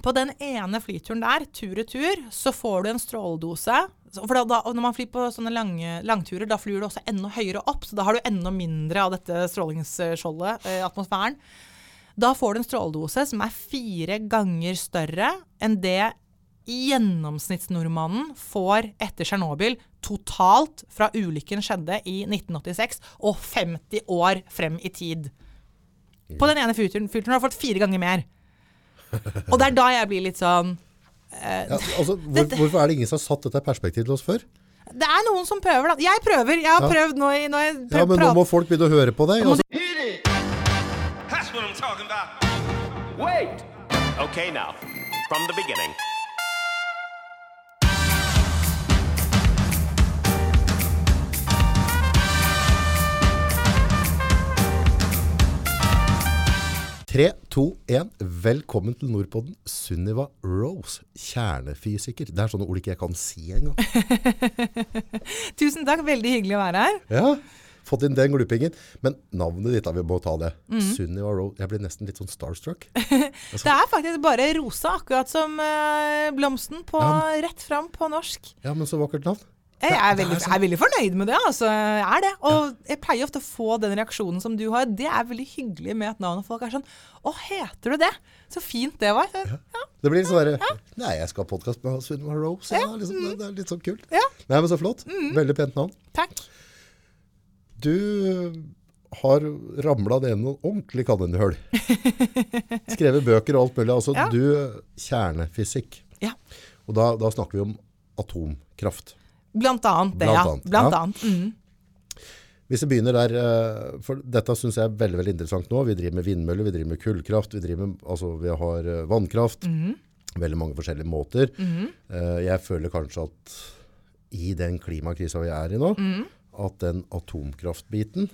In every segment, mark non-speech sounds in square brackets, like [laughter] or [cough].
På den ene flyturen der, tur-retur, så får du en stråledose. For da, da, når man flyr på sånne lange, langturer, da flyr du også enda høyere opp, så da har du enda mindre av dette strålingsskjoldet, eh, atmosfæren. Da får du en stråledose som er fire ganger større enn det gjennomsnittsnordmannen får etter Tsjernobyl totalt fra ulykken skjedde i 1986 og 50 år frem i tid. På den ene fyrturen har du fått fire ganger mer. Og det er da jeg blir litt sånn Ja, altså, hvor, hvorfor er det ingen som har satt dette i perspektiv til oss før? Det er noen som prøver, da. Jeg prøver. Jeg har Ja. prøvd nå i jeg Ja, prøv, men nå må folk begynne å høre på deg. Altså, That's what I'm talking about. Wait! Okay, now, from the beginning. Tre, to, én. Velkommen til Nordpodden. Sunniva Rose, kjernefysiker. Det er sånne ord ikke jeg kan si engang. [laughs] Tusen takk, veldig hyggelig å være her. Ja, fått inn den glupingen. Men navnet ditt, da, vi må ta det. Mm. Sunniva Rose. Jeg blir nesten litt sånn starstruck. [laughs] Det er faktisk bare rosa, akkurat som eh, blomsten på Ja. rett fram på norsk. Ja, men så vakkert navn. Jeg er, veldig, jeg er veldig fornøyd med det, altså. Jeg er det. Og jeg pleier ofte å få den reaksjonen som du har. Det er veldig hyggelig med et navn, og folk er sånn Å, heter du det? Så fint det var. Så, ja. Det blir litt sånn derre Nei, jeg skal ha podkast med Sunniva Rose. Ja, liksom, det, det er litt sånn kult. Ja. Mm. Nei, men så flott. Veldig pent navn. Takk. Du har ramla ned noen ordentlig kanonhull. [laughs] Skrevet bøker og alt mulig. Altså, Ja. du Kjernefysikk. Ja. Og da, da snakker vi om atomkraft. Blant annet det, ja. Blant annet. Mm. Hvis vi begynner der, eh, for dette synes jeg er veldig, veldig interessant nå. Vi driver med vindmøller, vi driver med kullkraft, vi, driver med, altså, vi har eh, vannkraft. Mhm. Veldig mange forskjellige måter. Eh, Jeg føler kanskje at i den klimakrisa vi er i nå, Mhm. at den atomkraftbiten,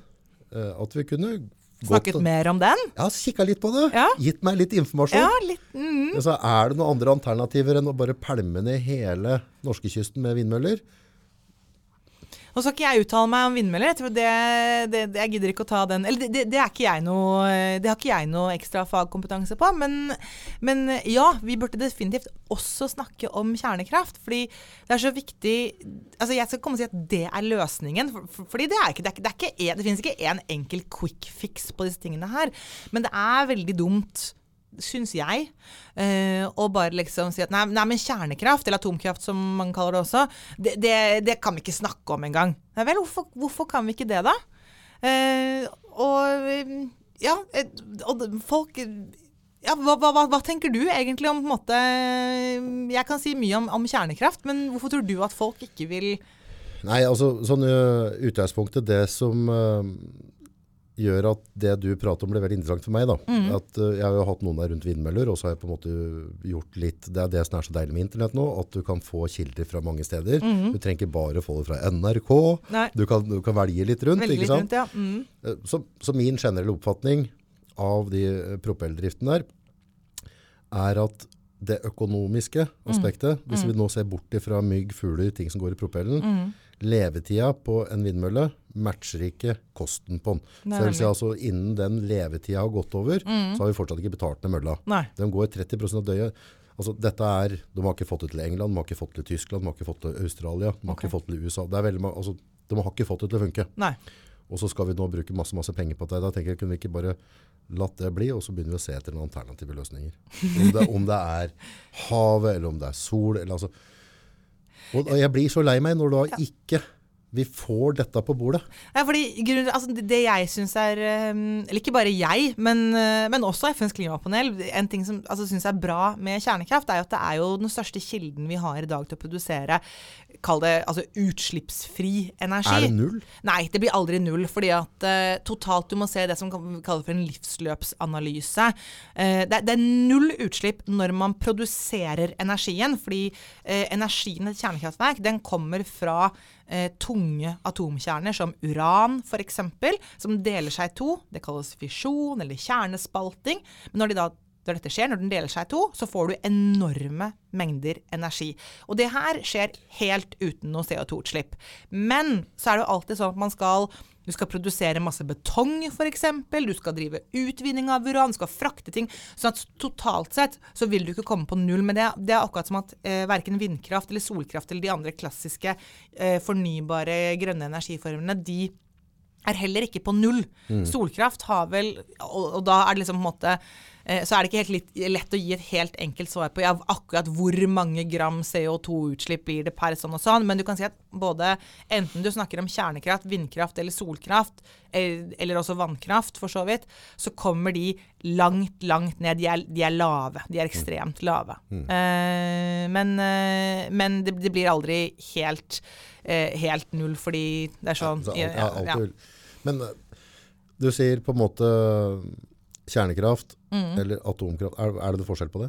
at vi kunne Snakket godt, mer om den? Ja, kikka litt på det. Ja. Gitt meg litt informasjon. Ja, litt. Mm. Men så er det noen andre alternativer enn å bare pælme ned hele norskekysten med vindmøller. Nå skal ikke jeg uttale meg om vindmøller. Jeg, det, det, det, jeg gidder ikke å ta den Eller det, det, er ikke jeg noe, det har ikke jeg noe ekstra fagkompetanse på. Men, men ja, vi burde definitivt også snakke om kjernekraft. Fordi det er så viktig Altså Jeg skal komme og si at det er løsningen. For, for, fordi det er ikke, det, er, det, er ikke, en- det finnes ikke én enkel quick fix på disse tingene her. Men det er veldig dumt syns jeg, å bare liksom si at nei, nei, men kjernekraft, eller atomkraft som man kaller det også, det, det, det kan vi ikke snakke om engang. Nei vel, hvorfor, hvorfor kan vi ikke det, da? Uh, og eh, ja, og folk ja, hva, hva, hva, tenker du egentlig om på en måte Jeg kan si mye om, om kjernekraft, men hvorfor tror du at folk ikke vil Nei, altså sånn utgangspunktet, det som gjør at det du prater om blir veldig interessant for meg da. At uh, jeg har jo hatt noen der rundt vindmøller, og så har jeg på en måte gjort litt, det er det som er så deilig med internett nå, at du kan få kilder fra mange steder. Du trenger ikke bare få det fra NRK, du kan, du kan velge litt rundt, velge litt rundt? Ja. Mm. Eh, Så, så min generelle oppfatning av de propelldriftene der, er at det økonomiske aspektet, hvis vi nå ser bort fra mygg, fugler, ting som går i propellen, levetida på en vindmølle matcher ikke kosten på den. Nei, så det vil si altså innen den levetida har gått over, så har vi fortsatt ikke betalt ned mølla. Nei. Den går 30% av døgnet. Altså, dette er, de har ikke fått det til England, de har ikke fått det til Tyskland, de har ikke fått det til Australia, de har okay. ikke fått det til USA. Det er veldig, altså, de har ikke fått det til å funke. Nei. Og så skal vi nå bruke masse, masse penger på det. Da tenker jeg, kunne vi ikke bare latt det bli, og så begynner vi å se etter noen alternative løsninger. Om det, om det er havet, eller om det er sol, eller altså. Og, jeg blir så lei meg når da ikke vi får dette på bordet. Ja, fordi altså det, jeg syns er um, Eller ikke bare jeg, men, uh, men også FNs klimapanel. En ting som altså, syns er bra med kjernekraft, er at det er jo den største kilden vi har i dag til å produsere Kall det altså, utslippsfri energi. Er det null? Nei, det blir aldri null. fordi at uh, totalt du må se det som vi kaller for en livsløpsanalyse. Uh, det, det er null utslipp når man produserer energien. Fordi uh, energien i et kjernekraftverk den kommer fra eh, tunge atomkjerner som uran f.eks., som deler seg i to. Det kalles fisjon eller kjernespalting. Men når de da når dette skjer, når den deler seg i to, så får du enorme mengder energi. Og det her skjer helt uten noe CO2-utslipp. Men så er det jo alltid sånn at man skal du skal produsere masse betong, f.eks. Du skal drive utvinning av uran, du skal frakte ting. sånn at totalt sett så vil du ikke komme på null. Men det, det er akkurat som at eh, verken vindkraft eller solkraft eller de andre klassiske eh, fornybare grønne energiformene, de er heller ikke på null. Solkraft har vel og, og da er det liksom på en måte så er det ikke helt litt, lett å gi et helt enkelt svar på ja, akkurat hvor mange gram CO2-utslipp blir det per sånn og sånn, men du kan si at både enten du snakker om kjernekraft, vindkraft eller solkraft, eller, også vannkraft for så vidt, så kommer de langt, langt ned. De er, de er lave. De er ekstremt lave. Eh, men eh, men det, det blir aldri helt, eh, helt null, fordi det er sånn Så alt, ja, ja, alt ja. Men eh, du sier på en måte kjernekraft Mm. eller atomkraft. Er, er det noe forskjell på det?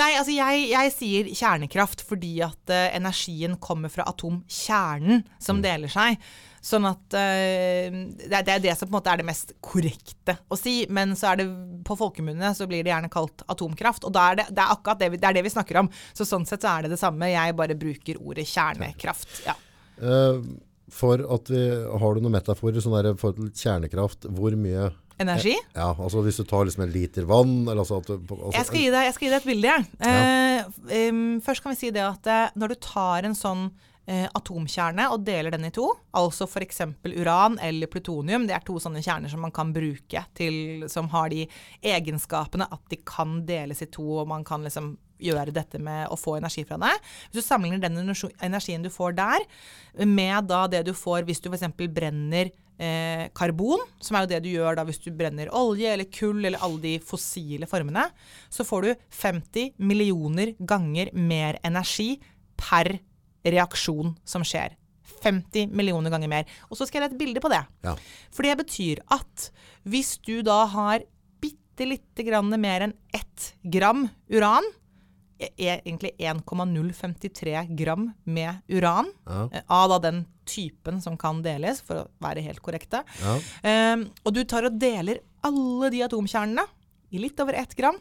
Nei, altså jeg, jeg sier kjernekraft fordi at uh, energien kommer fra atomkjernen som deler seg. Sånn at uh, det, det er det som på en måte er det mest korrekte å si. Men så er det på folkemunne så blir det gjerne kalt atomkraft. Og er det, det er akkurat det vi, det er det vi snakker om. Så sånn sett så er det det samme. Jeg bare bruker ordet kjernekraft. Ja. Uh, for at vi, har du noen metaforer sånn der, for kjernekraft, hvor mye Energi. Ja, altså hvis du tar liksom en liter vann eller altså at du, altså, Jeg skal deg, jeg skal gi deg et bilde. jeg. Eh, um, først kan vi si det at eh, når du tar en sånn atomkjerne og deler den i to, altså f.eks. uran eller plutonium, det er to sånne kjerner som man kan bruke til, som har de egenskapene at de kan deles i to, og man kan liksom gjøre dette med å få energi fra det. Hvis du sammenligner den energien du får der, med det du får hvis du f.eks. brenner eh, karbon, som er jo det du gjør hvis du brenner olje eller kull eller alle de fossile formene, så får du 50 millioner ganger mer energi per reaksjon som skjer. 50 millioner ganger mer. Og så skal jeg ha et bilde på det. Ja. For det betyr at hvis du da har bitte lite grann mer enn ett gram uran, er egentlig 1,053 gram med uran, Ja. eh, av da den typen som kan deles, for å være helt korrekte, Ja. Um, og du tar og deler alle de atomkjernene i litt over ett gram,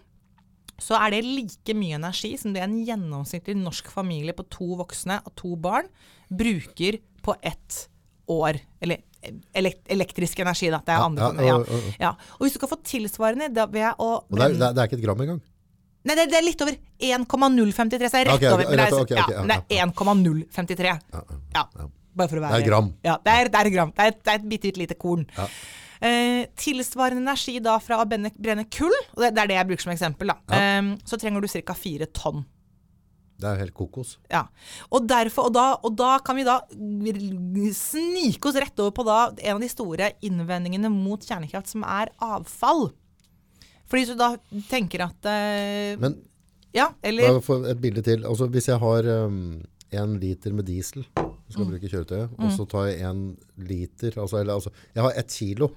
så er det like mye energi som det en gjennomsnittlig norsk familie på to voksne og to barn bruker på ett år. Eller elek elektrisk energi, da. Det er Ja, andre ja, ja. ja. Og hvis du kan få tilsvarende da ved å det, er, det, er, ikke et gram engang. Nei, det, det er litt over 1,053, så er rett Ok, ok, over. Er, rett, ok, ok, ja, ja, men det er 1,053. Ja, bare for å være Det er gram. Ja, det er, det er gram. Det er et, det er et bitte, bitte lite korn. Eh, tilsvarende energi da fra å brenne, brenne kull, og det, det er det jeg bruker som eksempel, da. Eh, så trenger du ca. fire tonn. Det er jo helt kokos. Ja. Og, derfor, og, da, og da kan vi da snike oss rett over på da en av de store innvendingene mot kjernekraft, som er avfall. Fordi du da tenker at eh, Men Ja, eller for et bilde til. Altså, hvis jeg har um, en liter med diesel, skal Mm. bruke kjøretøyet, og så tar jeg en liter, altså, eller, altså, jeg har ett kilo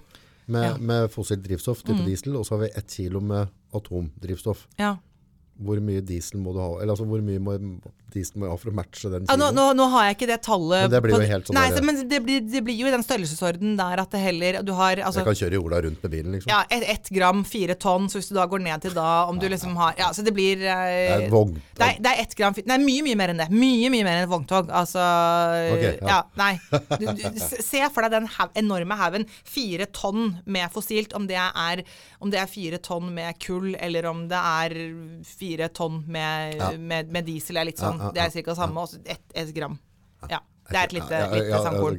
med, Ja. Mm. med fossilt drivstoff, type diesel, og så har vi ett kilo med atomdrivstoff. ja. Hvor mye diesel må du ha? Eller altså, hvor mye må, diesel må jeg ha for å matche den Ja, nå, nå, nå har jeg ikke det tallet Men det blir jo helt sånn Nei, der- men det blir, det blir jo i den størrelsesorden der at det heller Du har altså jeg kan kjøre jorda rundt med bilen, liksom. ja, ett et gram, fire tonn, så hvis du da går ned til da om du liksom har Ja, så det blir Det eh, er et vogn. det er, det er ett gram Nei, mye, mye mer enn det. Mye, mye mer enn et vogntog. Altså okay, ja. ja. Nei. Du, du, se for deg den hev, enorme haugen. Fire tonn med fossilt. Om det, er, om det er fire tonn med kull, eller om det er fire tonn med, Ja. med, med diesel, er litt sånn. Det er ca. samme. Også ett et gram. Ja. Det er et lite, lite ja, sandkorn.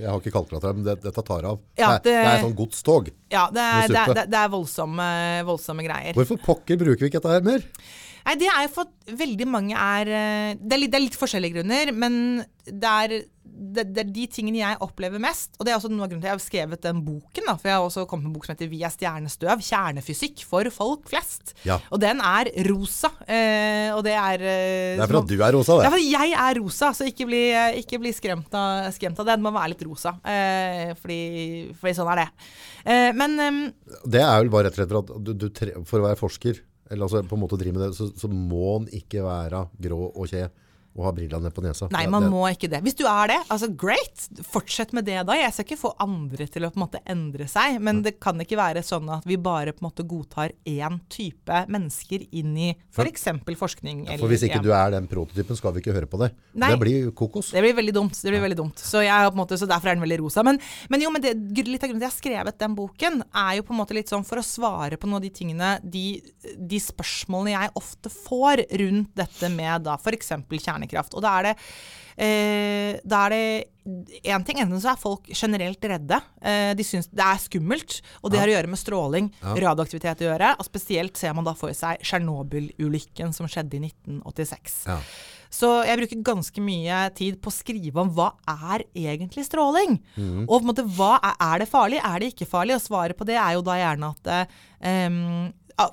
jeg har ikke kalkulator, men det, dette tar av. Ja, det, det det- er sånn godstog. Ja, det er, det det er- det er voldsomme, voldsomme greier. Hvorfor pokker bruker vi ikke dette her mer? Nei, det er jo for at veldig mange er eh, Det er litt, det er litt forskjellige grunner, men det er, det, det er de tingene jeg opplever mest. Og det er også noe av grunnen til at jeg har skrevet den boken. Da, for jeg har også kommet med en bok som heter 'Vi er stjernestøv'. Kjernefysikk for folk flest. Ja. Og den er rosa. Eh, og det er eh, Det er for at du er rosa, det det. fordi jeg er rosa, så ikke bli, ikke bli skremt, av, skremt av det. Den må være litt rosa. Eh, fordi, fordi sånn er det. Eh, men eh, Det er vel bare rett og slett for at du, du, tre- for å være forsker, eller altså på en måte drive med det, så, så må den ikke være grå og kje. Å ha brillene på nesa. Nei, man må ikke det. Hvis du er det, altså great, fortsett med det da. Jeg skal ikke få andre til å på en måte endre seg, men det kan ikke være sånn at vi bare på en måte godtar én type mennesker inn i f.eks. forskning. For hvis ikke du er den prototypen, skal vi ikke høre på det. Nei. Det blir kokos. Det blir veldig dumt. det blir veldig dumt. Så, jeg, måte, så derfor er den veldig rosa. Men, men jo, men det, litt av grunnen til at jeg har skrevet den boken, er jo på en måte litt sånn for å svare på noen av de tingene, de, de spørsmålene jeg ofte får rundt dette med da f.eks. kjernekraft. Og da er det Eh, da er det én ting. Enten så er folk generelt redde. Eh, de syns det er skummelt. Og det har å gjøre med stråling, radioaktivitet å gjøre. Og spesielt ser man da for seg Tsjernobyl-ulykken som skjedde i 1986. Ja. Så jeg bruker ganske mye tid på å skrive om hva er egentlig stråling? Mm. Og på en måte, hva er, er det farlig, er det ikke farlig? Og svaret på det er jo da gjerne at eh,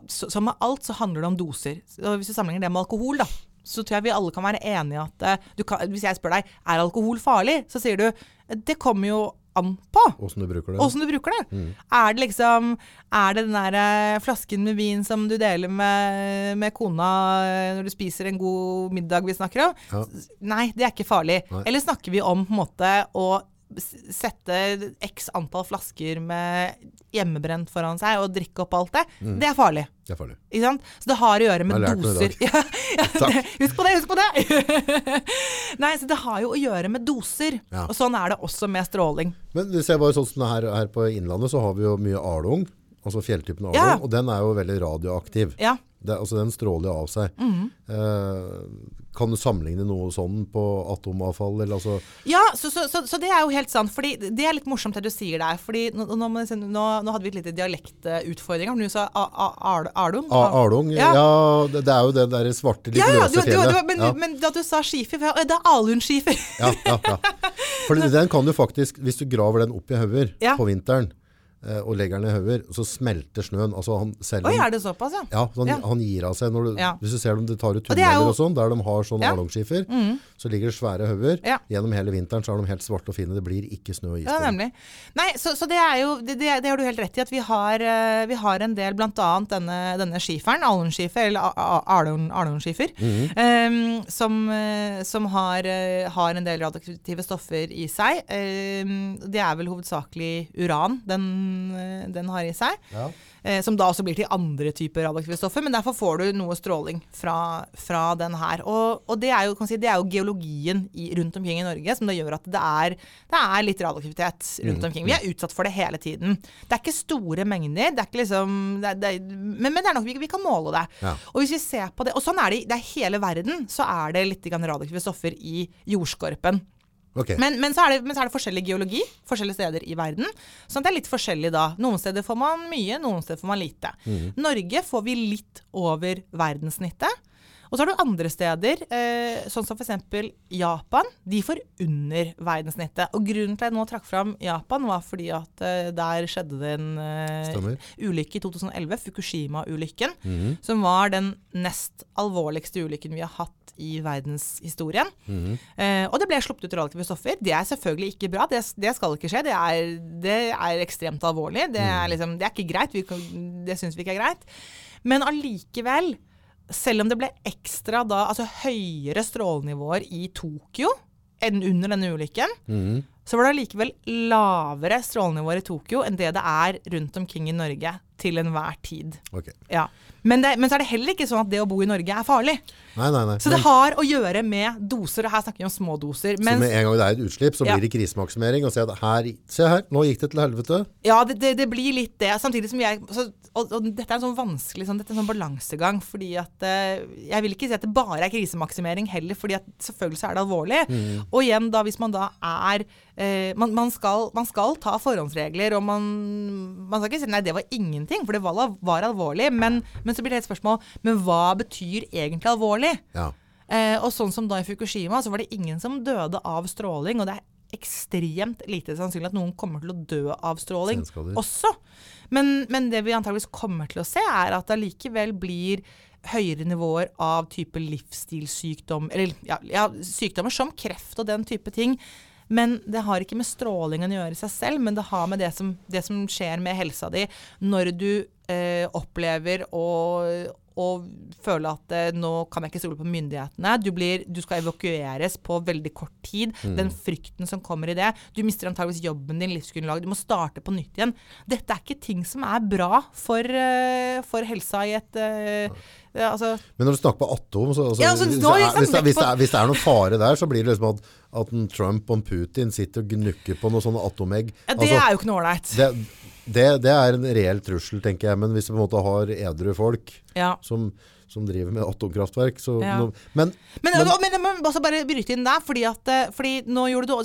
Som med alt så handler det om doser. Så hvis du sammenligner det med alkohol, da, så tror jeg vi alle kan være enige at eh, du kan, Hvis jeg spør deg er alkohol farlig, så sier du det kommer jo an på. Åssen du bruker det. Du bruker det. Er det liksom Er det den der eh, flasken med vin som du deler med, med kona eh, når du spiser en god middag vi snakker om? Ja. Nei, det er ikke farlig. Nei. Eller snakker vi om på en måte å sette x antall flasker med hjemmebrent foran seg og drikke opp alt det? Det er farlig. Det er farlig. Ikke sant? Så det har å gjøre med doser. [laughs] Ja, ja, [laughs] det, husk på det, husk på det! [laughs] Nei, så det har jo å gjøre med doser. Ja. Og sånn er det også med stråling. Men hvis jeg bare sånn som det her, her på Innlandet, så har vi jo mye alung. Altså fjelltypen alung. Og den er jo veldig radioaktiv. Ja. Det, altså den stråler av seg. Mm. Eh, kan du sammenligne noe sånn på atomavfall? Eller altså, Ja, så, så, så, så det er jo helt sant. fordi Det er litt morsomt det du sier der. fordi Nå, nå, nå, nå hadde vi et lite dialektutfordring. Du sa Arlung? Arlung? Ja, Ja. det, det er jo det der svarte, litt Ja, løse fjellet. men, ja. men da du sa skifer for Det er alunskifer. Ja, ja, ja. [laughs] For den kan du faktisk, hvis du graver den opp i hauger på vinteren, og legger den i hauger, så smelter snøen. Altså han, selv om, Oi, er det såpass, ja? ja, han, Ja. han gir av seg. Når du, Ja. Hvis du ser dem, det tar ut Og er tunneler jo- og sånn, der de har sånn Ja. arlongskifer, så ligger det svære hauger. Gjennom hele vinteren så er de helt svarte og fine. Det blir ikke snø og is Ja, nemlig. Nei, så, så det er jo det, det, det har du helt rett i. At vi har, eh, vi har en del, bl.a. denne, denne skiferen, alunskifer, eller a- mm. alun- alunskifer, Mhm. eh, som, eh, som har, eh, har en del radioaktive stoffer i seg. Um, det er vel hovedsakelig uran den, eh, den har i seg. Ja. Eh, som da også blir til andre typer radioaktive stoffer. Men derfor får du noe stråling fra, fra den her. Og, og det, er jo, kan si, det er jo geologien i, rundt omkring i Norge som det gjør at det er, det er litt radioaktivitet rundt omkring. Vi er utsatt for det hele tiden. Det er ikke store mengder, det er ikke liksom, det er, er, men, men det er nok vi, vi kan måle det. Ja. Og hvis vi ser på det, og sånn er det i hele verden, så er det litt radioaktive stoffer i jordskorpen. Ok. Men, men, så det, men så er det forskjellig geologi forskjellige steder i verden. Sånn at det er litt forskjellig da. Noen steder får man mye, noen steder får man lite. Norge får vi litt over verdenssnittet. Og så har du andre steder, eh, sånn som f.eks. Japan. De får under verdenssnittet. Og grunnen til at jeg nå trakk fram Japan, var fordi at eh, der skjedde det en eh, ulykke i 2011, Fukushima-ulykken, Mhm. som var den nest alvorligste ulykken vi har hatt i verdenshistorien. Mhm. Eh, og det ble sluppet ut radioaktive stoffer. Det er selvfølgelig ikke bra. Det, det skal ikke skje. Det er, det er ekstremt alvorlig. Det er, liksom, det er ikke greit. Vi, det syns vi ikke er greit. Men allikevel, selv om det ble ekstra da, altså høyere strålenivåer i Tokyo enn under denne ulykken, Mhm. så var det allikevel lavere strålenivåer i Tokyo enn det det er rundt omkring i Norge til enhver tid. Ok. Ja. Men, det, men så er det heller ikke sånn at det å bo i Norge er farlig. Nei, nei, nei. Så det har å gjøre med doser, og her snakker vi om små doser. så med en gang det er et utslipp, så Ja. blir det krisemaksimering. Og se, at her, se her, nå gikk det til helvete. ja, det, det, det blir litt det. Samtidig som jeg så, og, og dette er en sånn vanskelig sånn, dette er en sånn balansegang. fordi at eh, Jeg vil ikke si at det bare er krisemaksimering heller, fordi at selvfølgelig så er det alvorlig. Og igjen, da, hvis man da er eh, man, man, skal, man skal ta forhåndsregler, og man, man skal ikke si nei, det var ingenting, for det var, var alvorlig. Men, men så blir det et spørsmål men hva betyr egentlig alvorlig? Ja. Eh, og sånn som da i Fukushima, så var det ingen som døde av stråling. Og det er ekstremt lite sannsynlig at noen kommer til å dø av stråling også. Men, men det vi antageligvis kommer til å se, er at det allikevel blir høyere nivåer av type livsstilssykdom, eller ja, ja, sykdommer som kreft og den type ting. Men det har ikke med strålingen å gjøre i seg selv, men det har med det som, det som skjer med helsa di når du eh, opplever å, og føle at eh, nå kan jeg ikke stole på myndighetene. Du, blir, du skal evakueres på veldig kort tid. Den frykten som kommer i det. Du mister antageligvis jobben din, livsgrunnlaget. Du må starte på nytt igjen. Dette er ikke ting som er bra for, eh, for helsa i et ja, altså, Men når du snakker på atom så, altså, Ja, altså, hvis, det er hvis, det, hvis, det er, hvis det er noen fare der, så blir det liksom at, at Trump og Putin sitter og gnukker på noe sånne atomegg. ja, det Altså, er jo ikke noe ålreit. Det, det, er en reell trussel, tenker jeg. Men hvis du på en måte har edru folk Ja. som, som driver med atomkraftverk så Ja. nå- Men, Men, Men- men, men, også bare bryte inn der, fordi, at, eh, fordi du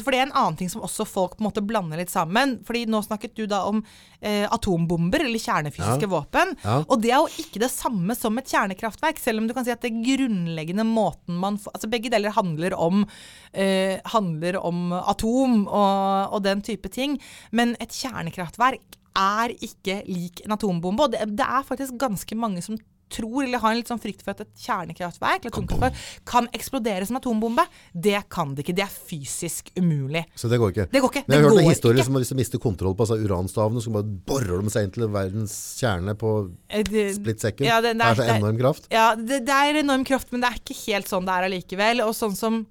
For det er en annen ting som også folk på en måte blander litt sammen. Fordi nå snakket du da om eh, atombomber, eller kjernefysiske Ja. våpen. Og det er jo ikke det samme som et kjernekraftverk, selv om du kan si at det grunnleggende måten man Altså begge deler handler om, eh, handler om atom og, og den type ting. Men et kjernekraftverk er ikke lik en atombombe. Og det, det er faktisk ganske mange som tror eller har en litt sånn frykt for at et kjernekraftverk eller atomkraftverk kan eksplodere som atombombe. Det kan det ikke. Det er fysisk umulig. så det går ikke. Det går ikke. Men jeg har hørt en historie ikke. som hvis du mister kontroll på altså, uranstavene, så bare borer de seg inn til verdens kjerne på Eh, det- split second. Ja, det, det- det er så enorm kraft. Ja, det, det er enorm kraft, men det er ikke helt sånn det er allikevel. Og sånn som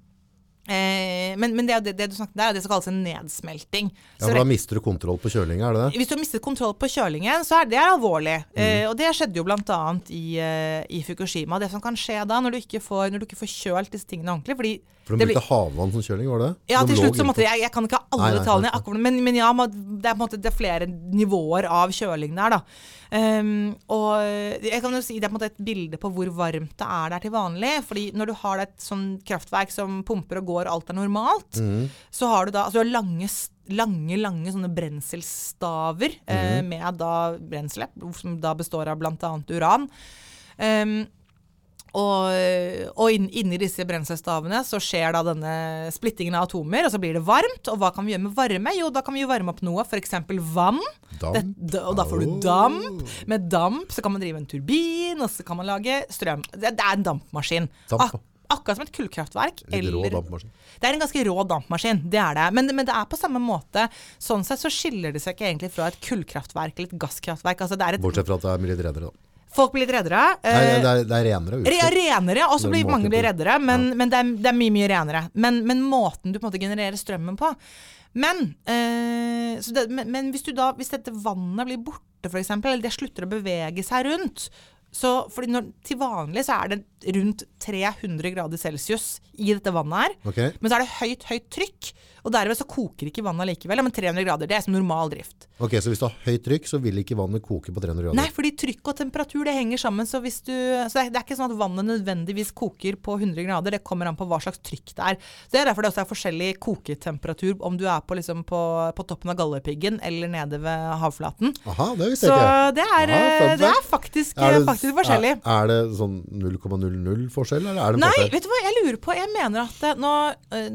eh, Men, men det, det, det du snakket der, er det som kalles en nedsmelting. Ja, for Da mister du kontroll på kjølinga, er det det? hvis du har mistet kontroll på kjølingen, så er det alvorlig. Eh, og det skjedde jo bl.a. I, eh, i Fukushima. Det som kan skje da, når du ikke får, når du ikke får kjølt disse tingene ordentlig fordi For de det blir- brukte havvann som kjøling, var det ja, De til slutt så måtte måtte jeg Jeg kan ikke alle Nei, nei, akkurat, men, men ja, det er måte det er flere nivåer av kjøling der, da. Um, og jeg kan jo si det er på en måte et bilde på hvor varmt det er der til vanlig. fordi når du har et sånn kraftverk som pumper og går, alt er normalt, mm. så har du da altså du har lange, lange, lange sånne brenselstaver eh, Mhm. med da brenselet, som da består av bl.a. uran. Ehm, og, og inn, inni disse brenselstavene så skjer da denne splittingen av atomer, og så blir det varmt. Og hva kan vi gjøre med varme? Jo, da kan vi jo varme opp noe, f.eks. vann. Det, og da får du damp. Med damp så kan man drive en turbin, og så kan man lage strøm. Det, det er en dampmaskin. Damp, Ak akkurat som et kullkraftverk. Litt rå dampmaskin. det er en ganske rå dampmaskin, det er det. Men, men det er på samme måte. Sånn sett så skiller det seg ikke egentlig fra et kullkraftverk eller et gasskraftverk. Altså Bortsett fra at det er mye renere, da. Folk blir litt reddere. Eh, det er, det er renere Re renere, og så blir mange blir reddere, men, men det, er, det er mye, mye renere. Men, men måten du på en måte genererer strømmen på Men, eh, så det, men, hvis, du da, hvis dette vannet blir borte, f.eks., eller det slutter å bevege seg rundt så, fordi når, Til vanlig så er det rundt 300 grader celsius i dette vannet her. Okay. Men så er det høyt, høyt trykk, og derved så koker ikke vannet likevel. Men 300 grader, det er som normal drift. ok, Så hvis du har høyt trykk, så vil ikke vannet koke på 300 grader? Nei, fordi trykk og temperatur det henger sammen. Så, du, så det, er, ikke sånn at vannet nødvendigvis koker på 100 grader. Det kommer an på hva slags trykk det er. Så Det er derfor det også er forskjellig koketemperatur om du er på, liksom, på, på toppen av Galdhøpiggen eller nede ved havflaten. Aha, det visste jeg ikke. det er, Aha, det er faktisk, Er det- faktisk forskjellig. Er, er det sånn 0,00 forskjell, eller er det en Nei, forskjell? vet du hva, jeg lurer på Jeg mener at eh, nå, eh,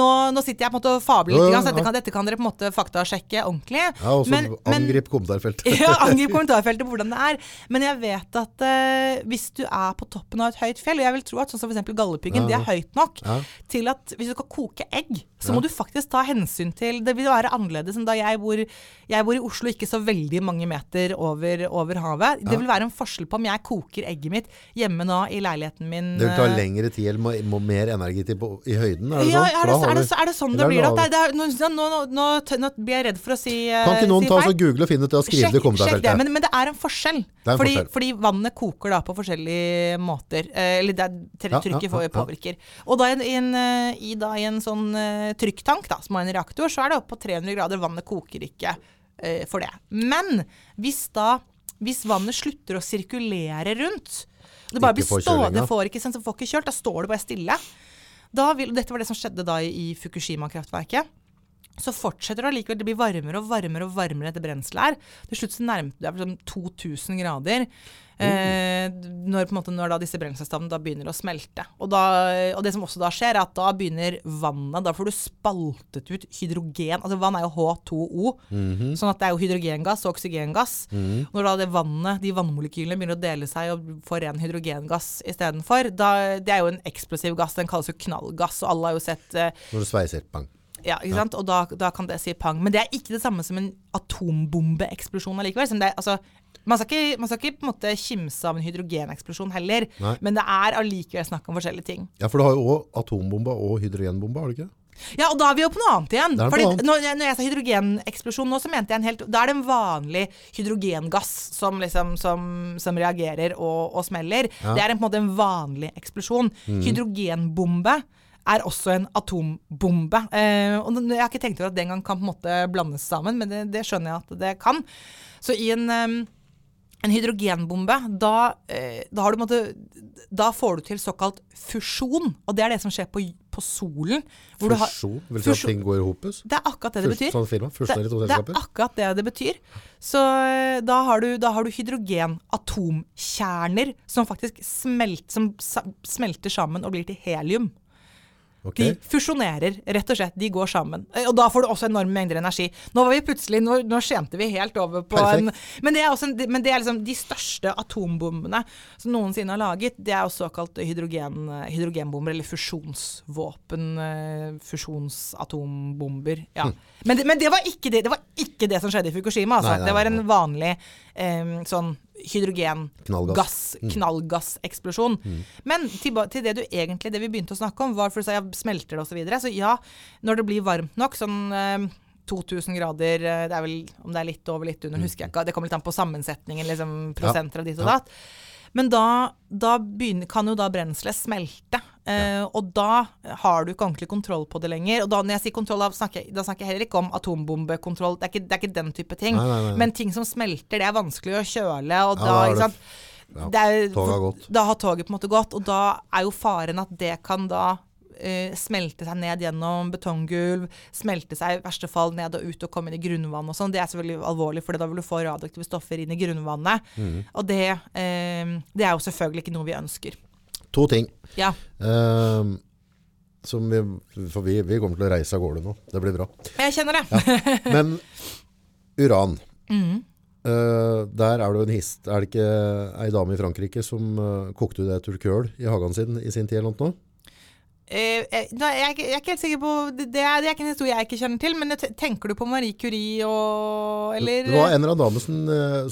nå, nå sitter jeg på en måte og fabler litt, ja, så dette kan, dette kan dere på en måte faktasjekke ordentlig. Ja, og så angrip kommentarfeltet. [laughs] ja, angrip [laughs] kommentarfeltet hvordan det er. Men jeg vet at uh, hvis du er på toppen av et høyt fjell, og jeg vil tro at sånn som f.eks. Galdhøpiggen, Ja. det er høyt nok til at hvis du skal koke egg, så må du faktisk ta hensyn til Det vil være annerledes enn da jeg bor Jeg bor i Oslo, ikke så veldig mange meter over, over havet. Det vil være en forskjell på om jeg koker egget mitt hjemme nå i leiligheten min. Det vil ta eh, lengre tid eller må, må mer energi til på, i høyden, er det ja, sånn? er det, er, det, er det sånn det blir? At det er, nå, nå, nå, nå, blir jeg redd for å si feil. Kan ikke noen si ta og google og finne ut det og skrive det i Sjekk- det, kommentarfeltet? men, men det er en forskjell. Det en fordi, forskjell. fordi vannet koker da på forskjellige måter. Eh, eller det er, trykket ja, ja. påvirker. Og da i en, i, eh, i, da, i en sånn eh, trykktank da, som har en reaktor, så er det oppe på 300 grader. Vannet koker ikke eh, for det. Men hvis da hvis vannet slutter å sirkulere rundt Det bare blir får stå, kjølinga. det får ikke, får ikke kjølt, da står det bare stille. Vil, dette var det som skjedde da i, Fukushima-kraftverket. Så fortsetter det allikevel. Det blir varmere og varmere og varmere dette brenselet her. Til slutt så nærmer det sånn 2000 grader. Eh, når, måte, når da disse brenselstavene da begynner å smelte. Og, da, og det som også da skjer, er at da begynner vannet Da får du spaltet ut hydrogen. Altså vann er jo H2O. Mhm. Sånn at det er jo hydrogengass og oksygengass. Når da det vannet, de vannmolekylene begynner å dele seg og får ren hydrogengass istedenfor, da Det er jo en eksplosiv gass. Den kalles jo knallgass, og alle har jo sett eh, Når du sveiser, bang. Ja, ikke sant? Og da, da kan det si pang. Men det er ikke det samme som en atombombeeksplosjon allikevel. Som det, altså, man skal, ikke, man skal ikke på en måte kimse av en hydrogeneksplosjon heller, Nei. men det er allikevel snakk om forskjellige ting. Ja, for du har jo òg atombomba og hydrogenbomba, har du ikke? Ja, og da er vi jo på noe annet igjen. Fordi annet. når, når jeg sa hydrogeneksplosjon nå, så mente jeg en helt Da er det en vanlig hydrogengass som liksom som, som reagerer og, og smeller. Det er en, på en måte en vanlig eksplosjon. Mm. Hydrogenbombe er også en atombombe. Eh, og jeg har ikke tenkt over at det engang kan på en måte blandes sammen, men det, det skjønner jeg at det kan. Så i en eh, en hydrogenbombe, da, eh, da, har du, måtte, da får du til såkalt fusjon. Og det er det som skjer på, på solen. hvor Fusjon? Vil si at ting går i hopus? Det er akkurat det det betyr. Sånn firma? To det, det er akkurat det det betyr. Så eh, da har du, da har du hydrogen-atomkjerner som faktisk smelt, som smelter sammen og blir til helium. Ok. De fusjonerer, rett og slett. De går sammen. Eh, Og da får du også enorme mengder energi. Nå var vi plutselig, nå, nå skjente vi helt over på en Men det er, også en, men det er liksom de største atombombene som noensinne har laget. Det er jo såkalt hydrogen, hydrogenbomber, eller fusjonsvåpen. eh, Fusjonsatombomber. Ja. Hm. Men, det, men det, var det, det var ikke det som skjedde i Fukushima. Altså. Nei, nei, det var en vanlig eh, sånn Knallgass. hydrogengass, Mm. knallgasseksplosjon. Men til, til det du egentlig, det vi begynte å snakke om, var for å si ja, smelter det osv. Så, videre. så ja, når det blir varmt nok, sånn eh, 2000 grader, eh, det er vel om det er litt over, litt under, husker jeg ikke. Det kommer litt an på sammensetningen, liksom prosenter av ditt og Mm. Datt. Men da, da begynner, kan jo da brenselet smelte, eh, og da har du ikke ordentlig kontroll på det lenger. Og da når jeg sier kontroll, da snakker, da snakker jeg heller ikke om atombombekontroll, det er ikke, det er ikke den type ting. Nei, nei, nei. Men ting som smelter, det er vanskelig å kjøle, og Ja, da, ikke sant. Ja, er- toget har gått. Da har toget på en måte gått, og da er jo faren at det kan da uh, smelte seg ned gjennom betonggulv, smelte seg i verste fall ned og ut og komme inn i grunnvann og sånn. Det er selvfølgelig alvorlig, for da vil du få radioaktive stoffer inn i grunnvannet. Mm. Og det, uh, det er jo selvfølgelig ikke noe vi ønsker. To ting. Ja. Uh, som vi, for vi, vi kommer til å reise av gårde nå. Det blir bra. Jeg kjenner det. Men uran. Mm. Uh, der er det jo en hist. Er det ikke ei dame i Frankrike som uh, kokte det til i hagen sin i sin tid eller noe? Eh, jeg, jeg er ikke helt sikker på Det, er, det er ikke en historie jeg ikke kjenner til, men tenker du på Marie Curie og Eller Det var en eller annen dame som,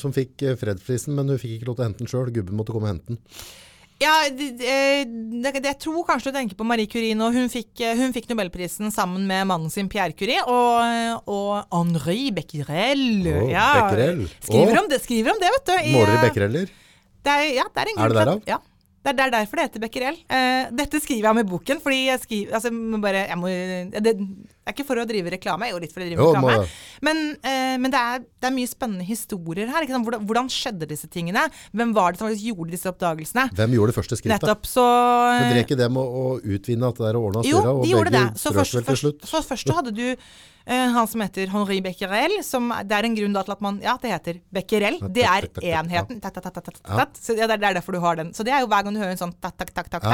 som fikk fredsprisen, men hun fikk ikke lov til å hente den sjøl. Gubben måtte komme og hente den. Ja, det, det, det, jeg tror kanskje du tenker på Marie Curie nå. Hun fikk, eh, hun fikk nobelprisen sammen med mannen sin Pierre Curie og, og Henri Becquerel. Oh, ja, Becquerel. Skriver oh. om det, skriver om det, vet du. i, Måler i eh, becquereller? Det er, ja, det er en Er det derav? Ja. Det er, er derfor det heter Becquerel. Uh, dette skriver jeg om i boken, fordi jeg skriver altså, bare, jeg må, det, er ikke for å drive reklame, jo litt for å drive Jo, reklame. må- Men, uh, men det, er, det er mye spennende historier her. Hvordan, hvordan skjedde disse tingene? Hvem var det som faktisk gjorde disse oppdagelsene? Hvem gjorde det første skrittet? Nettopp, så Men drev ikke det med å utvinne at det der og ordne og Jo, styre, og de gjorde det. Så først, først, så først så hadde du han som heter Henri Becquerel, som det er en grunn til at man Ja, det heter Becquerel. Det er enheten. Så det er er derfor du har den. Så det er jo hver gang du hører en sånn tak, tak, tak, tak,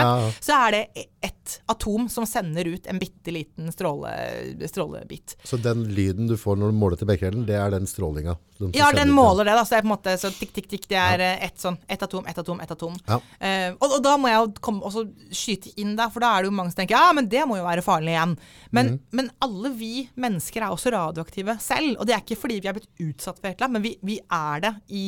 så er det ett atom som sender ut en bitte liten stråle, strålebit. Så den lyden du får når du måler til becquerelen, det er den strålinga? Ja, den måler det, da. Så det er på en måte så tikk, tikk, tikk. Det er eh, ett sånn, ett atom, ett atom, ett atom. Eh, og, da må jeg jo skyte inn der, for da er det jo mange som tenker ja, men det må jo være farlig igjen. Men, Mhm. men alle vi mennesker er også radioaktive selv. Og det er ikke fordi vi er blitt utsatt for et eller annet, men vi, vi er det i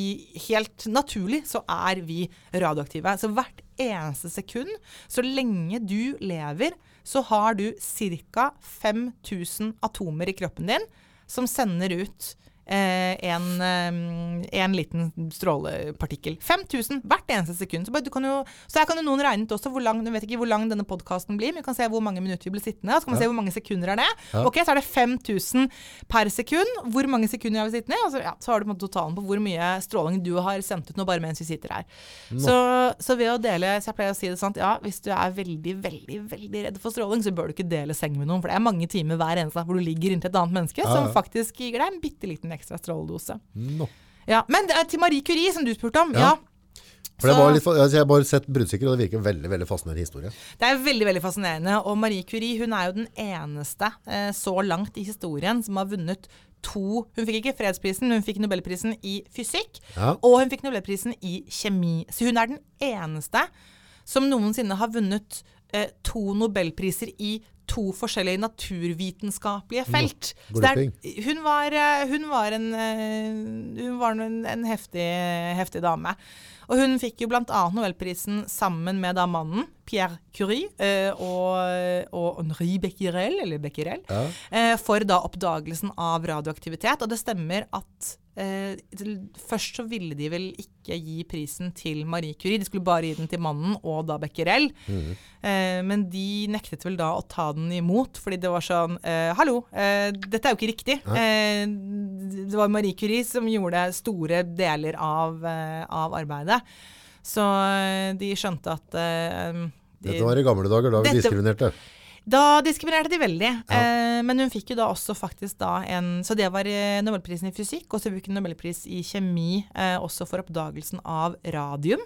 Helt naturlig så er vi radioaktive. Så hvert eneste sekund, så lenge du lever, så har du ca. 5000 atomer i kroppen din som sender ut en, eh, en liten strålepartikkel. 5000 hvert eneste sekund. Så, bare, du kan jo, så her kan jo noen regne ut også hvor lang, du vet ikke hvor lang denne podkasten blir, men vi kan se hvor mange minutter vi blir sittende, og så kan man se hvor mange sekunder er det. Ja. Ok, Så er det 5000 per sekund. Hvor mange sekunder er vi sittende? Og så, ja, så har du på en måte totalen på hvor mye stråling du har sendt ut nå bare mens vi sitter her. Så, så ved å dele, så jeg pleier å si det sånn, ja, hvis du er veldig, veldig, veldig redd for stråling, så bør du ikke dele seng med noen, for det er mange timer hver eneste dag hvor du ligger inntil et annet menneske Ja, som faktisk gir deg en bitte liten ekstra stråledose. No. Ja, men til Marie Curie, som du spurte om, Ja. ja. For det var litt, altså jeg har bare sett bruddsikker, og det virker veldig veldig fascinerende historie. Det er veldig veldig fascinerende. Og Marie Curie hun er jo den eneste eh, så langt i historien som har vunnet to Hun fikk ikke fredsprisen, hun fikk nobelprisen i fysikk. Ja. Og hun fikk nobelprisen i kjemi. Så hun er den eneste som noensinne har vunnet eh, to nobelpriser i to forskjellige naturvitenskapelige felt. Så det er, hun var, eh, hun var en, eh, hun var en, en heftig, heftig dame. Og hun fikk jo bl.a. nobelprisen sammen med da mannen, Pierre Curie, eh, og, og Henri Becquerel, eller Becquerel, Ja. for da oppdagelsen av radioaktivitet. Og det stemmer at eh, først så ville de vel ikke gi prisen til Marie Curie, de skulle bare gi den til mannen og da Becquerel. Eh, men de nektet vel da å ta den imot, fordi det var sånn eh, Hallo, eh, dette er jo ikke riktig. Eh, det var Marie Curie som gjorde store deler av, eh, av arbeidet. Så de skjønte at de, Dette var i gamle dager, da vi Dette- diskriminerte. Da diskriminerte de veldig. Eh, men hun fikk jo da også faktisk da en Så det var eh, nobelprisen i fysikk, og så fikk hun nobelpris i kjemi eh, også for oppdagelsen av radium.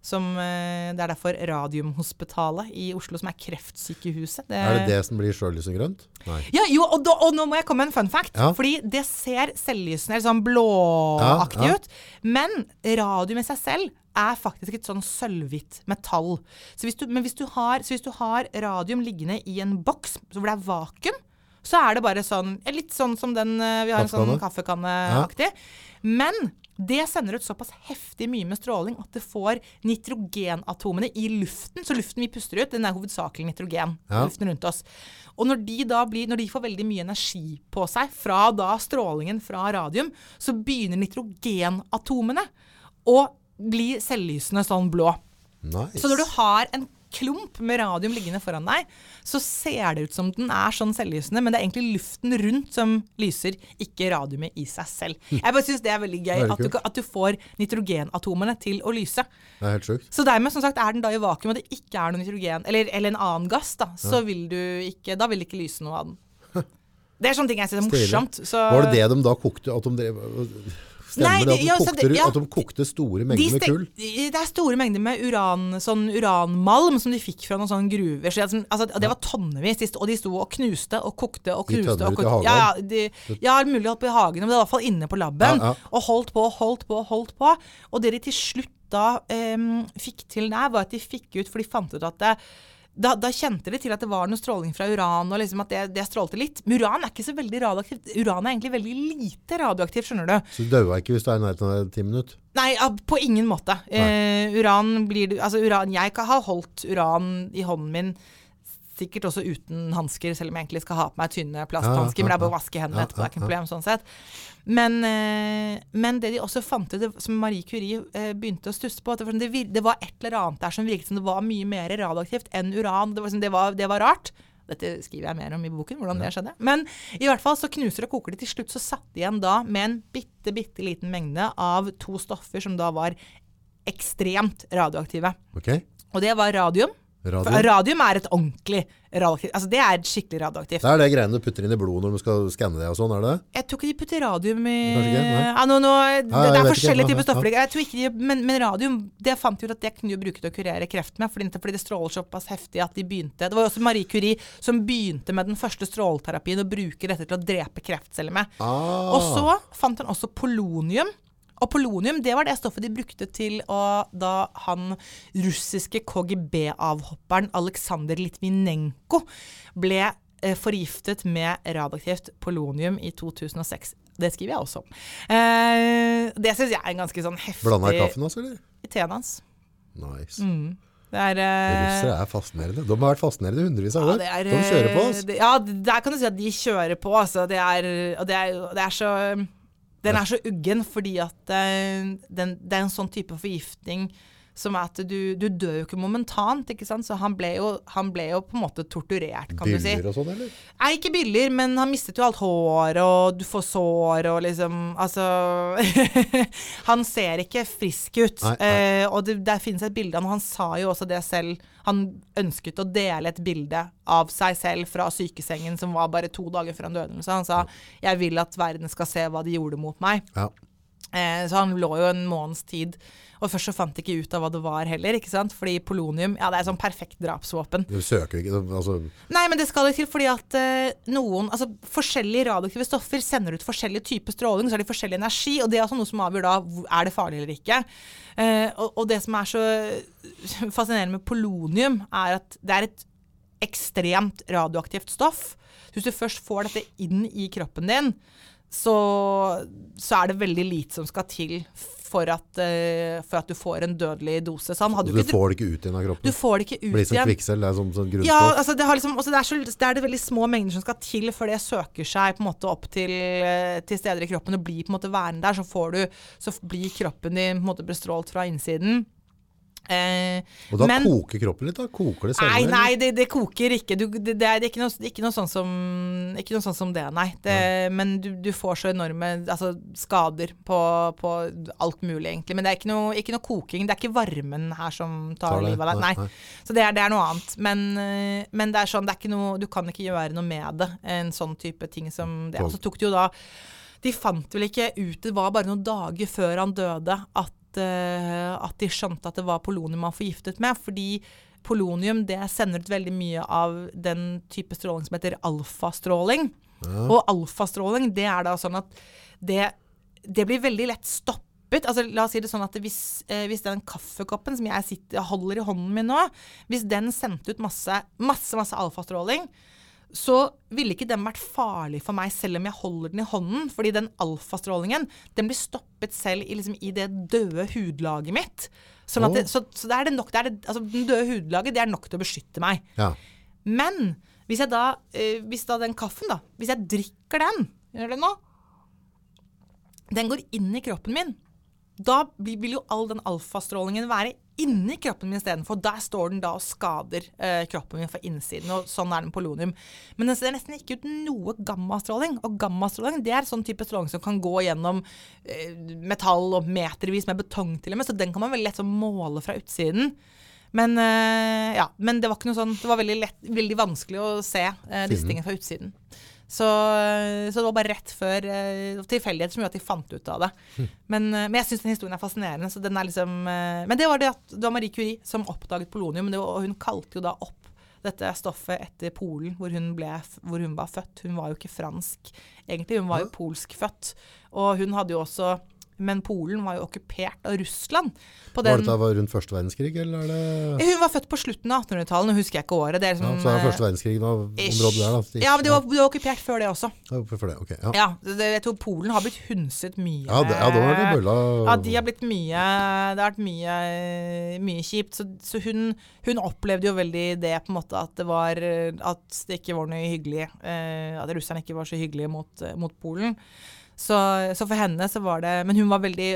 Som, eh, det er derfor Radiumhospitalet i Oslo som er kreftsykehuset. Det, Er det det som blir sjøllysegrønt? Nei. Ja, jo, og, da, og nå må jeg komme med en fun fact. Ja. Fordi det ser selvlysende, sånn blåaktig Ja, ja. ut. Men radium i seg selv er faktisk et sånn sølvhvitt metall. Så hvis, du, men hvis du, har, så hvis du har radium liggende i en boks hvor det er vakuum, så er det bare sånn Litt sånn som den eh, Vi har en sånn kaffekanneaktig. Men det sender ut såpass heftig mye med stråling at det får nitrogenatomene i luften. Så luften vi puster ut, den er hovedsakelig nitrogen. Ja. Luften rundt oss. Og når de da blir, når de får veldig mye energi på seg fra da strålingen fra radium, så begynner nitrogenatomene å bli selvlysende sånn blå. Nice. Så når du har en klump med radium liggende foran deg, så ser det ut som den er sånn selvlysende, men det er egentlig luften rundt som lyser, ikke radiumet i seg selv. Jeg bare syns det er veldig gøy at du, at du får nitrogenatomene til å lyse. Det er helt sjukt. Så dermed, som sagt, er den da i vakuum, og det ikke er noe nitrogen, eller, eller en annen gass, da, så vil du ikke Da vil det ikke lyse noe av den. Det er sånne ting jeg syns er morsomt. Så Var det det de da kokte? At de drev, stemmer Nei, det det- at de, kokte, ja. at de kokte store de mengder med kull? Det er store mengder med uran, sånn uranmalm som de fikk fra noen sånne gruver. Så det, altså, det var tonnevis, de og de sto og knuste og kokte og knuste. tønner og i kokte. hagen? Ja, ja, de, ja, mulig holdt på i hagen, men det var i hvert fall inne på laben. Ja, ja. Og holdt på holdt på holdt på. Og det de til slutt da um, fikk til der, var at de fikk ut, for de fant ut at det, da, da kjente de til at det var noe stråling fra uran, og liksom at det, det strålte litt. Men uran er ikke så veldig radioaktivt. Uran er egentlig veldig lite radioaktivt, skjønner du. Så du daua ikke hvis du er i nærheten av ti minutter? Nei, på ingen måte. Eh, uran blir du Altså, uran Jeg kan ha holdt uran i hånden min sikkert også uten hansker, selv om jeg egentlig skal ha på meg tynne plasthansker. Ja, ja, Men det er bare å vaske hendene Ja, etterpå, det er ikke ja, noe problem sånn sett. Men, eh, men det de også fant ut, som Marie Curie eh, begynte å stusse på, at det var, sånn, det, det var et eller annet der som virket som det var mye mer radioaktivt enn uran. Det var, sånn, det var, det var rart. Dette skriver jeg mer om i boken, hvordan det skjedde. Men i hvert fall så knuser og koker de til slutt, så satt de igjen da med en bitte, bitte liten mengde av to stoffer som da var ekstremt radioaktive. Okay. Og det var radium. For radium er et ordentlig Altså det er skikkelig radioaktivt. Det er det greiene du putter inn i blodet når du skal skanne det og sånn, er det? Jeg tror ikke de putter radium i ja, no, nå, det, ja, det er forskjellige ikke. Ja, typer ja, stoffer. Ikke de, men, men radium det fant vi ut at det kunne du bruke til å kurere kreft med. Fordi, fordi det stråler såpass heftig at de begynte Det var jo også Marie Curie som begynte med den første stråleterapien og bruker dette til å drepe kreftceller med. Ah, Og så fant han også polonium. Og polonium det var det stoffet de brukte til å da han russiske KGB-avhopperen Aleksandr Litvinenko ble eh, forgiftet med radioaktivt polonium i 2006. Det skriver jeg også om. Eh, det syns jeg er en ganske sånn heftig Blanda i kaffen hans, eller? I teen hans. Nice. Det er eh, Russere er fascinerende. De har vært fascinerende hundrevis av ja, år. er, de kjører på, eh, altså. det- Ja, der kan du si at de kjører på, altså. Det er, og det er, det er så Den er så uggen fordi at eh, den, det er en sånn type forgiftning som er at du, du dør jo ikke momentant, ikke sant. Så han ble jo, han ble jo på en måte torturert, kan du si. Biller og sånn, eller? Nei, ikke biller, men han mistet jo alt håret, og du får sår og liksom Altså [laughs] Han ser ikke frisk ut. Nei, nei. Eh, og det, der finnes et bilde av ham, han sa jo også det selv. Han ønsket å dele et bilde av seg selv fra sykesengen som var bare to dager før han døde. Så han sa 'jeg vil at verden skal se hva de gjorde mot meg'. Ja. Eh, så han lå jo en måneds tid. Og først så fant de ikke ut av hva det var heller, ikke sant. Fordi polonium, ja det er sånn perfekt drapsvåpen. Du søker ikke altså, Nei, men det skal jo til fordi at eh, noen Altså forskjellige radioaktive stoffer sender ut forskjellig type stråling, så er de forskjellig energi, og det er også noe som avgjør da er det farlig eller ikke. Eh, og, og det som er så [laughs] fascinerende med polonium, er at det er et ekstremt radioaktivt stoff. Hvis du først får dette inn i kroppen din, så, så er det veldig lite som skal til for at, uh, for at du får en dødelig dose. Så Du ikke får det ikke ut igjen av kroppen? Du får det ikke ut Blir som igjen. kvikksølv, det er som, som Ja, altså det, har liksom, også det, er så, det er det veldig små mengder som skal til før det søker seg på en måte opp til, eh, til steder i kroppen og blir på en måte værende der. Så, får du, så blir kroppen din på en måte bestrålt fra innsiden. Eh, Og da men- koker kroppen litt, da? Koker det selv? Nei, nei, det, det koker ikke. Du, det, det er ikke noe, ikke noe sånn som Ikke noe sånn som det, nei. Det, Men du, du får så enorme altså, skader på, på alt mulig, egentlig. Men det er ikke noe, ikke noe koking. Det er ikke varmen her som tar, Tar livet av deg. nei, Nei. nei. Så det er, det er noe annet. Men, eh, men det er sånn, det er ikke noe Du kan ikke gjøre noe med det. En sånn type ting som det. Og så tok det jo da De fant vel ikke ut Det var bare noen dager før han døde at, at de skjønte at det var polonium man forgiftet med. Fordi polonium det sender ut veldig mye av den type stråling som heter alfastråling. Og alfastråling det er da sånn at det, det blir veldig lett stoppet. Altså, la oss si det sånn at hvis, eh, hvis den kaffekoppen som jeg sitter, holder i hånden min nå, hvis den sendte ut masse, masse, masse alfastråling, så ville ikke den vært farlig for meg selv om jeg holder den i hånden. Fordi den alfastrålingen den blir stoppet selv i, liksom, i det døde hudlaget mitt. Sånn at det, så, så det er det nok, det er det, altså, den døde hudlaget det er nok til å beskytte meg. Ja. Men hvis jeg da, øh, hvis da den kaffen, da, hvis jeg drikker den, gjør det nå, den går inn i kroppen min, da blir, vil jo all den alfastrålingen være inni kroppen min istedenfor. Der står den da og skader eh, kroppen min fra innsiden, og sånn er den polonium. Men den ser nesten ikke ut noe gammastråling. Og gammastråling det er sånn type stråling som kan gå gjennom eh, metall og metervis med betong til og med, så den kan man veldig lett måle fra utsiden. Men, eh, ja, men det var ikke noe sånn Det var veldig, lett, veldig vanskelig å se eh, disse tingene fra utsiden. Så, eh, så det var bare rett før uh, tilfeldighet som gjorde at de fant ut av det. Men, eh, men jeg syns den historien er fascinerende. Så den er liksom, eh, men det var det at det var Marie Curie som oppdaget polonium. Det var, og hun kalte jo da opp dette stoffet etter Polen, hvor hun, ble, hvor hun var født. Hun var jo ikke fransk egentlig, hun var jo polsk født. Og hun hadde jo også Men Polen var jo okkupert av Russland. På Var det dette var rundt første verdenskrig, eller er det hun var født på slutten av 1800-tallet, nå husker jeg ikke året. Det er ja, liksom, Så er det eh, første verdenskrig av området der, da. Ja, men det var, det var okkupert før det også. Ja, for det, ok. Ja, Ja, det, jeg tror Polen har blitt hunset mye. ja, det, ja da var det bølla Ja, de har blitt mye Det har vært mye, mye kjipt. Så, så hun, hun opplevde jo veldig det på en måte at det var At det ikke var noe hyggelig. Eh, at russerne ikke var så hyggelige mot, mot Polen. Så, så for henne så var det Men hun var veldig,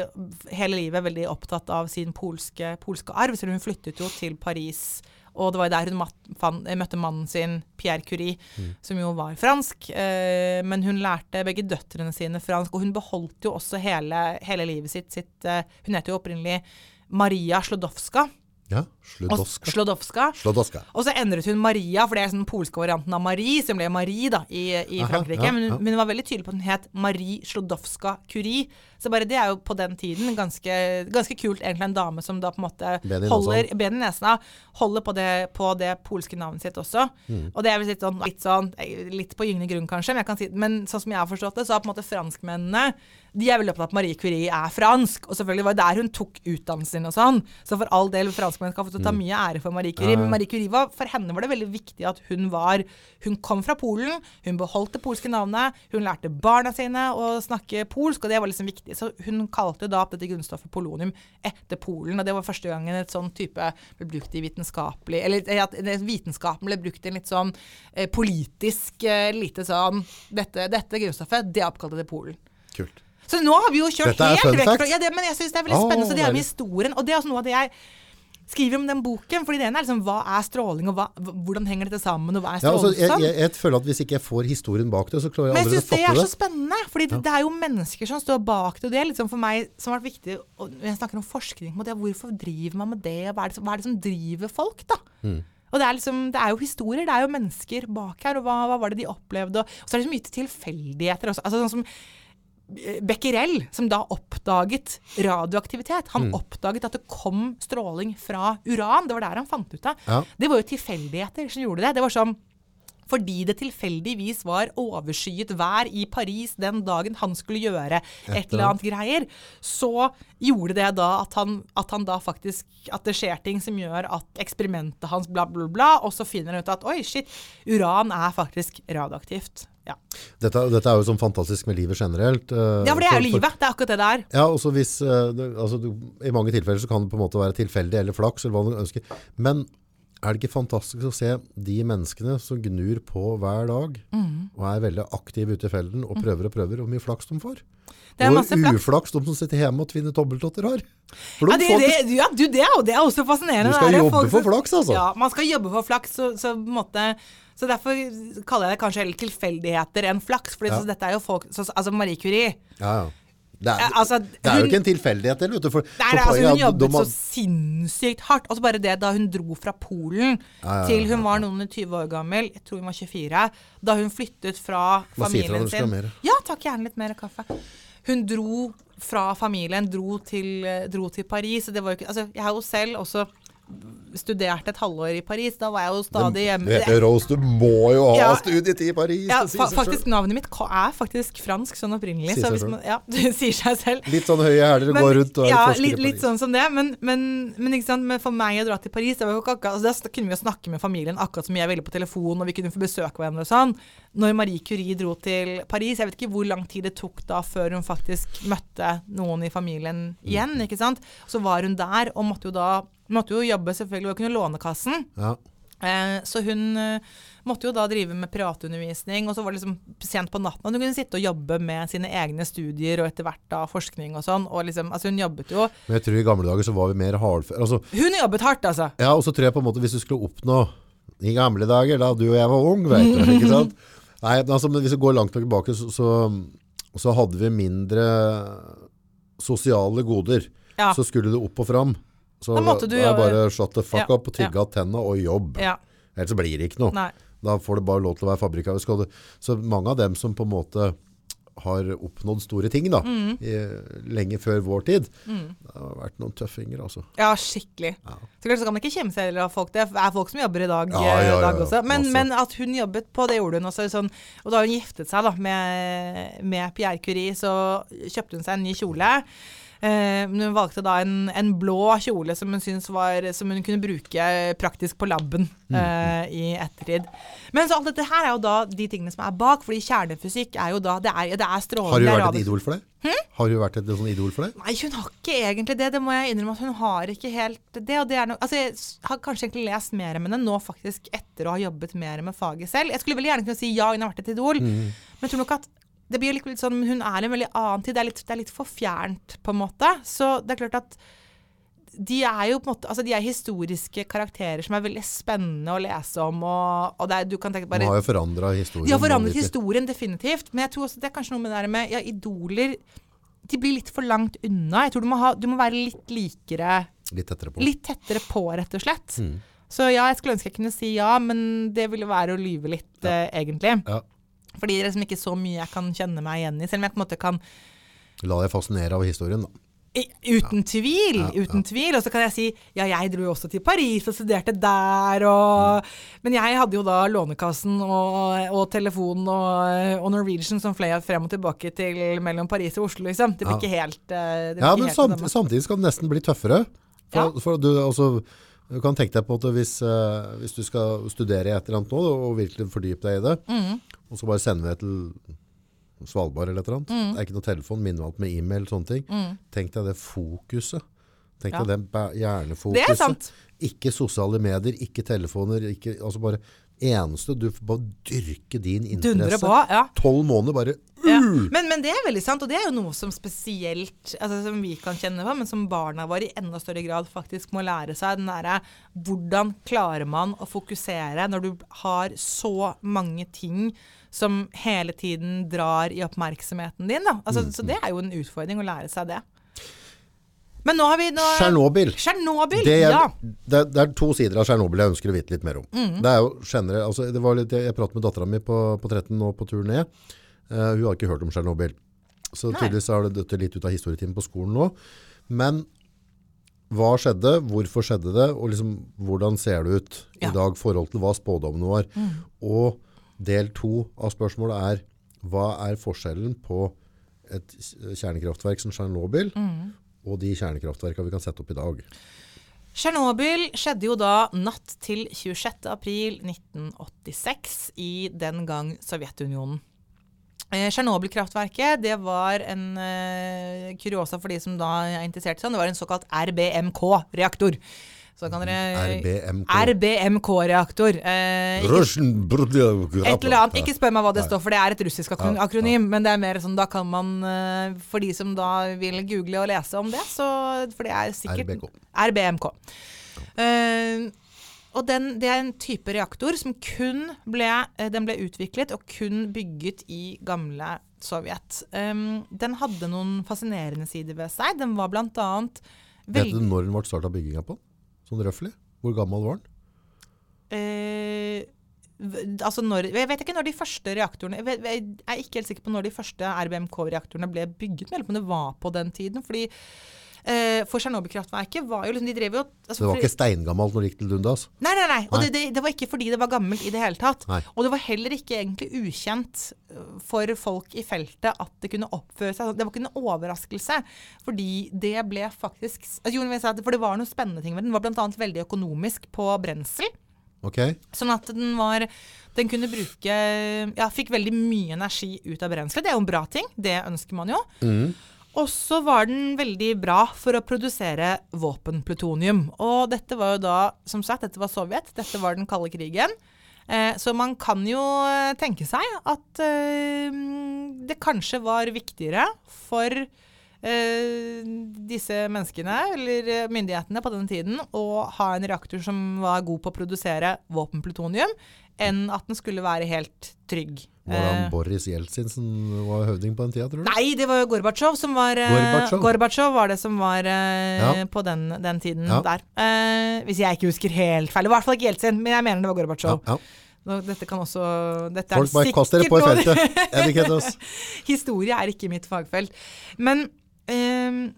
hele livet veldig opptatt av sin polske, polske arv, så hun flyttet jo til Paris. Og det var der hun mat, fan, møtte mannen sin, Pierre Curie, som jo var fransk. Eh, men hun lærte begge døtrene sine fransk, og hun beholdt jo også hele, hele livet sitt. sitt eh, hun het jo opprinnelig Maria Slodowska. Ja, Og Sludoska. Slodowska. Og så endret hun Maria, for det er den polske varianten av Marie, som ble Marie da, i, i Aha, Frankrike. ja, men, ja. men hun var veldig tydelig på at hun het Marie Slodowska Curie. Så bare det er jo på den tiden ganske, ganske kult, egentlig, en dame som da på en måte Ben holder ben i nesena, holder på det, på det polske navnet sitt også. Mm. Og det er vel litt sånn, litt sånn, eh, litt på gyngende grunn kanskje, men, jeg kan si, men sånn som jeg har forstått det, så har på en måte franskmennene, de er veldig opptatt av at Marie Curie er fransk, og selvfølgelig var det der hun tok utdannelsen sin og sånn. Så for all del, franskmenn skal få ta mye ære for Marie Curie, Mm. Men Marie Curie var, for henne var det veldig viktig at hun var Hun kom fra Polen, hun beholdt det polske navnet, hun lærte barna sine å snakke polsk, og det var liksom viktig. Så hun kalte da opp dette grunnstoffet polonium etter Polen, og det var første gangen et sånn type ble brukt i vitenskapelig Eller eh, at vitenskapen ble brukt i en litt sånn eh, politisk eh, lite sånn dette, dette grunnstoffet, det er oppkalt etter Polen. Kult. Så nå har vi jo kjørt helt vekk fra Ja, det, men jeg syns det er veldig spennende. spennende. Så det er med historien. Og det er også noe av det jeg skriver om den boken. fordi det ene er liksom hva er stråling, og hva, hvordan henger dette sammen, og hva er Ja, altså, jeg, jeg, jeg føler at hvis ikke jeg får historien bak det, så klarer jeg Men jeg aldri syns å det er så spennende. fordi det, det er jo mennesker som står bak det. Og det er liksom for meg som har vært viktig og Når jeg snakker om forskning på det, hvorfor driver man med det? og Hva er det som, er det som driver folk, da? Og det er, liksom, det er jo historier, det er jo mennesker bak her. Og hva, hva var det de opplevde? Og, og så er det så mye tilfeldigheter også. Altså, sånn som Becquerel, som da oppdaget radioaktivitet. Han Mm. oppdaget at det kom stråling fra uran. Det var der han fant ut av. Ja. Det var jo tilfeldigheter som gjorde det. Det var sånn fordi det tilfeldigvis var overskyet vær i Paris den dagen han skulle gjøre et eller annet greier, så gjorde det da at han, at han da faktisk At det skjer ting som gjør at eksperimentet hans bla, bla, bla, og så finner han ut at oi, shit, uran er faktisk radioaktivt. Ja, Dette, dette er jo sånn fantastisk med livet generelt. eh, ja for det er jo livet. Det er akkurat det det er. Ja, også hvis, eh, altså, du, I mange tilfeller så kan det på en måte være tilfeldig eller flaks, eller hva du ønsker. Men er det ikke fantastisk å se de menneskene som gnur på hver dag, Mm. og er veldig aktive ute i felden, og prøver og prøver, hvor mye flaks de får? Det er masse flaks. uflaks de som sitter hjemme og tvinner dobbelttotter har. De Ja, det, det, ja, du, det, er jo, det er også fascinerende. Du skal jobbe for flaks, altså. Ja, man skal jobbe for flaks, så, så, på en måte, så derfor kaller jeg det kanskje heller tilfeldigheter enn flaks. For Ja. dette er jo folk, så, altså Marie Curie Ja, ja. Det er, altså, det er jo ikke en tilfeldighet, eller, vet du. For, Nei, nei, altså, hun jobbet så sinnssykt hardt. Og så bare det da hun dro fra Polen til hun var noen og 20 år gammel, jeg tror hun var 24, da hun flyttet fra familien sin? Ja, takk gjerne litt mer kaffe. Hun dro fra familien, dro til, dro til Paris. Og det var jo ikke, altså, jeg har jo selv også studert et halvår i Paris. Da var jeg jo stadig hjemme. Du heter Rose, du må jo ha Ja. studietid i Paris. Ja, fa faktisk. Navnet mitt er faktisk fransk sånn opprinnelig. Sier Så hvis man, ja, [laughs] det sier seg selv. Litt sånn høye hæler og går rundt og er ja, forsker litt, i litt sånn som det. Men, men, men, men for meg å dra til Paris det var jo ikke akkurat, altså, Da kunne vi jo snakke med familien akkurat som jeg ville på telefon, og vi kunne få besøke hverandre og sånn. Når Marie Curie dro til Paris, jeg vet ikke hvor lang tid det tok da før hun faktisk møtte noen i familien igjen. Mm. ikke sant? Så var hun der, og måtte jo da måtte jo jobbe selvfølgelig og kunne Lånekassen. Ja. Eh, så hun eh, måtte jo da drive med privatundervisning, og så var det liksom sent på natten. Og hun kunne sitte og jobbe med sine egne studier og etter hvert da forskning og sånn. Og liksom, altså hun jobbet jo Men jeg tror i gamle dager så var vi mer hardføre. Altså, Hun jobbet hardt, altså. ja, og så tror jeg på en måte hvis du skulle oppnå i gamle dager, da du og jeg var ung, vet du, ikke [laughs] sant? Nei, altså, men hvis vi går langt tilbake, så, så, så hadde vi mindre sosiale goder. Ja. Så skulle du opp og fram. Så Da måtte du er bare shut the fuck Ja, up, tygge av tenna og jobb. Ja. Ellers så blir det ikke noe. Nei. Da får det bare lov til å være fabrikk. Så mange av dem som på en måte har oppnådd store ting da, Mm. i, lenge før vår tid, det har vært noen tøffinger altså. Ja, skikkelig. Så klart så kan man ikke kjemme seg heller av folk. Det er folk som jobber i dag, Ja, ja, ja, eh, dag også. Men, men at hun jobbet på, det gjorde hun også. Sånn, og da hun giftet seg da, med, med Pierre Curie, så kjøpte hun seg en ny kjole. Eh, men hun valgte da en, en blå kjole som hun var Som hun kunne bruke praktisk på laben Mm, uh, i ettertid. Men så alt dette her er jo da de tingene som er bak, fordi kjernefysikk er jo da Det er, det er strålende. Har hun vært et idol for deg? Har hun vært et sånn idol for deg? Nei, hun har ikke egentlig det. Det må jeg innrømme at hun har ikke helt det. Det noe, altså jeg har kanskje egentlig lest mer om henne nå faktisk etter å ha jobbet mer med faget selv. Jeg skulle veldig gjerne kunne si ja, hun har vært et idol, men jeg tror nok at det blir litt, litt sånn, hun er i en veldig annen tid. Det er litt, det er litt for fjernt, på en måte. Så det er klart at de er jo på en måte, altså de er historiske karakterer som er veldig spennende å lese om. Og, og er, du kan tenke bare... De har jo forandra historien. de har forandret historien, definitivt. Men jeg tror også det er kanskje noe med det der med ja, idoler De blir litt for langt unna. Jeg tror du må, ha, du må være litt likere Litt tettere på. Litt tettere på, rett og slett. Mm. Så ja, jeg skulle ønske jeg kunne si ja, men det ville være å lyve litt, eh, egentlig. Ja. Fordi det er liksom ikke så mye jeg kan kjenne meg igjen i. Selv om jeg på en måte kan La deg fascinere av historien, da. I- Uten tvil, uten tvil. Og så kan jeg si ja, jeg dro jo også til Paris og studerte der, og Men jeg hadde jo da Lånekassen og, og telefonen og, og Norwegian som fløy frem og tilbake til mellom Paris og Oslo, liksom. Det blir Ja. ikke helt eh, det Ja, men samt, samtidig skal det nesten bli tøffere. For, Ja. for du, altså, du kan tenke deg på at hvis, eh, hvis du skal studere et eller annet nå, og virkelig fordype deg i det, Mm. og så bare sende det til Svalbard eller et eller annet. Mm. Det er ikke noe telefon, minner alt med e-mail, sånne ting. Tenk deg det fokuset. Tenk Ja. deg det hjernefokuset. Det er sant. Ikke sosiale medier, ikke telefoner, ikke, altså bare eneste, du får bare dyrke din interesse. Dundre på, ja. 12 måneder bare, Ja. Uh! Men, men det er veldig sant, og det er jo noe som spesielt altså, Som vi kan kjenne på, men som barna våre i enda større grad faktisk må lære seg. Den derre Hvordan klarer man å fokusere når du har så mange ting som hele tiden drar i oppmerksomheten din? Da? Altså, Så det er jo en utfordring å lære seg det. Men nå har vi nå, Tsjernobyl. Tsjernobyl, Det, ja. det, det er to sider av Tsjernobyl jeg ønsker å vite litt mer om. Mm. Det er jo generelt, altså, det var litt, Jeg pratet med dattera mi på, på 13 nå på tur ned. Eh, hun har ikke hørt om Tsjernobyl. Så Nei. tydeligvis har det dødd litt ut av historietimen på skolen nå. Men hva skjedde? Hvorfor skjedde det? Og liksom, hvordan ser det ut Ja. i dag i forhold til hva spådommene var? Og Del to av spørsmålet er hva er forskjellen på et kjernekraftverk som Tsjernobyl og de kjernekraftverkene vi kan sette opp i dag? Tsjernobyl skjedde jo da natt til 26. april 1986 i den gang Sovjetunionen. Eh, Tsjernobyl-kraftverket det var en eh, kuriosa for de som da er interessert i sånn. Det var en såkalt RBMK-reaktor. Så kan dere RBMK. RBMK-reaktor. Eh, et eller annet. Ikke spør meg hva det står for, det er et russisk akron akronym. Men det er mer sånn, da kan man eh, For de som da vil google og lese om det, så For det er sikkert RBMK. RBMK. Eh, og den, det er en type reaktor som kun ble, eh, den ble utviklet og kun bygget i gamle Sovjet. Um, den hadde noen fascinerende sider ved seg. Den var annet Vet du når den ble starta bygginga på? Sånn røftlig? Hvor gammel var den? Uh, altså når, jeg vet ikke når de første reaktorene Jeg, vet, jeg er ikke helt sikker på når de første RBMK-reaktorene ble bygget, men det var på den tiden. fordi eh, For Tsjernobyl-kraftverket var jo liksom De drev jo altså, Det var ikke steingammelt når det gikk til dundas? Nei, nei, nei. Og Nei. Det, det, det var ikke fordi det var gammelt i det hele tatt. Nei. Og det var heller ikke egentlig ukjent øh, for folk i feltet at det kunne oppføre seg. Det var ikke en overraskelse. Fordi det ble faktisk altså, For det var noen spennende ting med den. Den var bl.a. veldig økonomisk på brensel. Okay. Sånn at den var Den kunne bruke Ja, fikk veldig mye energi ut av brenselet. Det er jo en bra ting. Det ønsker man jo. Og så var den veldig bra for å produsere våpenplutonium. Og dette var jo da, som sagt, dette var Sovjet. Dette var den kalde krigen. Eh, så man kan jo eh, tenke seg at eh, det kanskje var viktigere for eh, disse menneskene, eller eh, myndighetene på den tiden, å ha en reaktor som var god på å produsere våpenplutonium, enn at den skulle være helt trygg. Var han Eh, Boris Jeltsin som var høvding på den tida, tror du? Nei, det var jo Gorbatsjov som var eh, Gorbatsjov? Gorbatsjov var det som var eh, Ja. på den, den tiden Ja. der. Eh, hvis jeg ikke husker helt feil. I hvert fall ikke Jeltsin, men jeg mener det var Gorbatsjov. ja. Dette kan også dette Folk bare kast dere på i feltet. [laughs] Historie er ikke mitt fagfelt. Men ehm,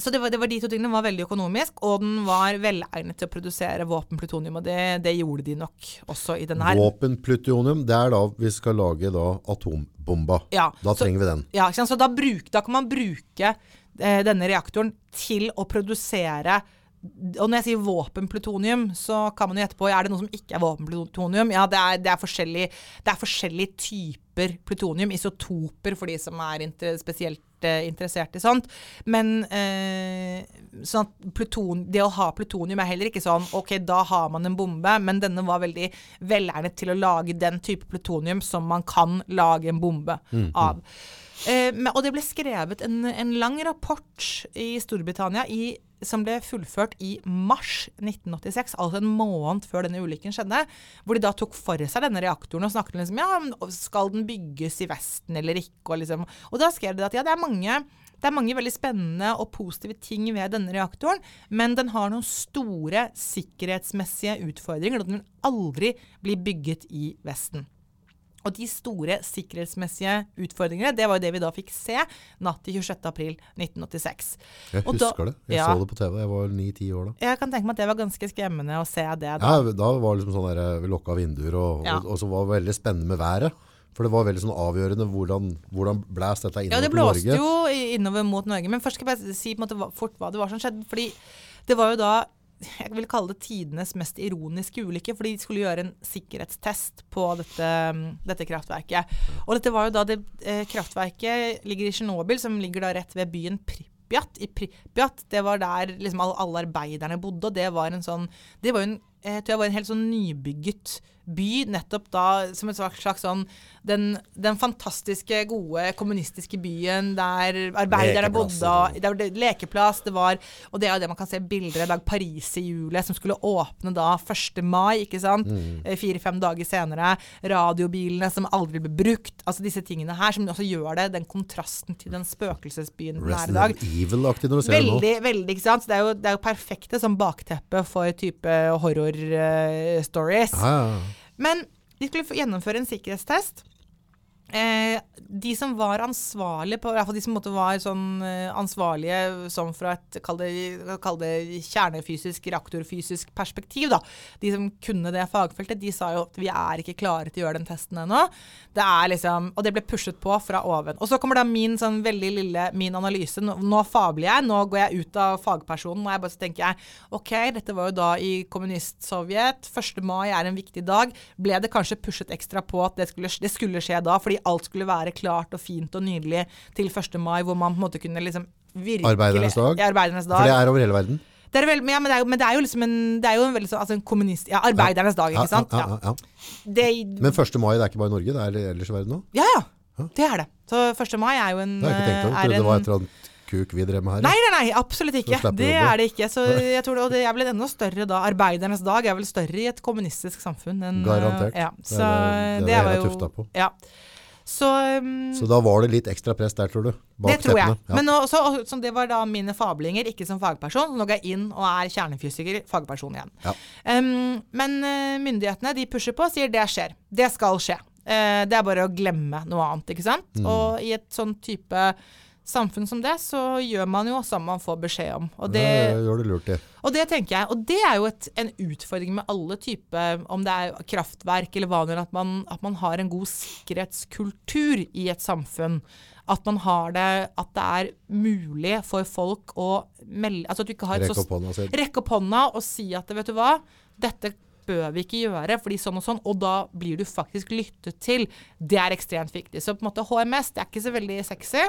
Så det var, det var de to tingene. Den var veldig økonomisk, og den var velegnet til å produsere våpenplutonium. Og det, det gjorde de nok også i den her. Våpenplutonium, det er da vi skal lage da atombomba. Ja, Da så- trenger vi den. Ja? Så da, bruk, da kan man bruke eh, denne reaktoren til å produsere og når jeg sier våpenplutonium, så kan man jo gjette på er det noe som ikke er våpenplutonium. Ja, det er, det er, forskjellige, det er forskjellige typer plutonium, isotoper for de som er inter, spesielt eh, interessert i sånt. Men eh, sånn at pluton, det å ha plutonium er heller ikke sånn OK, da har man en bombe, men denne var veldig velegnet til å lage den type plutonium som man kan lage en bombe av. Eh, og det ble skrevet en, en lang rapport i Storbritannia i, som ble fullført i mars 1986, altså en måned før denne ulykken skjedde, hvor de da tok for seg denne reaktoren og snakket liksom ja, skal den bygges i Vesten eller ikke? Og, liksom, og da skrev de at ja, det er mange det er mange veldig spennende og positive ting ved denne reaktoren, men den har noen store sikkerhetsmessige utfordringer, og den vil aldri bli bygget i Vesten. Og de store sikkerhetsmessige utfordringene, det var jo det vi da fikk se natt til 26. april 1986. Jeg Og da- husker det. Jeg ja. så det på TV. Jeg var 9-10 år da. Jeg kan tenke meg at det var ganske skremmende å se det da. Ja, da var det liksom sånn der, vi lukka vinduer, og, Ja. og, og så var det veldig spennende med været. For det var veldig sånn avgjørende hvordan, hvordan blæs dette Ja, det blåste Norge. jo innover mot Norge. Men først skal jeg bare si på en måte fort hva det var som skjedde. Fordi det var jo da jeg vil kalle det tidenes mest ironiske ulykke, For de skulle gjøre en sikkerhetstest på dette, dette kraftverket. Og dette var jo da det eh, kraftverket ligger i Tsjernobyl, som ligger da rett ved byen Pripyat. I Pripjat, det var der liksom alle, arbeiderne bodde, og det var en sånn Det var jo en, jeg tror jeg var en helt sånn nybygget by, nettopp da som et slags, sånn den, den fantastiske, gode kommunistiske byen der arbeiderne bodde. og det var lekeplass, det var Og det er jo det man kan se bilder av. Paris i juli, som skulle åpne da 1. mai, ikke sant. Eh, Fire-fem dager senere. Radiobilene som aldri ble brukt. Altså disse tingene her, som også gjør det. Den kontrasten til den spøkelsesbyen. Resident Evil-aktig når du ser det nå. Veldig, veldig, ikke sant. Så det er jo, det er jo perfekte som bakteppe for type horror-stories. Uh, ja, ja. Men de skulle gjennomføre en sikkerhetstest. Eh, de som var ansvarlige, på, i hvert fall de som var sånn eh, ansvarlige sånn fra et kall det kjernefysisk, reaktorfysisk perspektiv, da. De som kunne det fagfeltet, de sa jo at vi er ikke klare til å gjøre den testen ennå. Det er liksom, Og det ble pushet på fra oven. Og så kommer da min sånn veldig lille min analyse. Nå, nå fabler jeg, nå går jeg ut av fagpersonen, og jeg bare så tenker jeg OK, dette var jo da i kommunist-Sovjet. 1. mai er en viktig dag. Ble det kanskje pushet ekstra på at det skulle, det skulle skje da, fordi alt skulle være klart og fint og nydelig til 1. mai, hvor man på en måte kunne liksom virkelig Arbeidernes dag? Ja, arbeidernes dag. For det er over hele verden. Det er vel, men, ja, men, det er men det er jo liksom en, det er jo en veldig sånn altså en kommunist... Ja, arbeidernes dag, ikke sant? Ja, ja. Det, Men 1. mai det er ikke bare i Norge, det er ellers i verden òg? ja, ja. Det er det. Så 1. mai er jo en Det har jeg ikke tenkt over. er Trodde det var et eller annet kuk vi drev med her. Nei, nei, nei, absolutt ikke. Det er det ikke. Så [laughs] jeg tror det, og det er vel en enda større da. Arbeidernes dag er vel større i et kommunistisk samfunn enn Garantert. Ja, så det- det det, er det var jo tufta på. Ja. Så, um, Så da var det litt ekstra press der, tror du? Det tror jeg. Ja. Men også, så, så det var da mine fablinger, ikke som fagperson. Nå går jeg inn og er kjernefysiker, fagperson igjen. Ja. Um, men eh, myndighetene de pusher på og sier det skjer. Det skal skje. Uh, det er bare å glemme noe annet, ikke sant. Mm. Og i et sånn type samfunn som det, så gjør man jo som man får beskjed om. Og det, det gjør du lurt i. og det tenker jeg, og det er jo et, en utfordring med alle typer, om det er kraftverk eller hva det er, at man, at man har en god sikkerhetskultur i et samfunn. At man har det, at det er mulig for folk å melde Altså at du ikke har Rekk opp hånda si. rekke opp hånda og si at vet du hva, dette bør vi ikke gjøre, fordi sånn og sånn, og da blir du faktisk lyttet til. Det er ekstremt viktig. Så på en måte HMS, det er ikke så veldig sexy.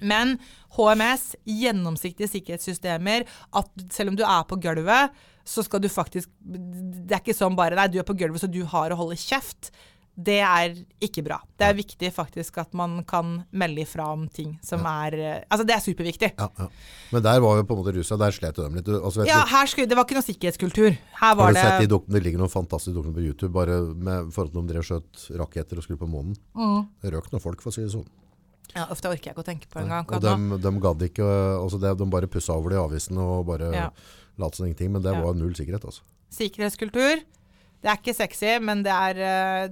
Men HMS, gjennomsiktige sikkerhetssystemer, at selv om du er på gulvet, så skal du faktisk Det er ikke sånn bare Nei, du er på gulvet, så du har å holde kjeft. Det er ikke bra. Det er viktig faktisk at man kan melde ifra om ting som er eh, Altså, det er superviktig. Ja, ja. Men der var jo på en måte rusa, der slet jo dem litt. Altså, vet Ja, her skulle, det var ikke noe sikkerhetskultur. Her har var du sett de det dokumentene? Det ligger noen fantastiske dokumenter på YouTube bare med forhold til om de drev skjøt raketter og skulle på månen. Mm. Det røk noen folk, for å si det sånn. Ja, Ofte orker jeg ikke å tenke på engang. Og de, de gadd ikke altså det, De bare pussa over det i avisen og bare Ja. lot som ingenting. Men det Ja. var null sikkerhet, altså. Sikkerhetskultur. Det er ikke sexy, men det er eh,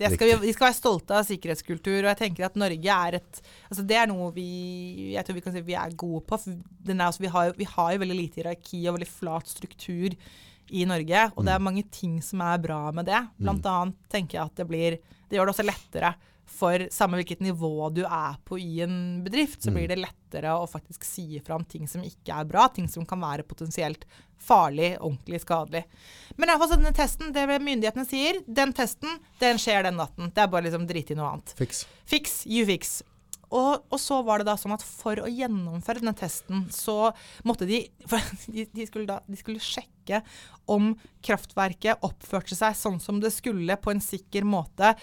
det skal vi, vi skal være stolte av sikkerhetskultur. Og jeg tenker at Norge er et altså Det er noe vi jeg tror vi kan si vi er gode på. Den er, altså, vi, har, vi har jo veldig lite hierarki og veldig flat struktur i Norge. Og det er mange ting som er bra med det. Blant annet tenker jeg at det blir Det gjør det også lettere for samme hvilket nivå du er på i en bedrift, så blir det lettere å faktisk si ifra om ting som ikke er bra, ting som kan være potensielt farlig, ordentlig skadelig. Men i hvert fall så denne testen, det myndighetene sier, den testen, den skjer den natten. Det er bare liksom drit i noe annet. Fiks. Fiks, you fix. Og, og så var det da sånn at for å gjennomføre denne testen, så måtte de [laughs] de, de, skulle, da, de skulle sjekke om kraftverket oppførte seg sånn som det skulle, på en sikker måte.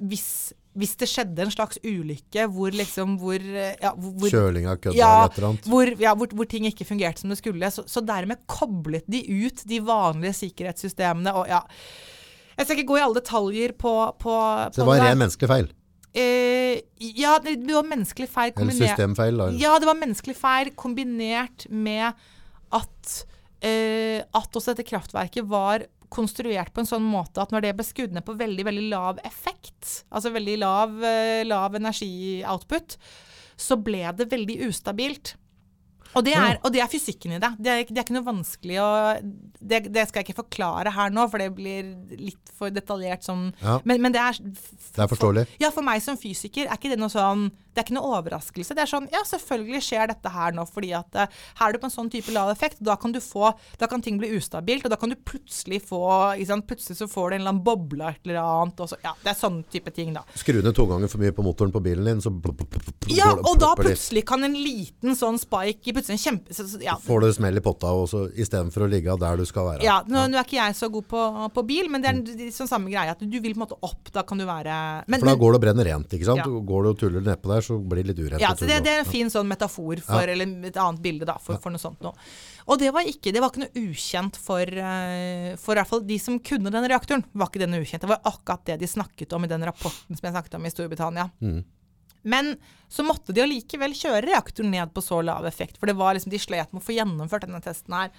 Hvis, hvis det skjedde en slags ulykke hvor liksom hvor, ja, hvor Kjøling av kødda ja, eller et eller annet. hvor, ja, hvor, hvor ting ikke fungerte som det skulle. Så, så dermed koblet de ut de vanlige sikkerhetssystemene. Og ja, jeg skal ikke gå i alle detaljer på, på, Så det var en ren menneskelig feil. Eh, ja, det, var menneskelig feil Eller kombinert systemfeil. Da. Ja, det var menneskelig feil kombinert med at, eh, at også dette kraftverket var konstruert på en sånn måte at når det ble skudd ned på veldig veldig lav effekt, altså veldig lav, eh, lav energi-output, så ble det veldig ustabilt. Og det, er, og det er fysikken i det. Det er, det er ikke noe vanskelig å det, det skal jeg ikke forklare her nå, for det blir litt for detaljert sånn. Ja. Men, men det er Det er forståelig. ja, for meg som fysiker er ikke det noe sånn Det er ikke noe overraskelse. Det er sånn Ja, selvfølgelig skjer dette her nå, fordi at uh, her er du på en sånn type lav effekt. Da kan du få Da kan ting bli ustabilt, og da kan du plutselig få sant, Plutselig så får du en eller annen boble eller annet. Så, ja, det er sånn type ting, da. Skru ned to ganger for mye på motoren på bilen din, så Ja, det- og da plutselig kan en liten sånn spike i plutselig en kjempe så, ja, får du smell i potta også, istedenfor å ligge der du skal være. Ja, nå, nå er ikke jeg så god på, på bil, men det er en sånn samme greie at du vil på en måte opp. Da kan du være men, For da går det og brenner rent, ikke sant? Ja. Går du og tuller nedpå der, så blir det litt urent. Ja, så det, det er en fin sånn metafor for, Ja. eller et annet bilde da, for, for noe sånt noe. Og det var ikke, det var ikke noe ukjent for, eh, for i hvert fall de som kunne den reaktoren. var ikke den ukjent. Det var akkurat det de snakket om i den rapporten som jeg snakket om i Storbritannia. Men så måtte de allikevel kjøre reaktoren ned på så lav effekt, for det var liksom, de slet med å få gjennomført denne testen her.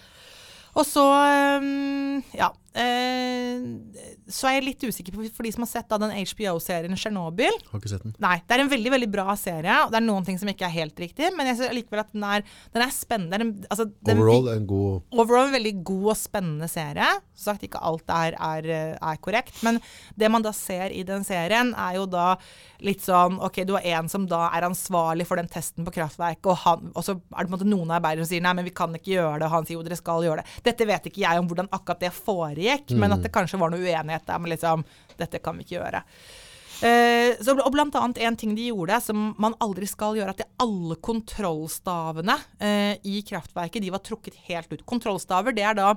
Og så, øhm, ja eh, så er jeg litt usikker på, for de som har sett da, den HBO-serien Tsjernobyl. Har ikke sett den. Nei, det er en veldig veldig bra serie, og det er noen ting som ikke er helt riktig, men jeg synes likevel at den er, den er spennende. Den, altså, den, Overall en god overall en veldig god og spennende serie. Som sagt, ikke alt er, er, er korrekt, men det man da ser i den serien, er jo da litt sånn OK, du har en som da er ansvarlig for den testen på kraftverket, og, han, og så er det på en måte noen av arbeiderne som sier nei, men vi kan ikke gjøre det, og han sier jo dere skal gjøre det. Dette vet ikke jeg om hvordan akkurat det foregikk, men at det kanskje var noe uenighet der, men liksom dette kan vi ikke gjøre. Eh, så, og blant annet en ting de gjorde som man aldri skal gjøre, at alle kontrollstavene eh, i kraftverket de var trukket helt ut. Kontrollstaver det er da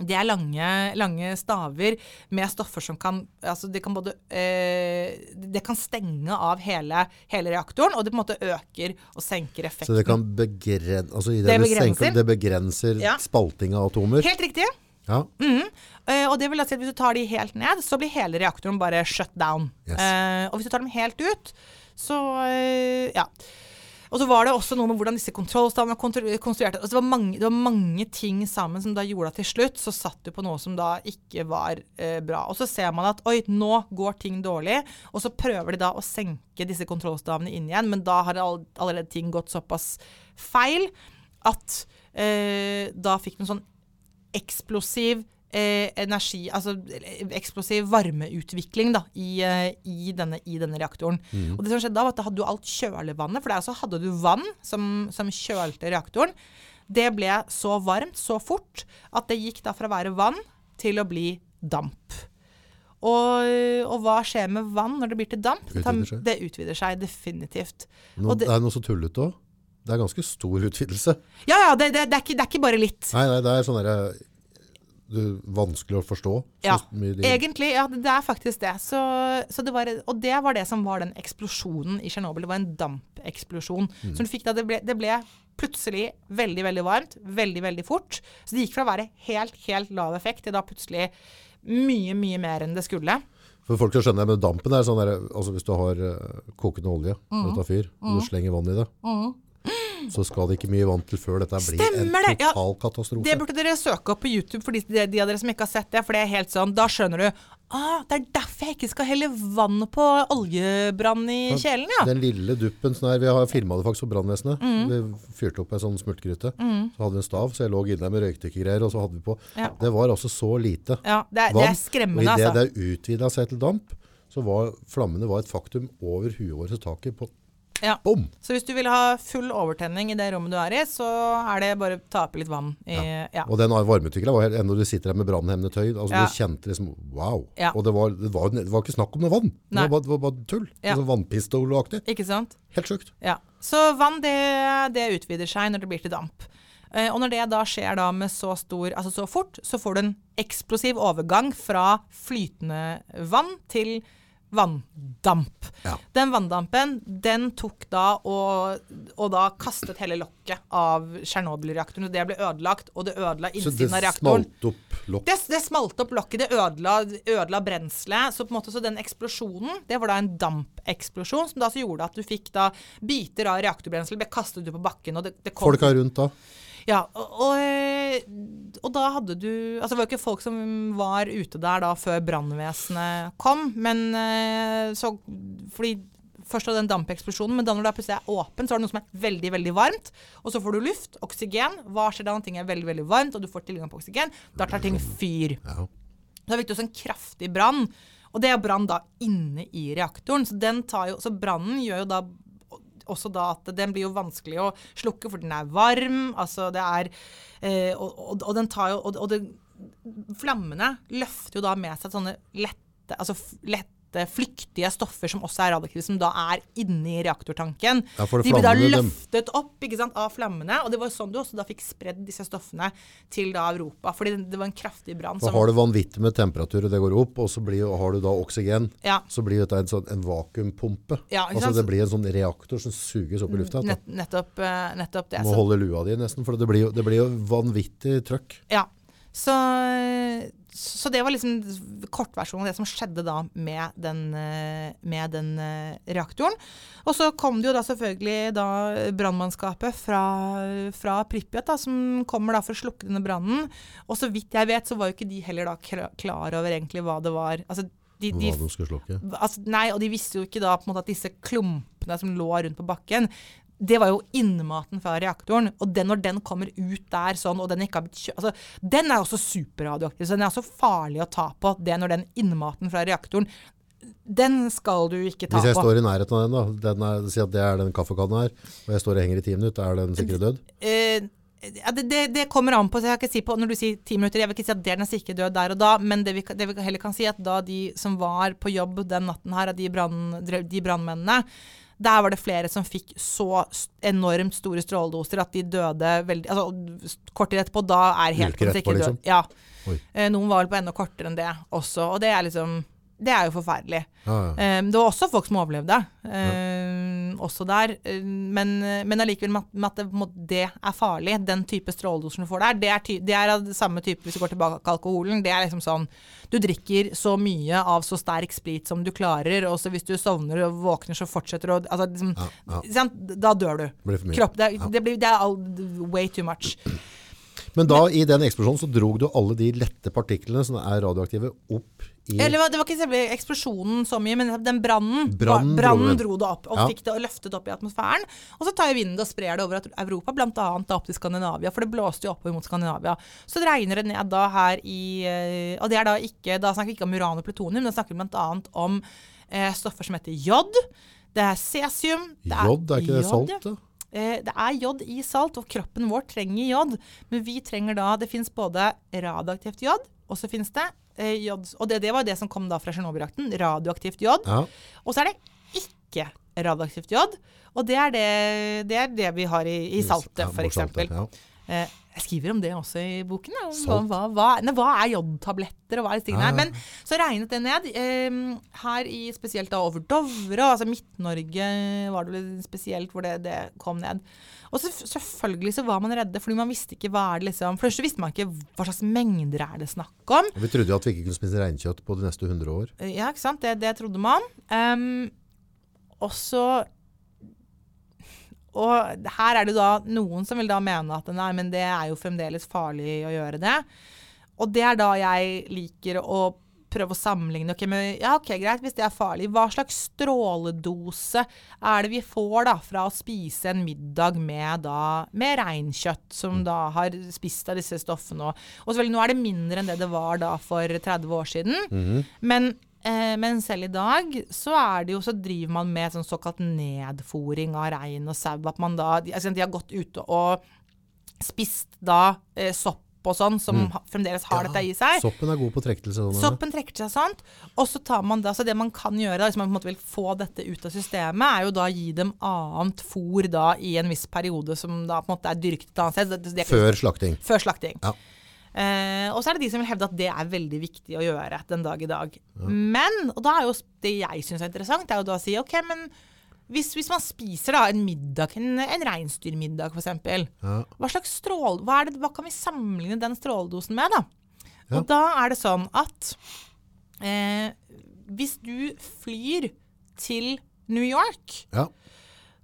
det er lange, lange staver med stoffer som kan altså Det kan både eh, Det kan stenge av hele, hele reaktoren, og det på en måte øker og senker effekten. Så det kan begrense altså Det det, begrenser. senker, det begrenser Ja. spalting av atomer. Helt riktig. Ja. Mm. og det vil jeg si at hvis du tar de helt ned, så blir hele reaktoren bare shut down. Yes. Eh, og hvis du tar dem helt ut, så eh, ja. Og så var det også noe med hvordan disse kontrollstavene var kontro- konstruert. Altså det, var mange, det var mange ting sammen som da gjorde at til slutt så satt du på noe som da ikke var eh, bra. Og så ser man at oi, nå går ting dårlig, og så prøver de da å senke disse kontrollstavene inn igjen, men da har all, allerede ting gått såpass feil at eh, da fikk du en sånn eksplosiv eh, energi, altså eh, eksplosiv varmeutvikling da, i, eh, i, denne, i denne reaktoren. Og det som skjedde da, var at da hadde du alt kjølevannet, for der også hadde du vann som, som kjølte reaktoren. Det ble så varmt så fort at det gikk da fra å være vann til å bli damp. Og, og hva skjer med vann når det blir til damp? Utvider det utvider seg definitivt. Nå, det- det er noe så tullete òg. Det er ganske stor utvidelse. Ja, ja, det, det, det, er ikke, det er ikke bare litt. Nei, nei, det er sånn derre Vanskelig å forstå. Ja, egentlig. Ja, det er faktisk det. Så, så det var, og det var det som var den eksplosjonen i Tsjernobyl. Det var en dampeksplosjon. Mm. Så du fikk da, det, ble, det ble plutselig veldig, veldig varmt. Veldig, veldig fort. Så det gikk fra å være helt, helt lav effekt til da plutselig mye, mye mer enn det skulle. For folk skal skjønne det, men dampen er sånn der, altså hvis du har eh, kokende olje Mm. du tar fyr, og du slenger vann i det, så skal det ikke mye vann til før dette blir Stemmer en en Ja, total katastrofe. Det burde dere søke opp på YouTube for de, de, av dere som ikke har sett det. For det er helt sånn, da skjønner du ah, Det er derfor jeg ikke skal helle vann på oljebrann i kjelen, ja. Den lille duppen sånn her, Vi har filma det faktisk på brannvesenet. Mm. Vi fyrte opp en sånn smultgryte. Så hadde vi en stav, så jeg lå inne med røykdykkergreier, Og så hadde vi på Ja. Det var altså så lite Ja, det er, det vann. er skremmende, og idet altså. det utvida seg til damp, så var flammene var et faktum over huet vårt og taket. på Ja. Bom! Så hvis du vil ha full overtenning i det rommet du er i, så er det bare å ta oppi litt vann. I, ja. Og den varmeutvikleren var helt enda du sitter der med brannhemmende tøy. Altså Ja. Du kjente liksom wow. Ja. Og det var, det, var, det var ikke snakk om noe vann. Det var, det var bare tull. Ja. Altså vannpistolaktig. Ikke sant? Helt sjukt. Ja. Så vann, det, det utvider seg når det blir til damp. Eh, og når det da skjer da med så stor, altså så fort, så får du en eksplosiv overgang fra flytende vann til vanndamp. Ja. Den vanndampen, den tok da og, og da kastet hele lokket av Tsjernobyl-reaktoren. Det ble ødelagt, og det ødela innsiden av reaktoren. Så det smalt opp lokket? Det, det smalt opp lokket, det ødela, ødela brenselet. Så på en måte så den eksplosjonen, det var da en dampeksplosjon, som da så gjorde at du fikk da biter av reaktorbrensel ble kastet ut på bakken. og det, det kom... Folka rundt da. Ja, og, og, eh, og da hadde du Altså det var jo ikke folk som var ute der da før brannvesenet kom, men eh, så Fordi først av den dampeksplosjonen, men da når det plutselig er åpent, så er det noe som er veldig, veldig varmt. Og så får du luft, oksygen. Hva skjer da når ting er veldig, veldig varmt, og du får tilgang på oksygen? Da tar ting fyr. Ja. Da fikk du også en kraftig brann. Og det er brann da inne i reaktoren. Så, den tar jo, så brannen gjør jo da også da at den blir jo vanskelig å slukke, for den er varm. Altså det er eh, og, og, og den tar jo Og, og det, flammene løfter jo da med seg sånne lette Altså f- lette, flyktige stoffer som også er radioaktive, som da er inni reaktortanken. Ja, De blir da løftet dem- opp sant, av flammene. Og det var sånn du også da fikk spredd disse stoffene til da Europa. Fordi det, var en kraftig brann. Så har du vanvittig med temperatur, og det går opp, og så blir, har du da oksygen. Ja. Så blir dette en, sånn, en vakuumpumpe. Ja, altså? Det blir en sånn reaktor som suges opp i lufta. Nett, nettopp, eh, nettopp det. Du må Så, holde lua di nesten, for det blir det blir jo vanvittig trøkk. ja. Så, så det var liksom kortversjonen av det som skjedde da med den, eh, med den eh, reaktoren. Og så kom det jo da selvfølgelig da brannmannskapet fra, fra Pripyat, da, som kommer da for å slukke denne brannen. Og så vidt jeg vet, så var jo ikke de heller da klar over egentlig hva det var. Altså, de, de, Hva de skulle slukke. altså, nei, og de visste jo ikke da på en måte at disse klumpene som lå rundt på bakken, det var jo innmaten fra reaktoren. Og den, når den kommer ut der sånn, og den ikke har blitt kjø... Altså, den er også superradioaktiv, så den er også farlig å ta på. Det når den innmaten fra reaktoren Den skal du ikke ta på. Hvis jeg på. står i nærheten av den, da, den er, si at det er den kaffekanna her, og jeg står og henger i ti minutter, er den sikre død? Eh, ja, det, det, det kommer an på, så jeg kan ikke si på når du sier ti minutter. Jeg vil ikke si at det er den sikkert død der og da, men det vi, det vi heller kan si, at da de som var på jobb den natten her, de brannmennene, der var det flere som fikk så enormt store stråledoser at de døde veldig altså, Kort tid etterpå, da er helt Uker etterpå, sikkert liksom? Ja. Oi. Eh, Noen var vel på enda kortere enn det også, og det er liksom Det er jo forferdelig. Ja, ja. um, det var også folk som overlevde, eh, også der. Eh, men, men allikevel med at, det, det er farlig, den type stråledoser du får der, det er, ty det er av det samme type hvis du går tilbake til alkoholen. Det er liksom sånn Du drikker så mye av så sterk sprit som du klarer, og så hvis du sovner og våkner, så fortsetter du å altså, liksom, Ja, ja. Da dør du. Blir for mye. Kropp, det, Ja. det, blir, det er all, way too much. Men da, i den eksplosjonen, så drog du alle de lette partiklene som er radioaktive opp i Eller det var ikke selve eksplosjonen så mye, men den brannen Brannen brannen dro det opp og Ja. fikk det løftet opp i atmosfæren. Og så tar jo vinden og sprer det over Europa, bl.a. opp til Skandinavia, for det blåste jo oppover mot Skandinavia. Så det regner det ned da her i eh, Og det er da ikke Da snakker vi ikke om uran og plutonium, da snakker vi bl.a. om eh, stoffer som heter jod. Det er cesium. det er jod, er ikke det ja. da? Eh, det er jod i salt, og kroppen vår trenger jod. Men vi trenger da Det fins både radioaktivt jod, og så fins det eh, jod Og det, det var det som kom da fra Tsjernobyl-akten. Radioaktivt jod. Ja. Og så er det ikke radioaktivt jod. Og det er det, det, er det vi har i, i saltet, f.eks. ja. Eh, jeg skriver om det også i boken. Ja. Salt. hva, hva, nei, hva er jodtabletter, og hva er disse tingene her? ja. Men så regnet det ned. Eh, her i spesielt da over Dovre, altså Midt-Norge var det vel spesielt hvor det, det kom ned. Og så, selvfølgelig så var man redde, fordi man visste ikke hva er det liksom For først visste man ikke hva slags mengder er det snakk om. Vi trodde jo at vi ikke kunne spise reinkjøtt på de neste 100 år. Ja, ikke sant? Det, det trodde man. Um, og så Og her er det da noen som vil da mene at nei, men det er jo fremdeles farlig å gjøre det. Og det er da jeg liker å prøve å sammenligne. Okay, men ja, ok, greit, Hvis det er farlig, hva slags stråledose er det vi får da fra å spise en middag med, da, med reinkjøtt, som da har spist av disse stoffene? Og, og selvfølgelig, nå er det mindre enn det det var da for 30 år siden. Men, eh, men selv i dag så er det jo så driver man med sånn såkalt nedfòring av rein og sau. At man da de, altså, de har gått ute og spist da eh, sopp og sånn, som ha- fremdeles har dette i seg. Soppen er god på å trekke til seg sånn. Soppen trekker til seg sånt, og så tar man da, så det man kan gjøre da, hvis man på en måte vil få dette ut av systemet, er jo da å gi dem annet fôr da i en viss periode som da på en måte er dyrket et annet sted. Det- det- Før slakting. før slakting. Ja. Eh, og så er det de som vil hevde at det er veldig viktig å gjøre den dag i dag. Men, og da er jo det jeg syns er interessant, er jo da å si ok, men hvis, hvis man spiser da en middag, en, en reinsdyrmiddag f.eks., Ja. hva slags strål, hva, er det, hva kan vi sammenligne den stråledosen med, da? Ja. Og da er det sånn at eh, hvis du flyr til New York, ja.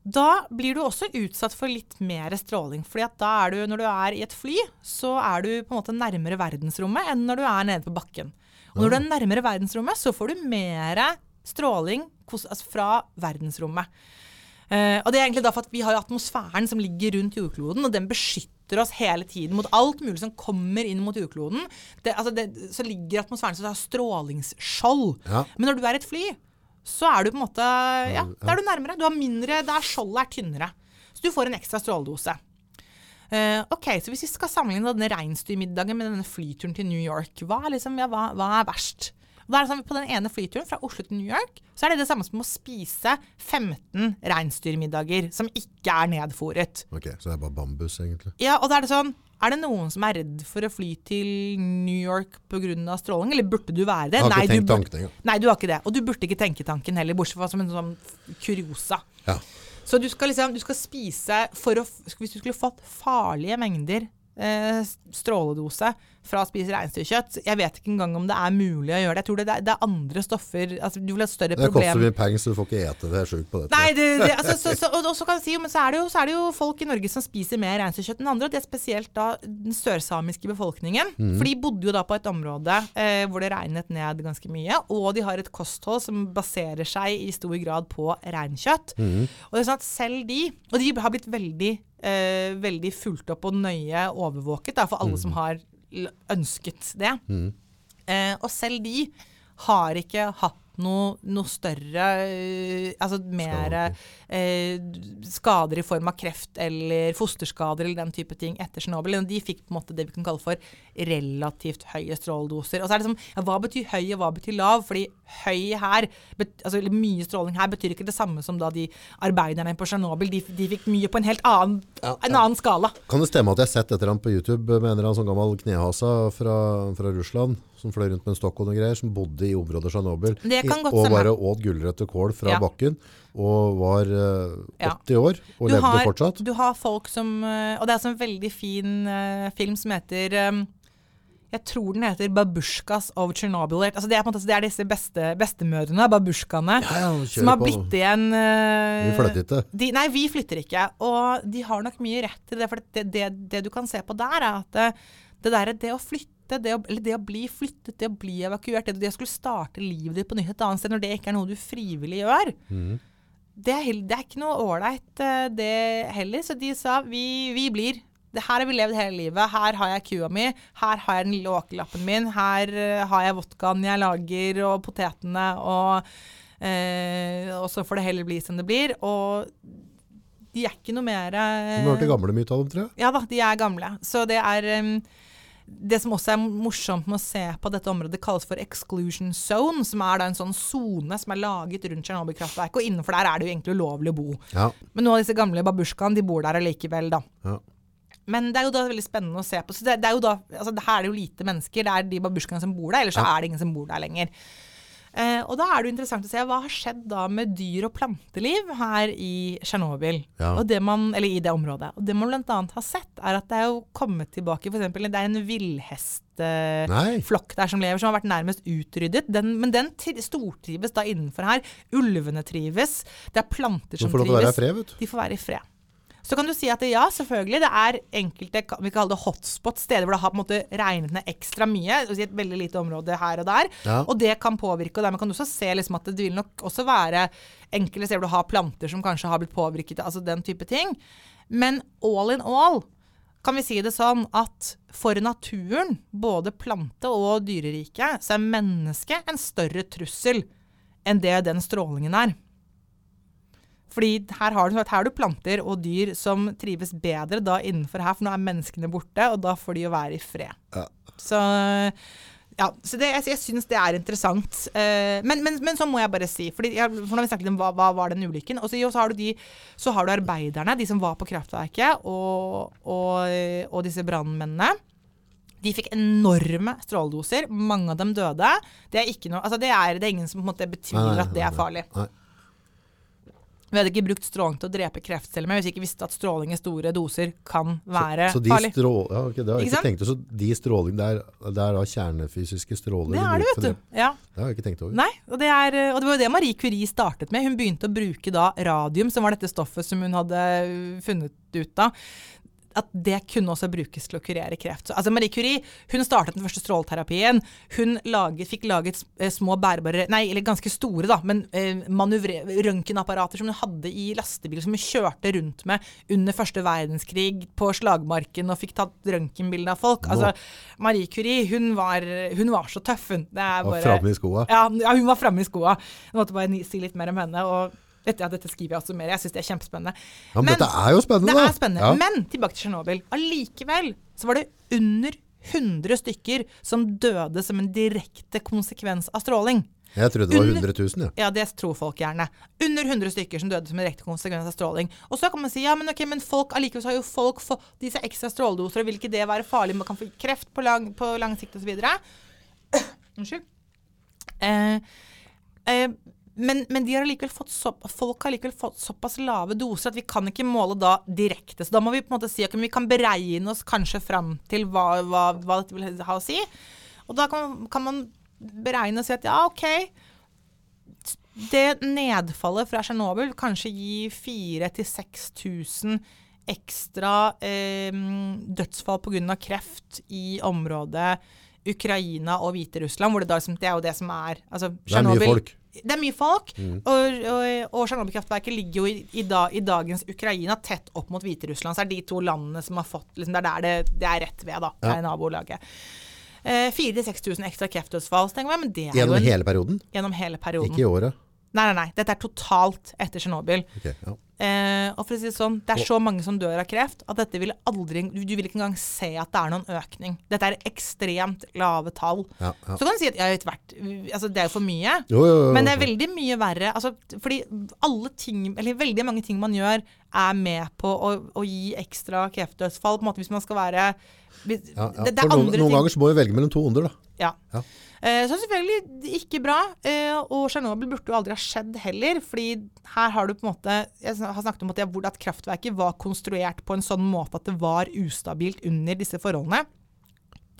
Da blir du også utsatt for litt mer stråling. fordi da er du, når du er i et fly, så er du på en måte nærmere verdensrommet enn når du er nede på bakken. Og når du er nærmere verdensrommet, så får du mer stråling altså fra verdensrommet. Eh, og det er egentlig da for at vi har atmosfæren som ligger rundt jordkloden, og den beskytter oss hele tiden mot alt mulig som kommer inn mot jordkloden. Det, altså det, så ligger atmosfæren så det har strålingsskjold. Ja. Men når du er i et fly, så er du på en måte Ja, da er du nærmere. Du har mindre Der skjoldet er tynnere. Så du får en ekstra stråledose. Uh, ok, så Hvis vi skal sammenligne denne reinsdyrmiddagen med denne flyturen til New York, hva er, liksom, ja, hva, hva er verst? Da er det sånn, På den ene flyturen fra Oslo til New York så er det det samme som å spise 15 reinsdyrmiddager som ikke er nedfòret. Ok, så det er bare bambus, egentlig. Ja, og da er det sånn Er det noen som er redd for å fly til New York pga. stråling, eller burde du være det? Jeg har ikke du tenkt burde- tanken engang. Nei, du har ikke det. Og du burde ikke tenke tanken heller, bortsett fra som en sånn kuriosa. Ja. Så du skal liksom, du skal spise for å Hvis du skulle fått farlige mengder stråledose fra å spise reinsdyrkjøtt. Jeg vet ikke engang om det er mulig å gjøre det. Jeg tror det, det, er, andre stoffer altså, Du vil ha et større Det koster mye penger, så du får ikke ete det. Jeg er sjuk på dette. Nei, det, det, [laughs] altså, så, så, og, så kan jeg si, men så er, det jo, så er det jo folk i Norge som spiser mer reinsdyrkjøtt enn andre, og det er spesielt da den sørsamiske befolkningen. For de bodde jo da på et område eh, hvor det regnet ned ganske mye, og de har et kosthold som baserer seg i stor grad på reinkjøtt. Og det er sånn at selv de, og de har blitt veldig, eh, veldig fulgt opp og nøye overvåket da, for alle som har ønsket det. Eh, og selv de har ikke hatt noe, noe større eh, Altså mer eh, skader i form av kreft eller fosterskader eller den type ting etter Tsjernobyl. De fikk på en måte det vi kan kalle for relativt høye stråledoser. Og så er det som, ja, Hva betyr høy, og hva betyr lav? Fordi høy her, bet, altså mye stråling her, betyr ikke det samme som da de arbeiderne på Tsjernobyl. De, de fikk mye på en helt annen, en annen skala. Kan det stemme at jeg har sett et eller annet på YouTube med en eller annen sånn gammel knehasa fra, fra Russland, som fløy rundt med en stokk og noen greier, som bodde i området Tsjernobyl, og bare åt gulrøtt og kål fra Ja. bakken, og var eh, Ja. 80 år, og Du levde har, fortsatt. du har folk som eh, Og det er en veldig fin uh, film som heter um, Jeg tror den heter 'Babushkas of Chernobyl'. Altså det, det er disse beste, bestemødrene, babusjkaene, Ja, som har blitt igjen uh, Vi flytter ikke. De, nei, vi flytter ikke. Og de har nok mye rett til det. For det, det, det du kan se på der, er at det, det der, det å flytte, det å, eller det å bli flyttet, det å bli evakuert, det, det å skulle starte livet ditt på nytt et annet sted når det ikke er noe du frivillig gjør, det, er, det er ikke noe ålreit eh, det heller. Så de sa vi, vi blir. Her har vi levd hele livet. Her har jeg kua mi. Her har jeg den lille åkerlappen min. Her eh, har jeg vodkaen jeg lager, og potetene. Og, eh, og så får det heller bli som det blir. Og de er ikke noe mer eh, Du hørte gamle mye av dem, tror jeg. ja da, de er gamle. Så det er um, Det som også er morsomt med å se på dette området, kalles for exclusion zone, som er da en sånn sone som er laget rundt Tsjernobyl-kraftverket. Og innenfor der er det jo egentlig ulovlig å bo. Ja. Men noen av disse gamle babusjkaene, de bor der allikevel, da. Ja. Men det er jo da veldig spennende å se på. Så det, det er jo da, altså her er det jo lite mennesker. Det er de babusjkaene som bor der, ellers så er det ingen som bor der lenger. Eh, og da er det jo interessant å se hva har skjedd da med dyr- og planteliv her i Tsjernobyl. Ja. Og det man, eller i det området. Og det man bl.a. har sett, er at det er jo kommet tilbake eksempel, Det er en villhestflokk der som lever, som har vært nærmest utryddet. Den, men den stortrives da innenfor her. Ulvene trives. Det er planter som får lov til å være i fred, vet du. De får være i fred. Så kan du si at det, ja, selvfølgelig, det er enkelte vi vi kaller det hotspot, steder hvor det har på en måte regnet ned ekstra mye, et veldig lite område her og der. Ja. Og det kan påvirke, og dermed kan du også se liksom at det vil nok også være enkelte steder hvor du har planter som kanskje har blitt påvirket, altså den type ting. Men all in all kan vi si det sånn at for naturen, både plante- og dyreriket, så er mennesket en større trussel enn det den strålingen er. Fordi her har, du, her har du planter og dyr som trives bedre da innenfor her, for nå er menneskene borte, og da får de jo være i fred. Ja. Så ja, så det, jeg, jeg syns det er interessant. Eh, men, men, men så må jeg bare si, fordi jeg, for nå har vi snakket om hva, hva var den ulykken. Og så, jo, så, har du de, så har du arbeiderne, de som var på kraftverket, og, og, og disse brannmennene. De fikk enorme stråledoser. Mange av dem døde. Det er, ikke noe, altså det er, det er ingen som på en måte betviler Nei, nei, at det er farlig. Nei. Vi hadde ikke brukt stråling til å drepe kreftceller med hvis vi ikke visste at stråling i store doser kan være Så de farlig. strå... Ja, okay, det har jeg Ikke ikke tenkt over. Så de stråling, det er, det er da kjernefysiske stråler? Det er det, vet du. Ja. Det har jeg ikke tenkt over. Nei, og det, er, og det var jo det Marie Curie startet med. Hun begynte å bruke da radium, som var dette stoffet som hun hadde funnet ut av. At det kunne også brukes til å kurere kreft. Så, altså Marie Curie hun startet den første stråleterapien. Hun laget, fikk laget eh, små bærebare, nei, eller ganske store, da, men eh, røntgenapparater som hun hadde i lastebil, som hun kjørte rundt med under første verdenskrig på slagmarken og fikk tatt røntgenbilde av folk. Altså, Marie Curie hun var, hun var så tøff, hun. Det er Og bare- framme i skoa. ja, ja, hun var framme i skoa. Jeg måtte bare si litt mer om henne. Og dette, ja, dette skriver jeg også mer. Jeg syns det er kjempespennende. Ja, men, dette er jo spennende, det er spennende. Ja. Men tilbake til Tsjernobyl. Allikevel så var det under 100 stykker som døde som en direkte konsekvens av stråling. Jeg trodde det var Under- 100 000, ja. Ja, det tror folk gjerne. Under 100 stykker som døde som en direkte konsekvens av stråling. Og så kan man si ja, men ok, men folk, allikevel så har jo folk fått disse ekstra stråledoser, og vil ikke det være farlig? Man kan få kreft på lang, på lang sikt osv. [coughs] Unnskyld. Eh, eh, men, men de har fått så, folk har likevel fått såpass lave doser at vi kan ikke måle da direkte. Så da må vi på en måte si at vi kan beregne oss kanskje fram til hva, hva, hva dette vil ha å si. Og da kan, kan man beregne og si at ja, OK. Det nedfallet fra Tsjernobyl kanskje gir 4000-6000 ekstra eh, dødsfall pga. kreft i området Ukraina og Hviterussland. Hvor det, da, liksom- det er jo det som er altså, Det er mye folk. Det er mye folk. Og, og, og Tsjernobyl-kraftverket ligger jo i, i, da, i dagens Ukraina tett opp mot Hviterussland. Så er det de to landene som har fått liksom, Det er der det, det er rett ved, da. Det er nabolaget. Eh, 4000-6000 ekstra kreftdødsfall. Så tenker jeg, men det er jo Gjennom en, hele perioden? gjennom hele perioden. Ikke i året? Nei, nei, nei. Dette er totalt etter Tsjernobyl. Okay, ja. Eh, og for å si det sånn, det er så mange som dør av kreft at dette vil aldri Du du vil ikke engang se at det er noen økning. Dette er ekstremt lave tall. Ja, ja. Så kan du si at ja, hvert altså, Det er jo for mye. Jo, jo, jo. Men det er veldig mye verre. Altså, fordi alle ting, eller veldig mange ting man gjør, er med på å, å gi ekstra kreftdødsfall. På en måte hvis man skal være hvis, det, det er For noen, noen ting. ganger så må vi velge mellom to onder, da. Ja. Ja. Eh, så selvfølgelig ikke bra. Eh, og Tsjernobyl burde jo aldri ha skjedd heller. fordi her har du på en måte Jeg har snakket om at, det, at kraftverket var konstruert på en sånn måte at det var ustabilt under disse forholdene.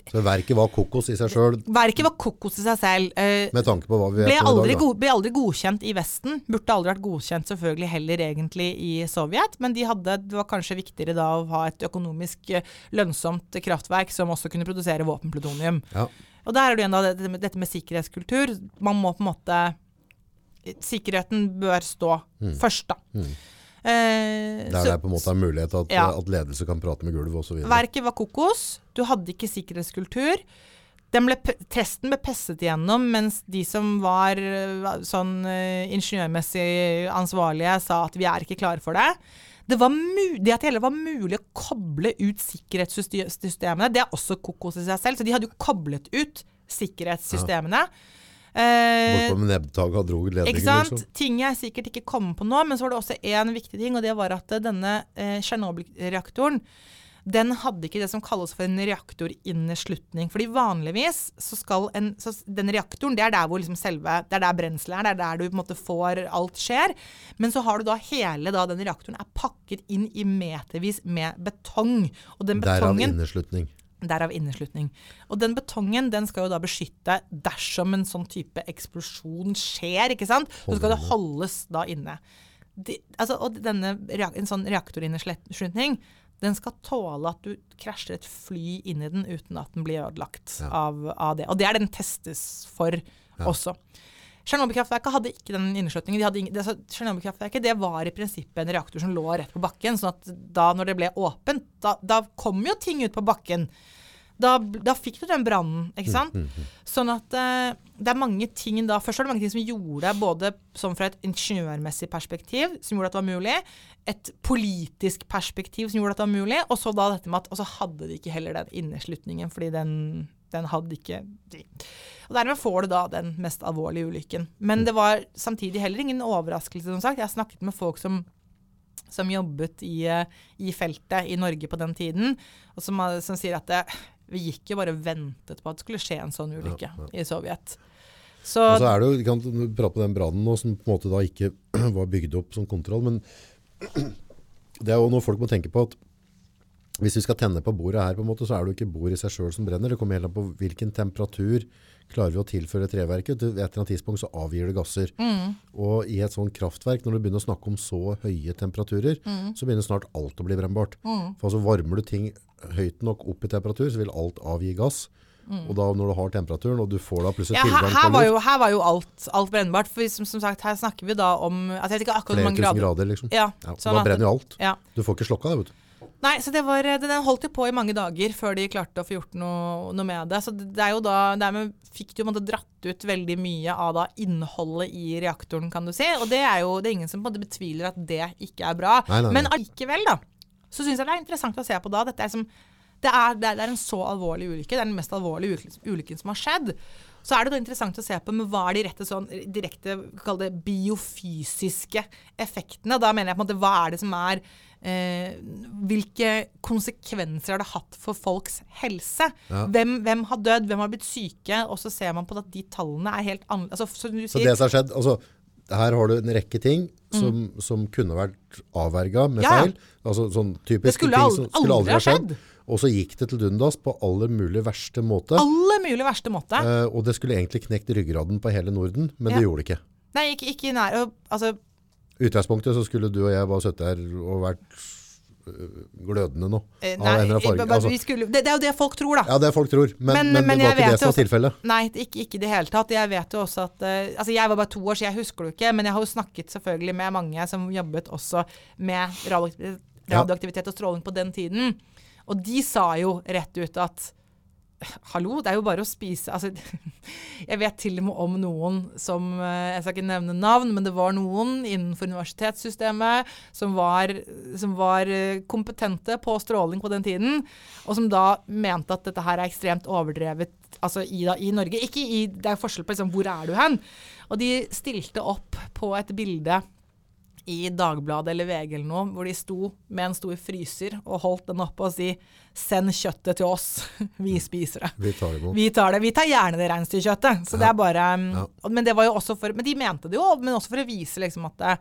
Så verket var kokos i seg sjøl, Verket var kokos i seg selv. Eh, med tanke på hva vi vet ble om i aldri, dag. Ble aldri godkjent i Vesten. Burde aldri vært godkjent selvfølgelig heller egentlig i Sovjet. Men de hadde, det var kanskje viktigere da å ha et økonomisk lønnsomt kraftverk som også kunne produsere våpenplutonium. Ja. Og der er det igjen da dette med, dette med sikkerhetskultur. Man må på en måte Sikkerheten bør stå først, da. Eh, Der så- det på en måte er mulighet at, Ja. at ledelse kan prate med gulvet osv. Verket var kokos. Du hadde ikke sikkerhetskultur. Ble, testen ble pesset igjennom, mens de som var eh, sånn eh, ingeniørmessig ansvarlige, sa at vi er ikke klare for det. Det, det at det hele var mulig å koble ut sikkerhetssystemene, det er også kokos i seg selv. Så de hadde jo koblet ut sikkerhetssystemene. Eh, Bortpå med nebbtaket og dro ledningen, liksom. Ting jeg sikkert ikke kommer på nå, men så var det også én viktig ting, og det var at eh, denne eh, Tsjernobyl-reaktoren den hadde ikke det som kalles for en reaktorinneslutning. Fordi vanligvis så skal en så Den reaktoren, det er der hvor liksom selve Det er der brenselet er, det er der du på en måte får alt skjer. Men så har du da hele da den reaktoren er pakket inn i metervis med betong. Og den Derav betongen inneslutning. Derav inneslutning. Og den betongen den skal jo da beskytte dersom en sånn type eksplosjon skjer, ikke sant? Så skal det holdes da inne. De, altså, og denne, en sånn reaktorinneslutning, den skal tåle at du krasjer et fly inn i den uten at den blir ødelagt Ja. av, av det. Og det er den testes for også. Tsjernobyl-kraftverket hadde ikke den inneslutningen. De Tsjernobyl-kraftverket det var i prinsippet en reaktor som lå rett på bakken. sånn at da når det ble åpent, da, da kom jo ting ut på bakken. Da, da fikk du den brannen, ikke sant? Sånn at eh, det er mange ting da Først var det mange ting som gjorde det, både sånn fra et ingeniørmessig perspektiv, som gjorde at det var mulig, et politisk perspektiv som gjorde at det var mulig, og så da dette med at Og så hadde de ikke heller den inneslutningen, fordi den, den hadde ikke de. Og dermed får du da den mest alvorlige ulykken. Men det var samtidig heller ingen overraskelse, som sagt. Jeg snakket med folk som som jobbet i, eh, i feltet i Norge på den tiden, og som, som sier at det, vi gikk jo bare og ventet på at det skulle skje en sånn ulykke i Sovjet. Så, Og så er det jo, vi kan prate på den brannen nå, som på en måte da ikke [clears throat] var bygd opp som kontroll, men [clears throat] det er jo noe folk må tenke på at hvis vi skal tenne på bordet her, på en måte, så er det jo ikke bordet i seg selv som brenner. Det kommer helt an på hvilken temperatur klarer vi å tilføre treverket. Til et eller annet tidspunkt så avgir det gasser. Og i et sånt kraftverk, når du begynner å snakke om så høye temperaturer, så begynner snart alt å bli brennbart. For altså varmer du ting høyt nok opp i temperatur, så vil alt avgi gass. Og da når du har temperaturen, og du får da plutselig ja, her, tilgang her, på var jo, her var jo alt, alt brennbart. For som, som sagt, her snakker vi da om altså Jeg vet ikke akkurat flere tusen grader. grader, liksom. Ja, Ja, sånn da brenner jo alt. Ja. Du får ikke slokka det, vet du. Nei, så det var, den holdt jo på i mange dager før de klarte å få gjort noe, noe med det. Så det er jo da, dermed fikk du jo dratt ut veldig mye av da innholdet i reaktoren, kan du si. Og det er jo det er ingen som på en måte betviler at det ikke er bra. Nei, nei, nei. Men allikevel, da, så syns jeg det er interessant å se på da. Dette er som det er, det, er, en så alvorlig ulykke. Det er den mest alvorlige ulykken som har skjedd. Så er det da interessant å se på men hva er de rette sånn, direkte det biofysiske effektene. Da mener jeg på en måte hva er det som er eh, Hvilke konsekvenser har det hatt for folks helse? Ja. Hvem, hvem har dødd, hvem har blitt syke? Og så ser man på at de tallene er helt annerledes. Altså, Så det som har skjedd, altså her har du en rekke ting som, som kunne vært avverga med Mm. Ja, feil. Altså sånn typiske Det skulle ting som skulle aldri aldri ha ha skjedd. Og så gikk det til dundas på aller mulig verste måte. Aller mulig verste måte. Eh, og det skulle egentlig knekt ryggraden på hele Norden, men Ja. det gjorde det ikke. Nei, ikke, ikke nær og, Altså, utgangspunktet så skulle du og jeg bare sittet her og vært øh, glødende nå. eh, av nei, Altså, vi skulle, det, det er jo det folk tror, da. ja, det er folk tror, men, Men- men, men det var ikke det som var tilfellet. Nei, ikke, i det hele tatt. Jeg vet jo også at uh, Altså, jeg var bare to år, så jeg husker det ikke. Men jeg har jo snakket selvfølgelig med mange som jobbet også med radioaktivitet, radioaktivitet og stråling på den tiden. Og de sa jo rett ut at Hallo, det er jo bare å spise altså, [laughs] Jeg vet til og med om noen som eh, Jeg skal ikke nevne navn, men det var noen innenfor universitetssystemet som var, som var eh, kompetente på stråling på den tiden, og som da mente at dette her er ekstremt overdrevet altså i, da, i Norge. Ikke i, det er forskjell på liksom, hvor er du hen. Og de stilte opp på et bilde i Dagbladet eller VG eller noe, hvor de sto med en stor fryser og holdt den oppe og si 'send kjøttet til oss, [laughs] vi spiser det'. Vi tar det. Vi tar det. Vi tar gjerne det reinsdyrkjøttet. Så det er bare um, Ja. Men det var jo også for Men de mente det jo, men også for å vise liksom at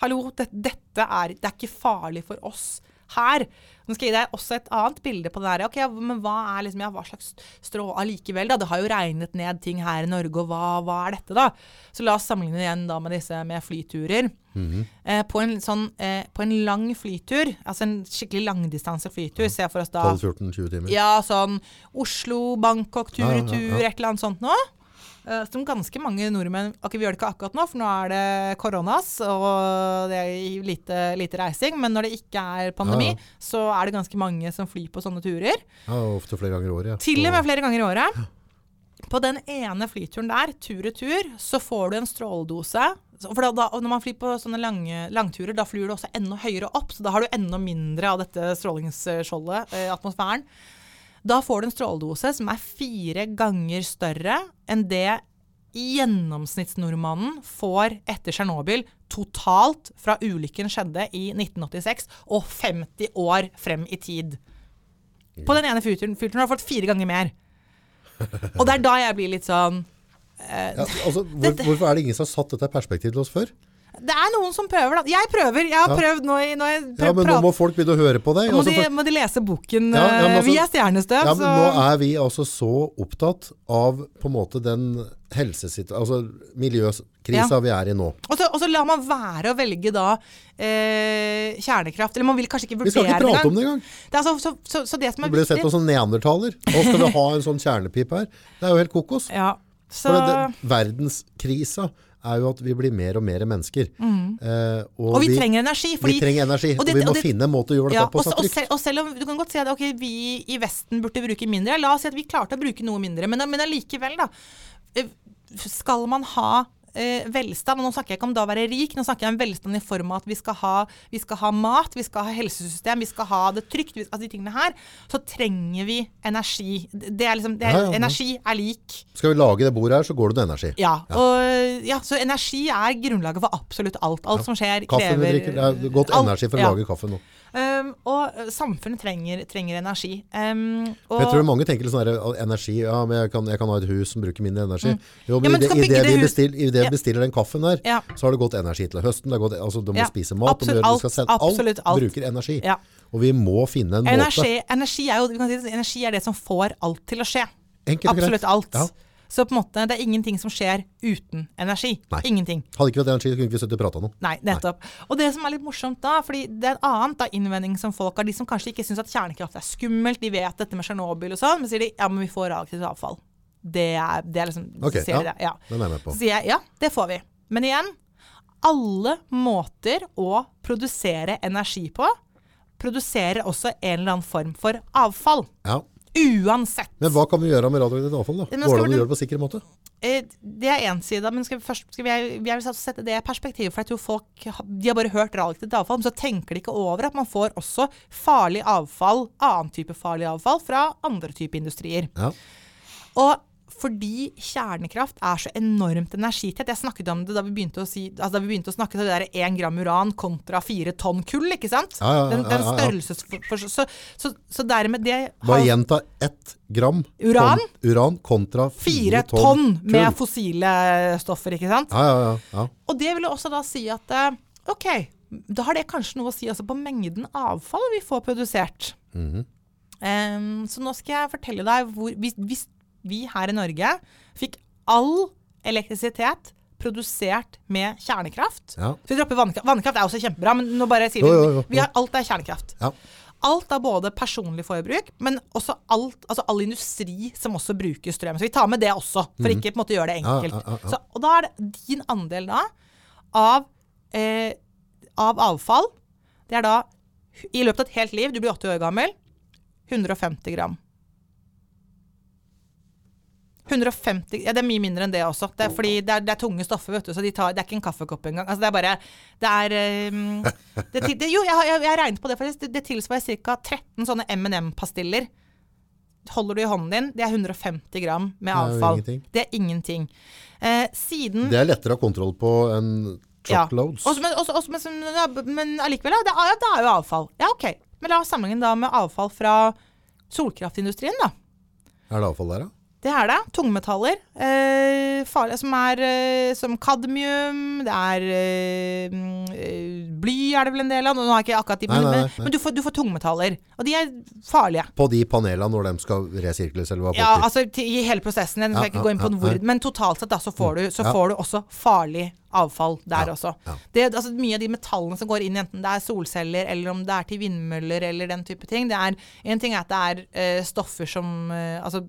Hallo, det, dette er Det er ikke farlig for oss her. Nå skal jeg gi deg også et annet bilde på det der. Ok, men hva er liksom Ja, hva slags strå allikevel, da? Det har jo regnet ned ting her i Norge, og hva, hva er dette, da? Så la oss sammenligne igjen da med disse med flyturer. eh, på, en sånn, eh, på en lang flytur, altså en skikkelig langdistanse flytur, se for oss da 12-14-20 timer. ja, sånn Oslo, Bangkok, tur-retur, Ja, ja, ja. et eller annet sånt nå. Eh, Som ganske mange nordmenn okay, vi gjør det ikke akkurat nå, for nå er det koronas, og det er lite, lite reising. Men når det ikke er pandemi, Ja, ja. så er det ganske mange som flyr på sånne turer. Ja, ofte flere ganger i året. Ja. Til og med flere ganger i året. På den ene flyturen der, tur-retur, så får du en stråledose. For da, da, når man flyr på sånne lange, langturer, da flyr du også enda høyere opp, så da har du enda mindre av dette strålingsskjoldet, eh, atmosfæren. Da får du en stråledose som er fire ganger større enn det gjennomsnittsnordmannen får etter Tsjernobyl totalt fra ulykken skjedde i 1986 og 50 år frem i tid. På den ene filteren, filteren har du fått fire ganger mer. Og det er da jeg blir litt sånn Ja, altså, hvor, hvorfor er det ingen som har satt dette i perspektiv til oss før? Det er noen som prøver, da. Jeg prøver. Jeg har Ja. prøvd nå i når jeg Ja, prøv, men nå må folk begynne å høre på deg. må, Altså, de, må de lese boken Ja, ja, eh, altså- Vi er stjernestøv, ja, men så nå er vi altså så opptatt av på en måte den helsesituasjonen, altså miljøkrisa Ja. vi er i nå. Og så, og så lar man være å velge da eh, kjernekraft. Eller man vil kanskje ikke Vi skal ikke prate om det engang. Det er altså, så, så, så det som Du ble viktig. sett på som neandertaler. Nå skal vi ha en sånn kjernepip her. Det er jo helt kokos. ja, så, For det, verdenskrisa er jo at vi blir mer og mer mennesker. Eh, og, Og vi, trenger energi. Fordi, vi trenger energi, og, og vi må og det- finne en måte å gjøre dette ja, på og, og, selv, og selv om du kan godt si at okay, vi i Vesten burde bruke mindre, la oss si at vi klarte å bruke noe mindre, men, men allikevel, da. eh, Skal man ha eh, velstand, og nå snakker jeg ikke om da å være rik, nå snakker jeg om velstand i form av at vi skal ha, vi skal ha mat, vi skal ha helsesystem, vi skal ha det trygt, vi, altså de tingene her, så trenger vi energi. Det er liksom, det er, Ja, ja. Energi er lik Skal vi lage det bordet her, så går det til energi. ja, og, ja, så energi er grunnlaget for absolutt alt. Alt som skjer, Kaffen vi krever drikker, det er godt energi for å lage kaffe nå. Um, og samfunnet trenger, trenger energi. Um, Jeg tror mange tenker sånn her, energi, ja, men jeg kan, jeg kan ha et hus som bruker mindre energi. Jo, men, Ja, men, i det, i det vi bestiller, i det Ja. bestiller den kaffen der, Ja. så har det gått energi til høsten. Det gått, altså, du må spise mat, Absolutt du skal sende, alt. Absolutt alt. bruker energi. Ja. Og vi må finne en måte. energi, energi, er jo, vi kan si, det, energi er det som får alt til å skje. Enkelt. Absolutt alt. Så på en måte, det er ingenting som skjer uten energi. Nei. Ingenting. Hadde ikke vært energi, så kunne ikke vi sittet og prata nå. Nei, nettopp. Og det som er litt morsomt da, fordi det er en annen da, innvending som folk har, de som kanskje ikke syns at kjernekraft er skummelt, de vet dette med Tsjernobyl og sånn, men sier de ja, men vi får radioaktivt avfall. Det er, det er liksom okay, ja. det, ja. Den er jeg med på. Så sier jeg ja, det får vi. Men igjen, alle måter å produsere energi på, produserer også en eller annen form for avfall. Ja. Uansett. Men hva kan vi gjøre med radioaktivt avfall? da? Men Går det an å gjøre det på sikker måte? Eh, Det er én side, men skal vi først skal vi, jeg vil sette det i perspektiv. For jeg tror folk de har bare hørt radioaktivt avfall, men så tenker de ikke over at man får også farlig avfall, annen type farlig avfall, fra andre type industrier. Ja. Og fordi kjernekraft er så enormt energitett. Jeg snakket om det da vi begynte å, si, altså da vi begynte å snakke om det der 1 gram uran kontra 4 tonn kull, ikke sant? Ja, ja, ja, den, den størrelses... Så, så, så dermed det Bare gjenta ett gram Uran? kon- uran kontra fire, 4 tonn med kull. fossile stoffer, ikke sant? Ja, ja, ja. Og det vil jo også da si at eh, ok, da har det kanskje noe å si altså, på mengden avfall vi får produsert. Mm -hmm. Um, så nå skal jeg fortelle deg hvor hvis, hvis vi her i Norge fikk all elektrisitet produsert med kjernekraft Ja. Så vi dropper vannkraft. Vannkraft er også kjempebra, men nå bare sier Jo, vi jo, jo, vi har, alt er kjernekraft. Ja. Alt er både personlig forbruk, men også alt, altså all industri som også bruker strøm. Så vi tar med det også, for ikke på en måte gjøre det enkelt. ja. Så, og da er det din andel da av, eh, av avfall Det er da i løpet av et helt liv, du blir 80 år gammel, 150 gram. 150, ja Det er mye mindre enn det også. Det er fordi det er, det er tunge stoffer, vet du, så de tar, det er ikke en kaffekopp engang. Altså det er bare Det er um, det, det, Jo, jeg, jeg, jeg regnet på det, faktisk. Det, det tilsvarer ca. 13 sånne M&M-pastiller. Holder du i hånden din, det er 150 gram med avfall. Det er ingenting. Eh, siden Det er lettere å ha kontroll på enn truckloads. også, men, også, også, men, men allikevel, ja, det ja, det er jo avfall. Ja, ok. Men la oss sammenligne da med avfall fra solkraftindustrien, da. Er det avfall der, da? Det er det. Tungmetaller. Eh, farlige, som er eh, som kadmium, det er eh, mm, bly er det vel en del av. Nå har jeg ikke akkurat de, Nei, men, nei, nei. men du, får, du får tungmetaller. Og de er farlige. På de panelene når de skal resirkles, eller hva Ja, altså i hele prosessen. Jeg skal Ja, ikke ja, gå inn på ja, hvor, men totalt sett da, så får du, så får du også farlig avfall der Ja, også. ja. Det, altså, mye av de metallene som går inn, enten det er solceller eller om det er til vindmøller eller den type ting, det er En ting er at det er uh, stoffer som uh, Altså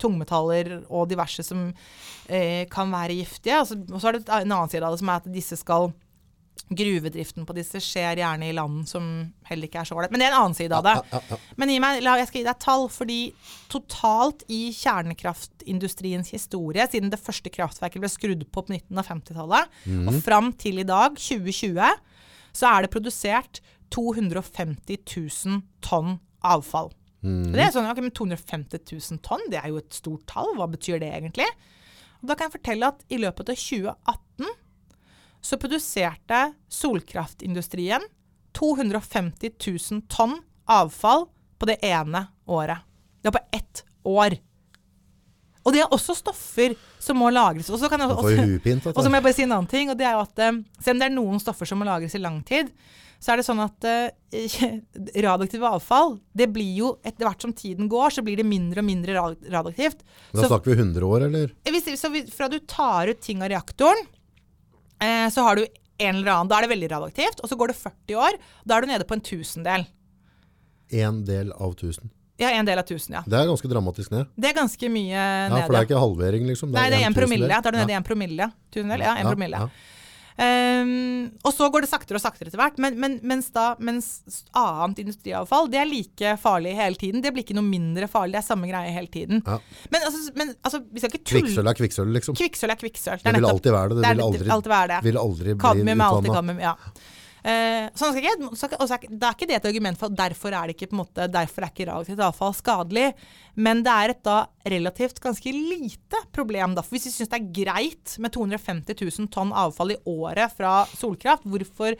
tungmetaller og diverse som uh, kan være giftige. Altså, og så er det en annen side av det som er at disse skal Gruvedriften på disse skjer gjerne i land som heller ikke er så ålreit. Men det er en annen side av det. Men meg, jeg skal gi deg tall, fordi totalt i kjernekraftindustriens historie, siden det første kraftverket ble skrudd på på 1950-tallet, mm. og fram til i dag, 2020, så er det produsert 250 000 tonn avfall. Mm. Det er sånn, ok, men 250 000 tonn, det er jo et stort tall. Hva betyr det egentlig? Og da kan jeg fortelle at i løpet av 2018 så produserte solkraftindustrien 250 000 tonn avfall på det ene året. Det var på ett år. Og det er også stoffer som må lagres. Og så kan jeg også- og så må jeg bare si en annen ting, og det er jo at eh, selv om det er noen stoffer som må lagres i lang tid, så er det sånn at uh, [laughs] radioaktive avfall, det blir jo etter hvert som tiden går, så blir det mindre og mindre radioaktivt. Da Så, snakker vi 100 år, eller? hvis, så fra du tar ut ting av reaktoren, eh, så har du en eller annen, da er det veldig radioaktivt, og så går det 40 år, da er du nede på en tusendel. En del av 1000. Ja, en del av tusen, ja. Det er ganske dramatisk ned. Det er ganske mye Ja, for det er ikke halvering, liksom. Nei, det er en promille. Da er du nede i én en promille. Tusendel? Ja, en Ja, promille. ja. Ehm, og så går det saktere og saktere etter hvert. Men, men, mens, da, mens annet industriavfall det er like farlig hele tiden. Det blir ikke noe mindre farlig. Det er samme greie hele tiden. Ja. Men, altså, men altså, vi skal ikke tulle. Kvikksølv er kvikksølv, liksom. Kvikksølv er kvikksølv. Det vil nettopp- alltid være det. Det det vil aldri, alltid være det. vil aldri bli Kadmium er alltid utvannet. kadmium, ja. Eh, sånn skal ikke, så og så er det er ikke det et argument for at derfor er det ikke på en måte, derfor er ikke radioaktivt avfall skadelig. Men det er et da relativt ganske lite problem. Da. For hvis vi syns det er greit med 250 000 tonn avfall i året fra solkraft, hvorfor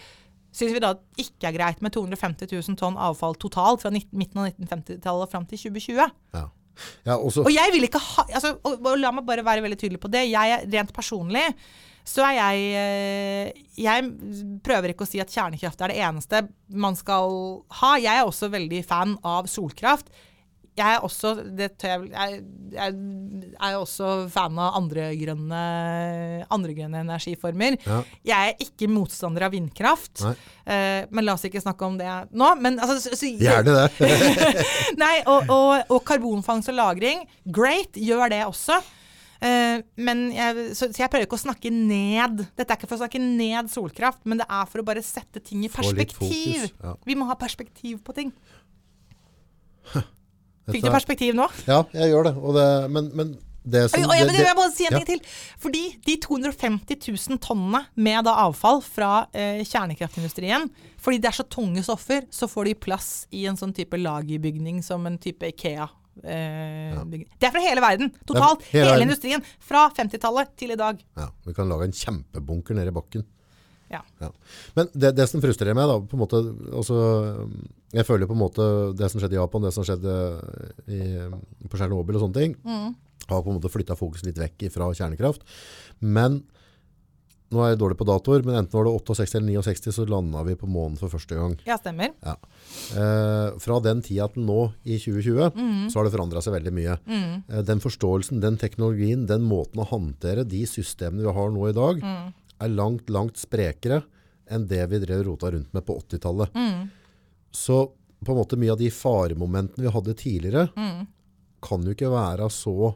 syns vi da det ikke er greit med 250 000 tonn avfall totalt fra 19, midten av 1950-tallet og fram til 2020? Ja. Ja, Og jeg vil ikke ha altså, og, og la meg bare være veldig tydelig på det. Jeg er rent personlig så er jeg eh, Jeg prøver ikke å si at kjernekraft er det eneste man skal ha. Jeg er også veldig fan av solkraft. Jeg er også, det tør jeg, jeg, er også fan av andre grønne, andre grønne energiformer. Ja. Jeg er ikke motstander av vindkraft. Eh, men la oss ikke snakke om det nå. Men, altså, så, så, Gjerne det. [laughs] Nei, og, og, og karbonfangst og -lagring, great, gjør det også. Eh, men jeg, så, så jeg prøver ikke å snakke ned Dette er ikke for å snakke ned solkraft, men det er for å bare sette ting i perspektiv. ja. Vi må ha perspektiv på ting. Fikk du er- perspektiv nå? Ja, jeg gjør det. Det men, men det som Oi, ja, det- men det- jeg må si en ja. ting til. Fordi de 250 000 tonnene med da avfall fra eh, kjernekraftindustrien, fordi det er så tunge stoffer, så får de plass i en sånn type lagerbygning som en type Ikea eh, ja. Det er fra hele verden. Er Totalt. hele Hele, industrien. Fra 50-tallet til i dag. Ja, vi kan lage en kjempebunker nede i bakken. Ja. Ja. Men det, det som frustrerer meg, da, på en måte, altså, jeg føler på en måte det som skjedde i Japan, det som skjedde i, på Tsjernobyl og sånne ting, har på en måte flytta fokus litt vekk fra kjernekraft. Men nå er jeg dårlig på datoer, men enten var det 68 eller 69, så landa vi på månen for første gang. Ja, stemmer. Ja. Eh, fra den tida til nå i 2020, Mm. så har det forandra seg veldig mye. Eh, den forståelsen, den teknologien, den måten å håndtere de systemene vi har nå i dag, Mm. er langt, langt sprekere enn det vi drev rota rundt med på 80-tallet. Mm. Så på en måte mye av de faremomentene vi hadde tidligere, Mm. kan jo ikke være så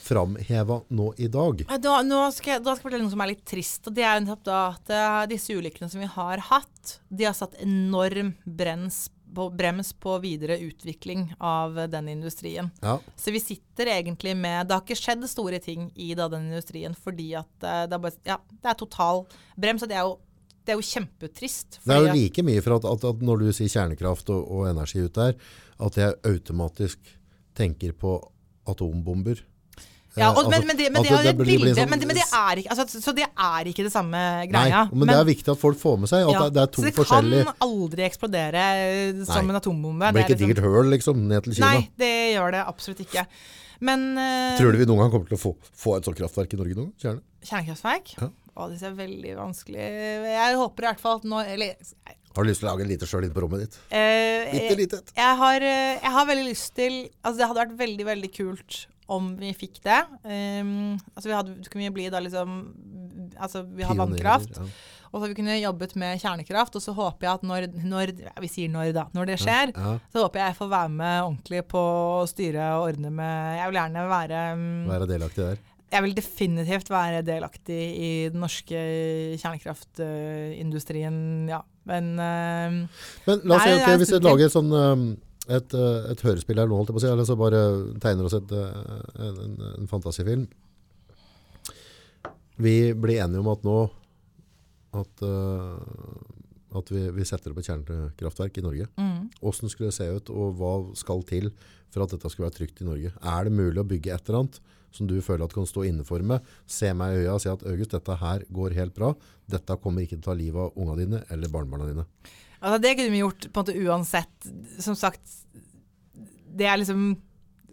framheva nå i dag. Da, nå skal jeg, da skal jeg fortelle noe som er litt trist. og Det er nettopp at eh, disse ulykkene som vi har hatt, de har satt enorm brems på, brems på videre utvikling av den industrien. Ja. Så vi sitter egentlig med Det har ikke skjedd store ting i da, den industrien fordi at eh, det er, bare, ja, det er total brems. Og det er jo, det er jo kjempetrist. Det er jo like mye for at, at, at når du sier kjernekraft og, og energi ut der, at jeg automatisk tenker på atombomber. Ja, og, altså, men, men, det, men, det, et blir- blir bilde, sånn- men, det, men det er ikke altså, Så det er ikke det samme Nei, greia. men, det er viktig at folk får med seg at ja, det, det er to så det kan aldri eksplodere eh, som Nei. en atombombe. Det blir ikke et digert høl liksom, ned til Kina. Nei, det gjør det absolutt ikke. Men uh, Tror du vi noen gang kommer til å få, få et sånt kraftverk i Norge nå? Kjerne? kjernekraftverk? Ja. Å, det er veldig vanskelig. Jeg håper i hvert fall at nå Eller Har du lyst til å lage en lite sjøl inne på rommet ditt? Uh, Bitte lite et. jeg, har, jeg har veldig lyst til Altså, det hadde vært veldig, veldig kult om vi fikk det. Um, altså, vi hadde, kunne vi bli da liksom Altså, vi har vannkraft. ja. Og så vi kunne jobbet med kjernekraft, og så håper jeg at når, når Vi sier når, da. Når det skjer, Ja. så håper jeg jeg får være med ordentlig på å styre og ordne med Jeg vil gjerne være um, Være delaktig der. Jeg vil definitivt være delaktig i den norske kjernekraftindustrien, ja. Men uh, Men la oss si, ok, hvis vi lager sånn um, et, uh, et hørespill her nå, holdt jeg på å si, eller så bare tegner oss et, uh, en, en, en fantasifilm. Vi blir enige om at nå at, uh, at vi, vi setter opp et kjernekraftverk i Norge. mm, Hvordan skulle det se ut, og hva skal til for at dette skulle være trygt i Norge? Er det mulig å bygge et eller annet som du føler at kan stå innenfor med? Se meg i øya og si at August, dette her går helt bra. Dette kommer ikke til å ta livet av unga dine eller barnebarna dine. Altså, det kunne vi gjort på en måte uansett. Som sagt, det er liksom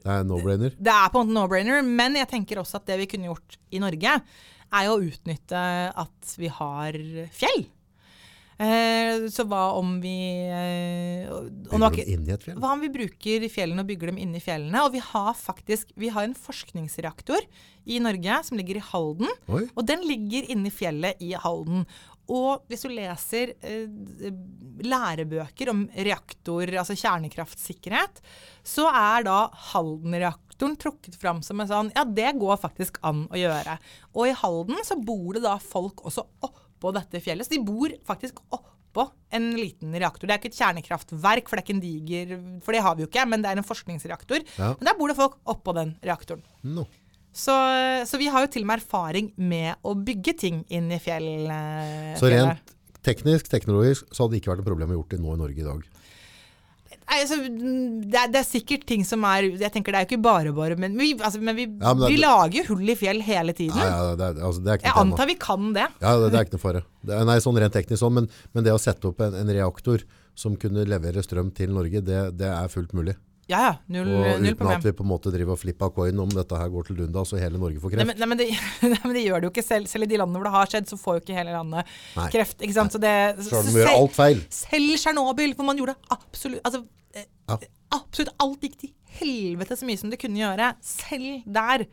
Det er no-brainer. Det er på en måte no-brainer, men jeg tenker også at det vi kunne gjort i Norge, er jo å utnytte at vi har fjell. Eh, så hva om vi eh, Bygger dem inn i et fjell? Hva om vi bruker fjellene og bygger dem inne i fjellene? Og vi har faktisk vi har en forskningsreaktor i Norge som ligger i Halden. Oi. Og den ligger inne i fjellet i Halden. Og hvis du leser eh, lærebøker om reaktor, altså kjernekraftsikkerhet, så er da Halden-reaktoren trukket fram som en sånn Ja, det går faktisk an å gjøre. Og i Halden så bor det da folk også oppå dette fjellet. Så de bor faktisk oppå en liten reaktor. Det er ikke et kjernekraftverk, for det er ikke en diger For det har vi jo ikke, men det er en forskningsreaktor. Ja. Men der bor det folk oppå den reaktoren. No. Så, så vi har jo til og med erfaring med å bygge ting inn i fjell. eh, Så rent teknisk, teknologisk, så hadde det ikke vært et problem å gjort det nå i Norge i dag. Nei, altså, mm, det, er, det er sikkert ting som er Jeg tenker det er jo ikke bare bare, men vi, altså, men vi, Ja, men det- vi lager jo hull i fjell hele tiden. Ja, ja, det, altså, det er ikke Jeg tema. antar vi kan det. Ja, det, det er ikke noe fare. Det nei, sånn rent teknisk sånn, men, men det å sette opp en, en reaktor som kunne levere strøm til Norge, det, det er fullt mulig. Ja, ja. Null, Og null uten problem. at vi på en måte driver og flipper coin om dette her går til Lunda, så hele Norge får Nei kreft. men, nei, men det, [laughs] nei, men det gjør det jo ikke selv. Selv i de landene hvor det har skjedd, så får jo ikke hele landet Nei. kreft. ikke sant? Så det, Så de så gjør alt feil. Selv Tsjernobyl, hvor man gjorde absolutt altså, eh, Ja. Absolutt alt gikk til helvete så mye som det kunne gjøre. Selv der.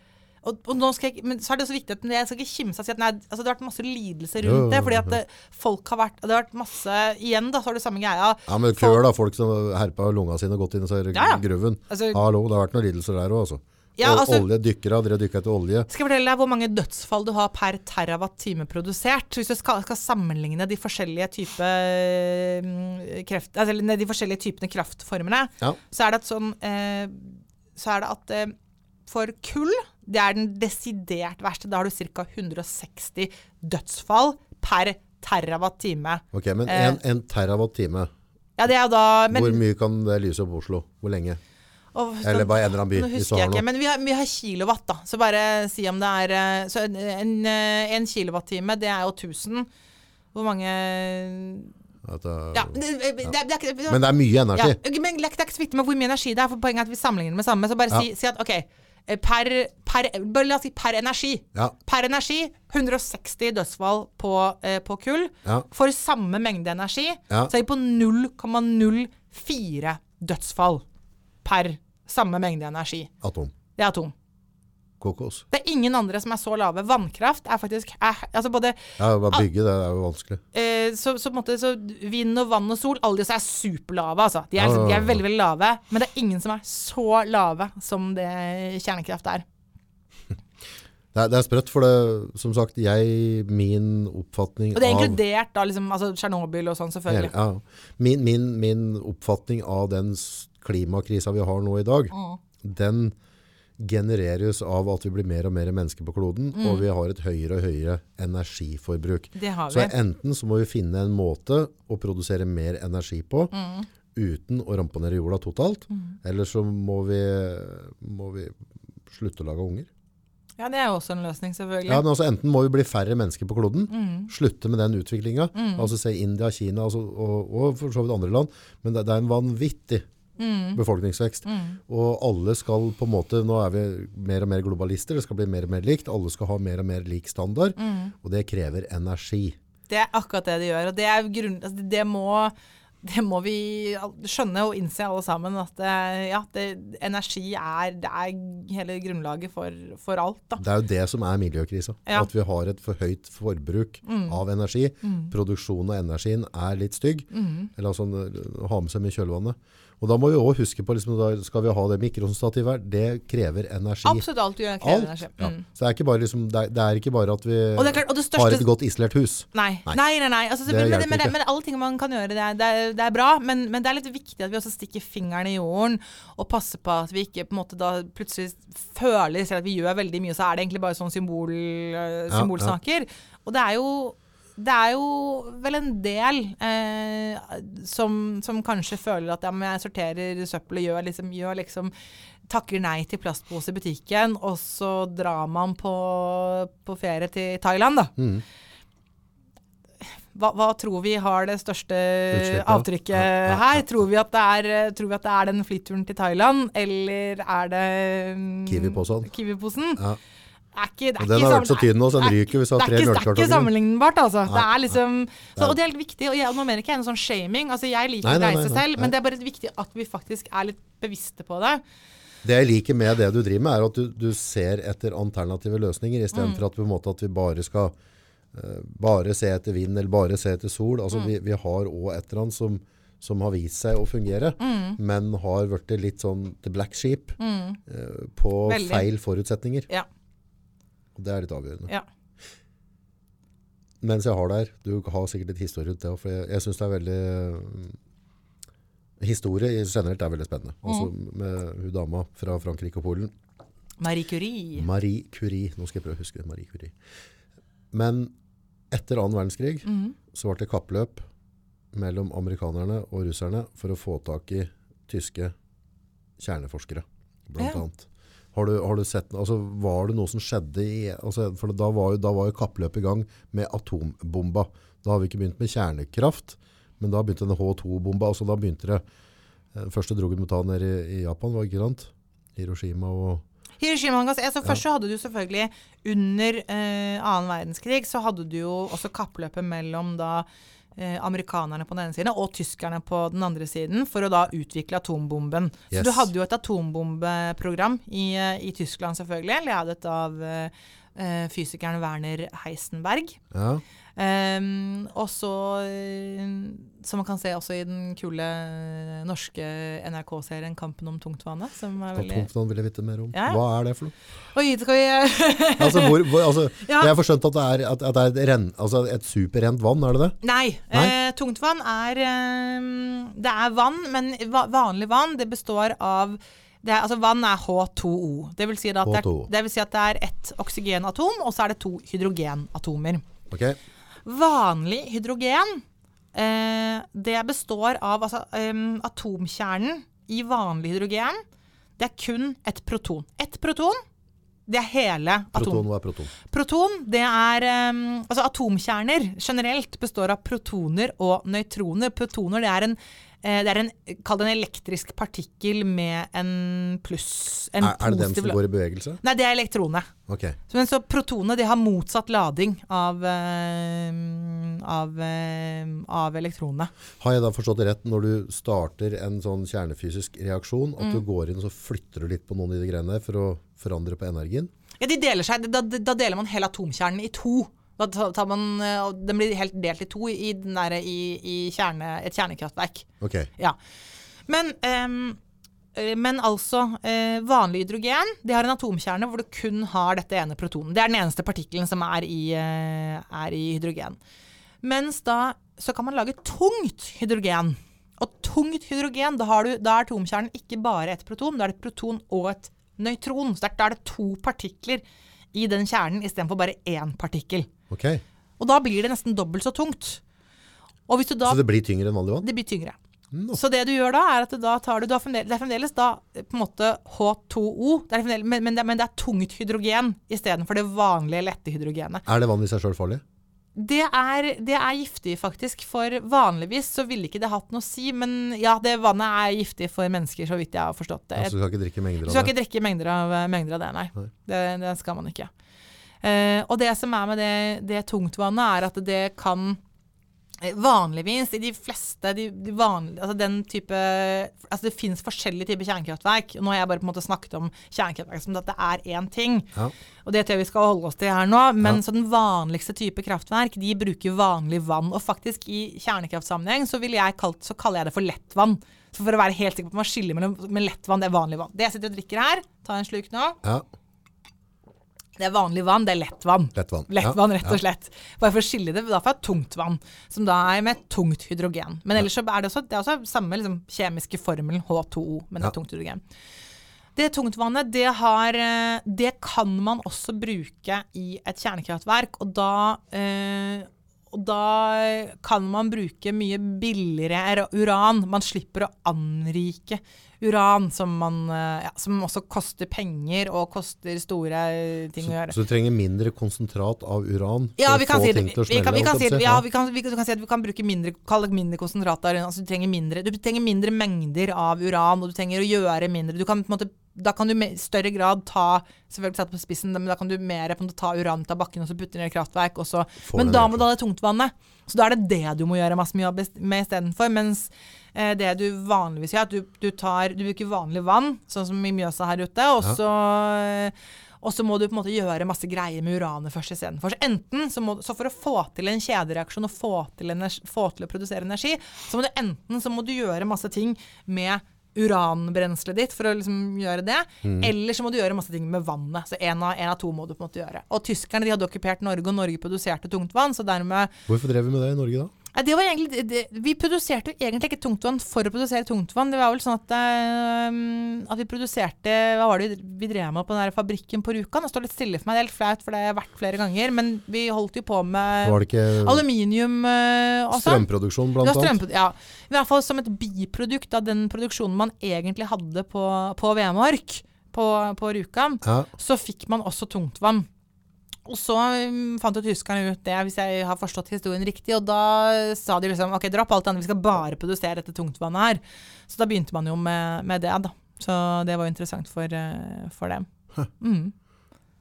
Og, og jeg, men så er det så viktig at jeg skal ikke kimse og si at nei, altså det har vært masse lidelse rundt det. Fordi at det, folk har vært Det har vært masse Igjen, da, så har du samme greia. Ja, men køer da, folk som herpa lunga sine og gått inn i Ja, ja. Altså- Hallo, det har vært noen lidelser der også, altså. Ja, altså- olje, dykkere, dere dykker etter olje. Skal jeg fortelle deg hvor mange dødsfall du har per terawatt-time produsert? Hvis du skal, skal sammenligne de forskjellige type, kreft, altså, de forskjellige typene kraftformene, Ja. så er det at sånn eh, Så er det at eh, for kull, det er den desidert verste. Da har du ca. 160 dødsfall per terawatt-time. Ok, men Eh. en, en terawatt time, Ja, det hvor mye kan det lyse opp Oslo? Hvor lenge? Og så- Eller bare en eller annen by, Nå husker jeg ikke, noe. men vi har, vi har kilowatt, da. Så bare si om det er eh, Så en, en, eh, en kilowattime, det er jo 1000. Hvor mange det- Ja, det, det, det, er ikke Men det er mye energi. ja, men det er ikke så viktig med hvor mye energi det er, for poenget er at vi sammenligner med samme. Så bare si, si at OK, eh, per, per, bare la oss si per energi. Ja. Per energi 160 dødsfall på, eh, på kull. Ja. For samme mengde energi Ja. så er vi på 0,04 dødsfall per samme mengde energi. Atom. Det er atom. Kokos. Det er ingen andre som er så lave. Vannkraft er faktisk er, altså både Ja, bare bygge det er jo vanskelig. eh, så, så, måte, så vind og vann og sol, alle disse er superlave, altså. De er, ja, de er veldig, veldig lave. Men det er ingen som er så lave som det kjernekraft er. [laughs] Det er, det er sprøtt, for det, som sagt, jeg, min oppfatning Og det er av inkludert da liksom, altså Tsjernobyl og sånn, selvfølgelig. Ja. Min, min, min oppfatning av den klimakrisa vi har nå i dag, Mm. den genereres av at vi blir mer og mer mennesker på kloden, og vi har et høyere og høyere energiforbruk. Mm. Så enten så må vi finne en måte å produsere mer energi på, Mm. uten å ramponere jorda totalt, eller så må vi, må vi slutte å lage unger. Ja, det er jo også en løsning, selvfølgelig. Ja, men altså Enten må vi bli færre mennesker på kloden, Mm. slutte med den utviklinga. Altså se India, Kina altså, og, og for så vidt andre land. Men det, det er en vanvittig Mm. befolkningsvekst. Og alle skal på en måte Nå er vi mer og mer globalister, det skal bli mer og mer likt. Alle skal ha mer og mer lik standard. Mm. Og det krever energi. Det er akkurat det de gjør. Og det, er grunn, altså, det, må, det må vi skjønne og innse alle sammen. At det, ja, det, energi er, det er hele grunnlaget for, for alt. Da. Det er jo det som er miljøkrisa. Ja. At vi har et for høyt forbruk av energi. Produksjonen av energien er litt stygg. Eller altså ha med seg mye kjølvannet. Og da må vi også huske på, liksom, da skal vi ha det mikrostativet her, det krever energi. Absolutt alt du gjør, krever Alt. energi. Ja. Mm. Så det er, ikke bare, liksom, det, er, det er ikke bare at vi Og klart, og det har et godt isolert hus. Nei. Nei. Nei, nei, nei. Altså, Det men, men, men, alle ting man kan gjøre, det er, det er, bra. Men, men det er litt viktig at vi også stikker fingeren i jorden og passer på at vi ikke på en måte da plutselig føler selv at vi gjør veldig mye, så er det egentlig bare sånn symbol, symbolsaker. Ja, ja. Og det er jo det er jo vel en del eh, som, som kanskje føler at ja, men jeg sorterer søppel og gjør liksom, gjør liksom takker nei til plastpose i butikken, og så drar man på, på ferie til Thailand, da. Mm. Hva, hva tror vi har det største Utslippet. avtrykket Ja, ja, her? Tror vi, at det er, tror vi at det er den flyturen til Thailand, eller er det mm, Kiwi-posen. Kiwi-posen? Er ikke, det er den har vært så tynn nå, så den er ryker hvis du har tre mjølkekartonger. Det er ikke sammenlignbart, altså. det er liksom, så, og det er helt viktig. Og jeg, nå mener ikke jeg noe sånn shaming. Altså, jeg liker Nei, å nei, reise nei, nei, selv, nei. men det er bare viktig at vi faktisk er litt bevisste på det. Det jeg liker med det du driver med, er at du, du ser etter alternative løsninger, istedenfor Mm. at, på en måte, at vi bare skal uh, bare se etter vind eller bare se etter sol. Altså, Mm. vi, vi har òg et eller annet som, som har vist seg å fungere, Mm. men har blitt litt sånn the black sheep eh, på Veldig. feil forutsetninger. Ja. Og det er litt avgjørende. ja. Mens jeg har der, du har sikkert litt historie rundt det òg, for jeg, jeg synes det er veldig mm, Historie generelt er veldig spennende. Altså med hun dama fra Frankrike og Polen. Marie Curie. Marie Curie. Nå skal jeg prøve å huske det. Marie Curie. Men etter annen verdenskrig så ble det kappløp mellom amerikanerne og russerne for å få tak i tyske kjerneforskere, blant Ja. annet. Har du, har du sett, altså var det noe som skjedde i, altså, for da var, jo, da var jo kappløpet i gang med atombomba. Da har vi ikke begynt med kjernekraft, men da begynte den H2-bomba, altså da begynte det, eh, første drogen mot ned i, i Japan, var ikke sant? Hiroshima og Hiroshima. Altså, Først så hadde du selvfølgelig under eh, verdenskrig så hadde du jo også kappløpet mellom da eh, amerikanerne på den ene siden og tyskerne på den andre siden for å da utvikle atombomben. Så du hadde jo et atombombeprogram i, eh, i Tyskland selvfølgelig, ledet av eh, eh, fysikeren Werner Heisenberg. Ja, Ehm, og så, eh, som man kan se også i den kule eh, norske NRK-serien 'Kampen om tungtvannet'. Som er veldig tungtvann vil jeg vite mer om. Ja. Hva er det for noe? Oi, skal vi [laughs] Altså, hvor, hvor, altså, [laughs] Ja. Jeg har forskjønt at det er, at, at det er et, ren, altså et superrent vann, er det det? Nei. Nei? Eh, tungtvann er eh, Det er vann, men va vanlig vann det består av det er, altså Vann er H2O. Det vil, si at det er, H2O. det vil si at det er ett oksygenatom, og så er det to hydrogenatomer. Ok, Vanlig hydrogen eh, det består av altså, um, atomkjernen i vanlig hydrogen. det er kun et proton. Ett proton, det er hele Proton, hva er proton? Proton, det er um, Altså atomkjerner generelt består av protoner og nøytroner. Protoner, det er en det er en, Kall det en elektrisk partikkel med en pluss. En Er, er det den som går i bevegelse? Nei, det er elektronene. Ok. Så, men så protonene de har motsatt lading av, eh, av, eh, av elektronene. Har jeg da forstått det rett når du starter en sånn kjernefysisk reaksjon, at Mm. du går inn og så flytter du litt på noen av de greiene der for å forandre på energien? Ja, de deler seg, da, da deler man hele atomkjernen i to. Da tar man, eh, Den blir helt delt i to i, den der, i, i kjerne, et kjernekraftverk. Ok. Ja. Men, eh, men altså, eh, vanlig hydrogen det har en atomkjerne hvor du kun har dette ene protonen. Det er den eneste partikkelen som er i, er i hydrogen. Mens da så kan man lage tungt hydrogen. Og tungt hydrogen, da, har du, da er atomkjernen ikke bare et proton, da er det et proton og et nøytron. Så da er det to partikler i den kjernen istedenfor bare én partikkel. Ok. Og da blir det nesten dobbelt så tungt. Og hvis du da Så det blir tyngre enn vanlig vann? det blir tyngre. No. Så det du gjør da, er at da tar du, da fremdeles, det er fremdeles da eh, på en måte H2O, det er men, men, det, men det er tungt hydrogen istedenfor det vanlige lette hydrogenet. Er det vann i seg sjøl farlig? Det er, det er giftig faktisk, for vanligvis så ville ikke det hatt noe å si, men ja, det vannet er giftig for mennesker, så vidt jeg har forstått det. Altså, du skal ikke drikke mengder av Du av skal det? ikke drikke mengder av, mengder av det, nei. Nei. Det, det skal man ikke. Eh, og det som er med det, det tungtvannet, er at det kan eh, Vanligvis i de fleste de, de vanlige, altså den type altså Det fins forskjellige typer kjernekraftverk. Nå har jeg bare på en måte snakket om kjernekraftverk som at det er én ting. Ja. Og det tror jeg vi skal holde oss til her nå. Men Ja. så den vanligste type kraftverk de bruker vanlig vann. Og faktisk i kjernekraftsammenheng så, jeg kalt, så kaller jeg det for lettvann. Så for å være helt sikker på at man skiller mellom med lettvann det er vanlig vann. Det jeg sitter og drikker her, ta en sluk nå. ja. Det er vanlig vann, det er lett vann. Lett vann, lett vann Ja, rett og slett. Bare for å skille det da fra tungt vann, som da er med tungt hydrogen. Men ellers så er det også, det er også samme liksom, kjemiske formelen H2O, men det er tungt hydrogen. Det tungtvannet, det, har, eh, det kan man også bruke i et kjernekraftverk, og da, eh, og da kan man bruke mye billigere uran. Man slipper å anrike uran, som, man, eh, ja, som også koster penger og koster store ting å gjøre. Så du trenger mindre konsentrat av uran for Ja, vi å kan få si, ting til å vi, smelle? kan, vi, kan si, ja, vi, kan, vi kan si at vi kan bruke mindre, mindre konsentrat av uran. Altså, du, trenger mindre, du trenger mindre mengder av uran, og du trenger å gjøre mindre. Du kan, på en måte, da kan du i større grad ta selvfølgelig satt på spissen, men da kan du mer på en måte, ta uran ut av bakken og så putte den i kraftverk. Og så, men da må du ha det tungtvannet. Så da er det det du må gjøre masse mye jobb med istedenfor. Mens eh, det du vanligvis gjør, at du, du, tar, du bruker vanlig vann, sånn som i Mjøsa her ute, og så Ja. og så må du på en måte gjøre masse greier med uranet først istedenfor. Så enten så, må, så for å få til en kjedereaksjon og få til, energi, få til å produsere energi, så må du enten så må du gjøre masse ting med uranbrenselet ditt for å liksom gjøre det, eller så må du gjøre masse ting med vannet. Så en av, av to må du på en måte gjøre. Og tyskerne de hadde okkupert Norge, og Norge produserte tungtvann, så dermed Hvorfor drev vi med det i Norge da? Det var egentlig, det, vi produserte jo egentlig ikke tungtvann for å produsere tungtvann. Det var vel sånn at, eh, at vi produserte Hva var det vi- drev med på den der fabrikken på Rjukan? Det står litt stille for meg, det er helt flaut, for det har jeg vært flere ganger. Men vi holdt jo på med aluminium uh, også. strømproduksjon blant annet? strømprodu- ja. I hvert fall som et biprodukt av den produksjonen man egentlig hadde på, på Vemork, på, på Rjukan, Ja. så fikk man også tungtvann. Og så um, fant jo tyskerne ut det, hvis jeg har forstått historien riktig, og da sa de liksom ok, dropp alt det andre, vi skal bare produsere dette tungtvannet her. Så da begynte man jo med, med det, da. Så det var jo interessant for, eh, for dem. Mm.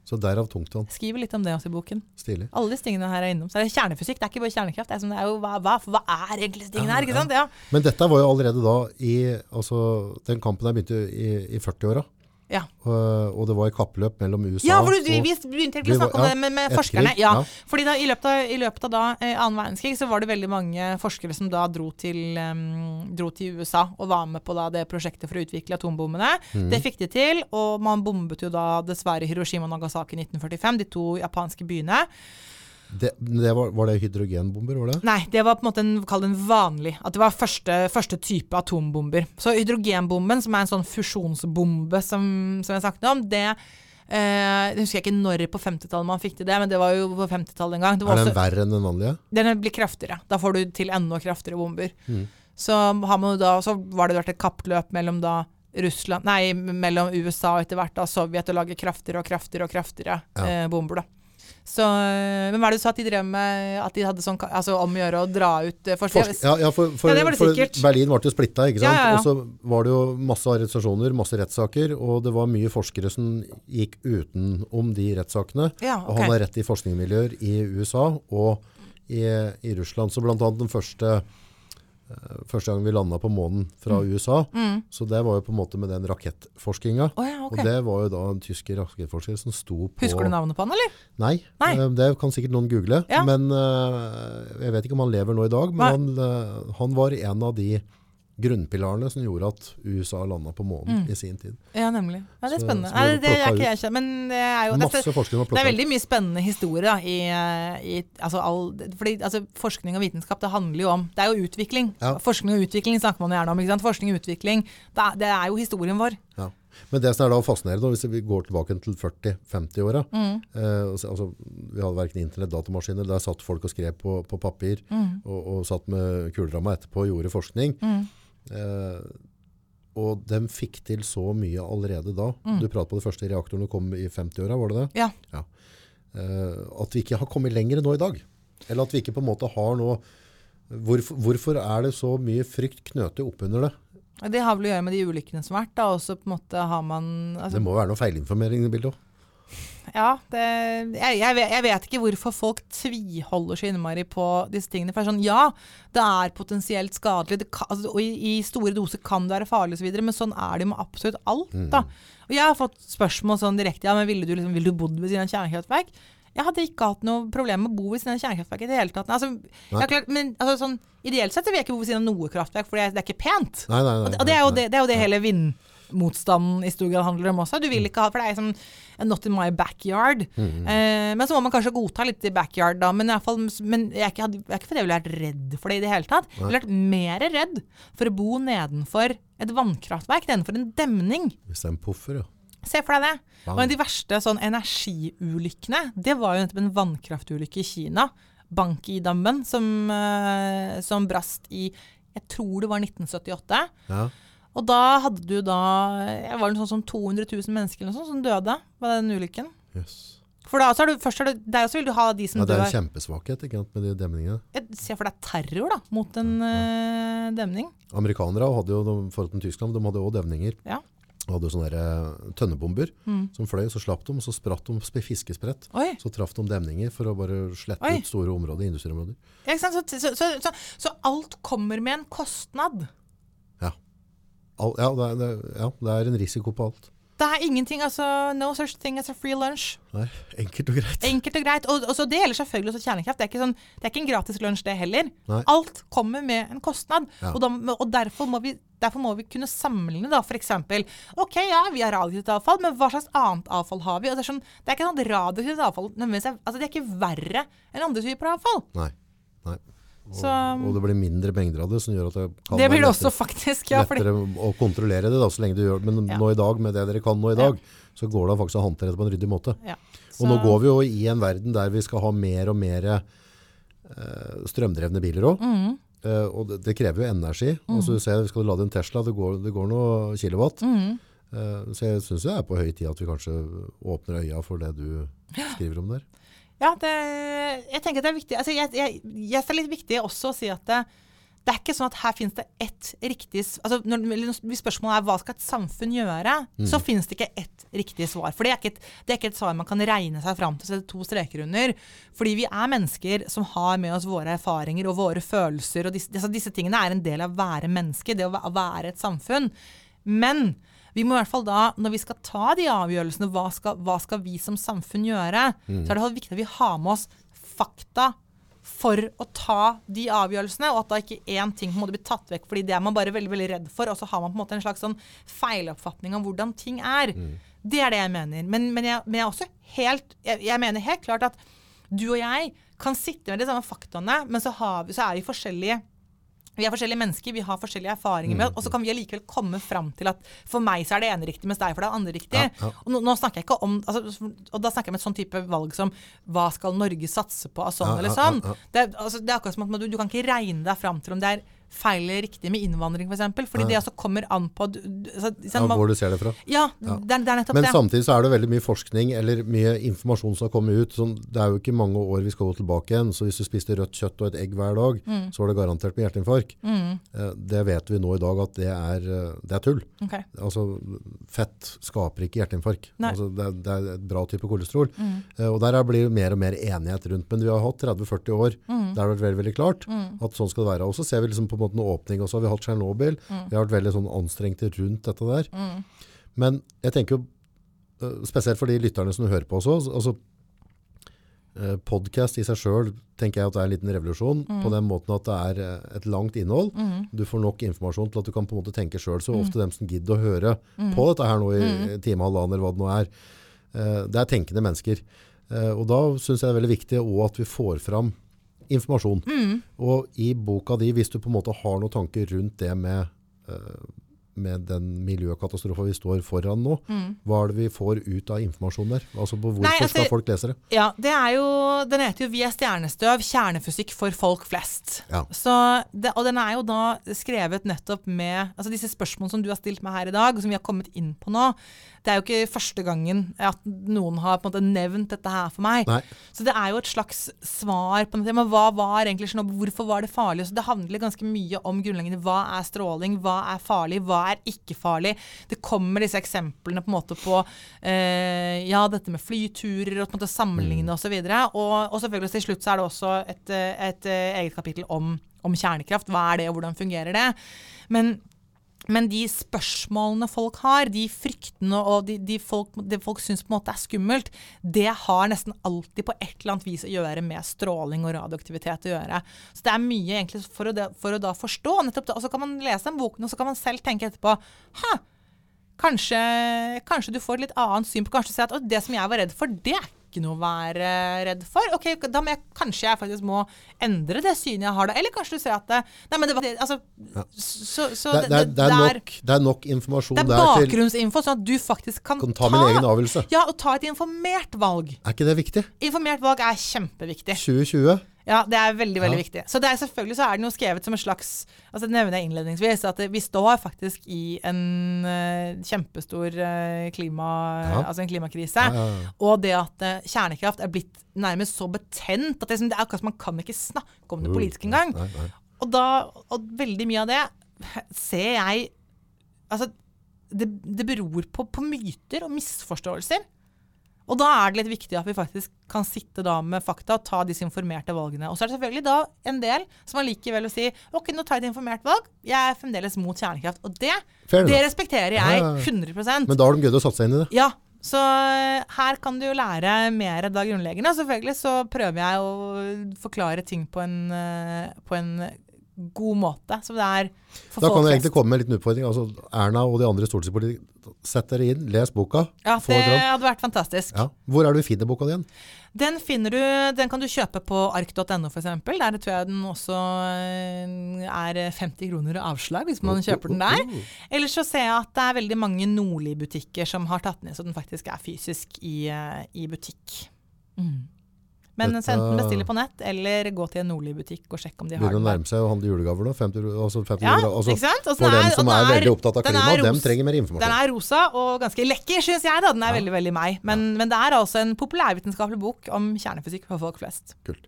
Så derav tungtvann. Skriver litt om det også i boken. Stilig. Alle disse tingene her er innom. Så det er kjernefysikk, det er ikke bare kjernekraft. Det er, som, det er jo hva, hva, hva er egentlig disse tingene her, ikke sant? Ja. Men dette var jo allerede da i altså, Den kampen der begynte i, i 40-åra. Ja. Og, og det var i kappløp mellom USA Ja, for du, vi, vi begynte egentlig å snakke om ja, det med, med forskerne. ja. fordi da, i, løpet av, I løpet av da, eh, annen verdenskrig så var det veldig mange forskere som da dro til, um, dro til USA og var med på da det prosjektet for å utvikle atombommene. Mm. Det fikk de til, og man bombet jo da dessverre Hiroshima og Nagasaki i 1945, de to japanske byene. Det, det var, var det hydrogenbomber, var det? Nei, det var på en måte en, kall en vanlig At det var første, første type atombomber. Så hydrogenbomben, som er en sånn fusjonsbombe som, som jeg snakket om, det eh, Jeg husker ikke når på 50-tallet man fikk til det, men det var jo på 50-tallet en gang. Det var Er den også, verre enn den vanlige? den blir kraftigere. Da får du til enda kraftigere bomber. Mm. Så, har man da, så var det vært et kappløp mellom da Russland Nei, mellom USA og etter hvert da Sovjet å lage kraftigere og kraftigere og kraftigere Ja. eh, bomber, da. Så eh, Men hva er det du sa at de drev med At de hadde sånn Altså om å gjøre å dra ut forskere? forskning? Forsk ja, ja, for, for, Ja, det var det for sikkert. Berlin ble jo splitta, ikke sant? Ja. Og så var det jo masse arrestasjoner, masse rettssaker, og det var mye forskere som gikk utenom de rettssakene Ja, og han har rett i forskningsmiljøer i USA og i, i Russland. Så blant annet den første, eh, første gang vi landa på månen fra Mm. USA, så det var jo på en måte med den rakettforskinga. Oh, ja, okay. Og det var jo da en tysk rakettforsker som sto på Husker du navnet på han, eller? Nei, Nei. eh, det kan sikkert noen google. Ja. Men eh, jeg vet ikke om han lever nå i dag. Men han, eh, han var en av de grunnpilarene som gjorde at USA landa på månen i sin tid. Ja, nemlig. Ja, det er spennende. så Nei, ble det, det det er ikke jeg kjent, men det er jo Masse forskning var det er veldig mye spennende historie da, i, i altså all, fordi altså, forskning og vitenskap det handler jo om Det er jo utvikling. Ja. Forskning og utvikling snakker man gjerne om. ikke sant? Forskning og utvikling, det er, det er jo historien vår. Ja. Men det som er da fascinerende, hvis vi går tilbake til 40-50-åra Mm. eh, altså, altså, Vi hadde verken internett, datamaskiner. Der satt folk og skrev på, på papir Mm. og, og satt med kuleramma etterpå og gjorde forskning. Eh, og de fikk til så mye allerede da. Du pratet på de første reaktorene kom i 50-åra, var det det? Ja. Eh, at vi ikke har kommet lenger nå i dag. Eller at vi ikke på en måte har noe Hvorfor, hvorfor er det så mye frykt knøtet oppunder det? Det har vel å gjøre med de ulykkene som har vært. da, Også på en måte har man altså, Det må være noe feilinformering i bildet òg. Ja, det, jeg, jeg, vet, jeg vet ikke hvorfor folk tviholder så innmari på disse tingene. For det er sånn, ja, det er potensielt skadelig, kan, altså, og i, i store doser kan det være farlig osv., men sånn er det med absolutt alt. da. Og jeg har fått spørsmål sånn direkte, ja, men ville du, liksom, ville du bodd ved siden av kjernekraftverk? Jeg hadde ikke hatt noe problem med å bo ved siden av kjernekraftverk i det hele tatt. Altså, klart, men altså, sånn, ideelt sett så vil jeg ikke bo ved siden av noe kraftverk, for det er, det er ikke pent. Nei, nei, nei, Og det, og det er jo det, det, er jo det hele vindmotstanden i stor grad handler om også. Du vil ikke ha, for det er liksom not in my backyard. Eh, men så må man kanskje godta litt i backyard, da. Men, i fall, men jeg, er ikke, jeg er ikke fordi jeg ville vært redd for det i det hele tatt. Jeg ville vært mer redd for å bo nedenfor et vannkraftverk, nedenfor en demning. Hvis det er en puffer, ja. Se for deg det. Og en av de verste sånn energiulykkene, det var jo nettopp en vannkraftulykke i Kina. Banki-dammen som, eh, som brast i jeg tror det var 1978. ja. Og da hadde du da jeg Var det sånn som 200 000 mennesker eller noe sånt som døde ved den ulykken? Yes. For da så er du, først er det, der også vil du ha de som ja, det er en kjempesvakhet ikke med de demningene. Jeg ser for deg terror da, mot en eh, demning. Amerikanere hadde jo, de, forhold til Tyskland, de hadde også demninger. Ja. De hadde sånne der, eh, tønnebomber som fløy, så slapp de, og så spratt de fiskesprett. Oi. Så traff de demninger for å bare slette Oi. ut store områder, industriområder. Ja, så, så, så alt kommer med en kostnad. Ja. Ja, det er, det, ja, det er en risiko på alt. Det er ingenting, altså No such thing as a free lunch. Nei, enkelt og greit. Enkelt og greit. Og, og så Det gjelder selvfølgelig også kjernekraft. Det er ikke, sånn, det er ikke en gratis lunsj, det heller. Nei. Alt kommer med en kostnad. Ja. Og, da, og derfor, må vi, derfor må vi kunne sammenligne, da. F.eks. OK, ja, vi har radioaktivt avfall, men hva slags annet avfall har vi? Og Det er, sånn, det er ikke sånn radioaktivt avfall altså, Det er ikke verre enn andre typer avfall. Nei. Nei. Og, Så- og det blir mindre mengder av det, som gjør at det kan Det blir være lettere, faktisk. Ja, fordi, lettere å kontrollere det, da, så lenge du gjør. Men Ja. nå i dag, med det dere kan nå i dag, så går det faktisk å håndtere det på en ryddig måte. ja. Og nå går vi jo i en verden der vi skal ha mer og mer eh, strømdrevne biler òg. Mm. Eh, og det, det krever jo energi. Altså, du ser, skal du lade en Tesla, det går, det går noe kilowatt. Mm. Eh, så jeg syns det er på høy tid at vi kanskje åpner øya for det du skriver om der. Ja, det, jeg tenker at det er viktig. Altså, jeg, jeg, jeg synes det er litt viktig også å si at det, det er ikke sånn at her finnes det ett riktig altså når, Hvis spørsmålet er hva skal et samfunn gjøre, så finnes det ikke ett riktig svar. For det er, ikke et, det er ikke et svar man kan regne seg fram til å sette to streker under. Fordi vi er mennesker som har med oss våre erfaringer og våre følelser. og Disse, altså disse tingene er en del av å være menneske, det å være et samfunn. Men vi må i hvert fall da, når vi skal ta de avgjørelsene, hva skal, hva skal vi som samfunn gjøre, så er det viktig at vi har med oss fakta for å ta de avgjørelsene, og at da ikke én ting på en måte blir tatt vekk, fordi det er man bare veldig veldig redd for, og så har man på en måte en slags sånn feiloppfatning av hvordan ting er. Det er det jeg mener. Men, men, jeg, men jeg også helt jeg, jeg mener helt klart at du og jeg kan sitte med de samme faktaene, men så, har vi, så er vi forskjellige vi er forskjellige mennesker, vi har forskjellige erfaringer med oss, og så kan vi allikevel komme fram til at for meg så er det ene riktig, mens deg for det er andre riktig. Ja, ja. Og nå, nå snakker jeg ikke om altså, Og da snakker jeg om et sånn type valg som hva skal Norge satse på av sånn Ja, eller sånn. Det, altså, det er akkurat som at du, du kan ikke regne deg fram til om det er feil riktig med innvandring, f.eks. For eksempel, fordi det altså kommer an på du- altså, Ja, hvor du ser det fra. ja, det, er, det er nettopp Men det. samtidig så er det veldig mye forskning eller mye informasjon som har kommet ut. Sånn, det er jo ikke mange år vi skal gå tilbake igjen. Så hvis du spiste rødt kjøtt og et egg hver dag, Mm. så var det garantert med hjerteinfarkt. Eh, Det vet vi nå i dag at det er, eh, det er tull. Okay. Altså, fett skaper ikke hjerteinfarkt. Mm. Altså, det, det er et bra type kolesterol. Eh, og der er- blir det mer og mer enighet rundt. Men vi har hatt 30-40 år Mm. der det har vært veldig, veldig klart at sånn skal det være. Og så ser vi liksom på en måte en åpning. Og så har vi hatt Tsjernobyl. Mm. Vi har vært veldig sånn anstrengte rundt dette der. Men jeg tenker jo, eh, spesielt for de lytterne som hører på også, altså Podkast podcast i seg selv tenker jeg at det er en liten revolusjon Mm. på den måten at det er eh, et langt innhold. Du får nok informasjon til at du kan på en måte tenke selv. Så Mm. ofte dem som gidder å høre på dette her nå i time og halvannen eller hva det nå er, eh, det er tenkende mennesker. Eh, og da synes jeg det er veldig viktig også at vi får fram informasjon. Mm. Og i boka di, hvis du på en måte har noen tanker rundt det med, eh, med den miljøkatastrofen vi står foran nå, hva er det vi får ut av informasjon der? Altså på hvorfor Mm. Nei, altså- skal folk lese det? Ja, det er jo, Den heter jo 'Vi er stjernestøv kjernefysikk for folk flest'. Ja. Så det, og den er jo da skrevet nettopp med altså disse spørsmålene som du har stilt meg her i dag, og som vi har kommet inn på nå. Det er jo ikke første gangen at noen har på en måte nevnt dette her for meg. Nei. Så det er jo et slags svar på det. Men hva var egentlig Tsjernobyl? Hvorfor var det farlig? Så det handler ganske mye om grunnleggende hva er stråling, hva er farlig, hva er ikke farlig. Det kommer disse eksemplene på en måte på eh, ja, dette med flyturer og på en måte sammenligne og osv. Og, og selvfølgelig til slutt så er det også et, et, et eget kapittel om, om kjernekraft. Hva er det, og hvordan fungerer det? Men men de spørsmålene folk har, de fryktene og de, de folk, det folk syns på en måte er skummelt, det har nesten alltid på et eller annet vis å gjøre med stråling og radioaktivitet å gjøre. Så det er mye egentlig for å, for å da forstå. nettopp det. Og så kan man lese den boken, og så kan man selv tenke etterpå Hæ, kanskje, kanskje du får et litt annet syn på Kanskje du ser at «Å, det som jeg var redd for, det er ikke noe å være redd for. Ok, da må jeg, Kanskje jeg faktisk må endre det synet jeg har da. Eller kanskje du ser at det, Nei, men det var altså, så, så Det, det, er, det, er nok, det er nok informasjon det er bakgrunnsinfo, sånn at du faktisk kan, kan ta min egen avgjørelse. Ja, og ta et informert valg. Er ikke det viktig? Informert valg er kjempeviktig. 2020? Ja, det er veldig, veldig Ja. viktig. Så det er selvfølgelig så er det noe skrevet som en slags altså Det nevner jeg innledningsvis, at vi står faktisk i en uh, kjempestor uh, klima, Ja. altså en klimakrise. Ja. Og det at uh, kjernekraft er blitt nærmest så betent at det, det er akkurat som man kan ikke snakke om det politisk engang. Og, da, og veldig mye av det ser jeg Altså, det, det beror på, på myter og misforståelser. Og da er det litt viktig at vi faktisk kan sitte da med fakta og ta disse informerte valgene. Og så er det selvfølgelig da en del som allikevel vil si ok, nå tar jeg et informert valg, jeg er fremdeles mot kjernekraft. Og det, det respekterer jeg ja, ja. 100% Men da har de gøy å satse inn i det. ja, så eh, her kan du jo lære mer da grunnleggende. Selvfølgelig så prøver jeg å forklare ting på en, eh, på en god måte. Så det er for Da kan det egentlig komme med en liten utfordring. Altså, Erna og de andre stortingspolitikerne, sett dere inn, les boka. Ja, det hadde vært fantastisk. Ja. Hvor er det du finner boka di? Den finner du, den kan du kjøpe på ark.no f.eks. Der tror jeg den også eh, er 50 kroner avslag hvis man kjøper den der. [laughs] Ellers så ser jeg at det er veldig mange Nordli-butikker som har tatt den inn, så den faktisk er fysisk i, eh, i butikk. Mm. Men Dette- enten bestille på nett, eller gå til en Nordli-butikk og sjekke om de har Begynner å den. nærme seg å handle julegaver nå. 50, altså 50 Ja, altså, ikke sant? Og for dem som er, er- veldig opptatt av den klima, dem trenger mer informasjon. Den er rosa og ganske lekker, syns jeg. da. Den er veldig veldig meg. Men, men det er altså en populærvitenskapelig bok om kjernefysikk for folk flest. Kult.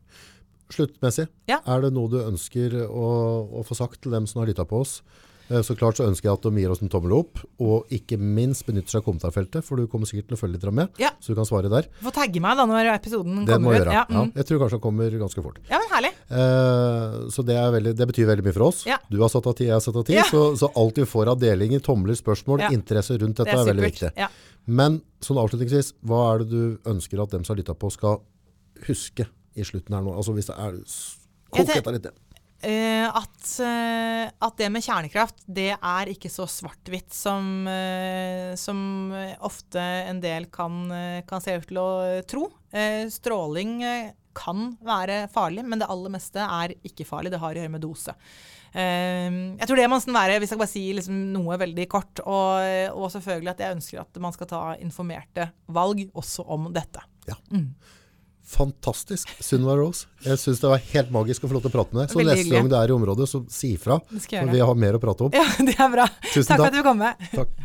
Sluttmessig, Ja. er det noe du ønsker å, å få sagt til dem som har lyttet på oss? Eh, Så klart så ønsker jeg at de gir oss en tommel opp, og ikke minst benytter seg av kommentarfeltet, for du kommer sikkert til å følge litt med, Ja. så du kan svare der. Få tagge meg da når episoden Det må kommer jeg ut. gjøre. Ja, Ja, mm. jeg tror kanskje den kommer ganske fort. ja, men herlig. Eh, så det, veldig, det betyr veldig mye for oss. Ja. Du har satt av tid, jeg har satt av tid. Ja. Så, så alt vi får av delinger, tomler, spørsmål, Ja. interesse rundt dette Det er, er veldig viktig. Ja. Men sånn avslutningsvis, hva er det du ønsker at dem som har lyttet på skal huske i slutten her nå? Altså hvis det er... Kok dette litt. Eh, at, eh, at det med kjernekraft, det er ikke så svart-hvitt som, eh, som ofte en del kan, kan se ut til å tro. Stråling kan være farlig, men det aller meste er ikke farlig. Det har å gjøre med dose. Jeg tror det må sånn være, hvis jeg bare sier liksom noe veldig kort, og, og selvfølgelig at jeg ønsker at man skal ta informerte valg også om dette. Ja. Fantastisk, Sunniva Rose. Jeg synes det var helt magisk å få lov til å prate med deg. Så neste gang du er i området, så si ifra. For vi har mer å prate om. Ja, [laughs] det er bra. Tusen takk for at du kom med. Takk.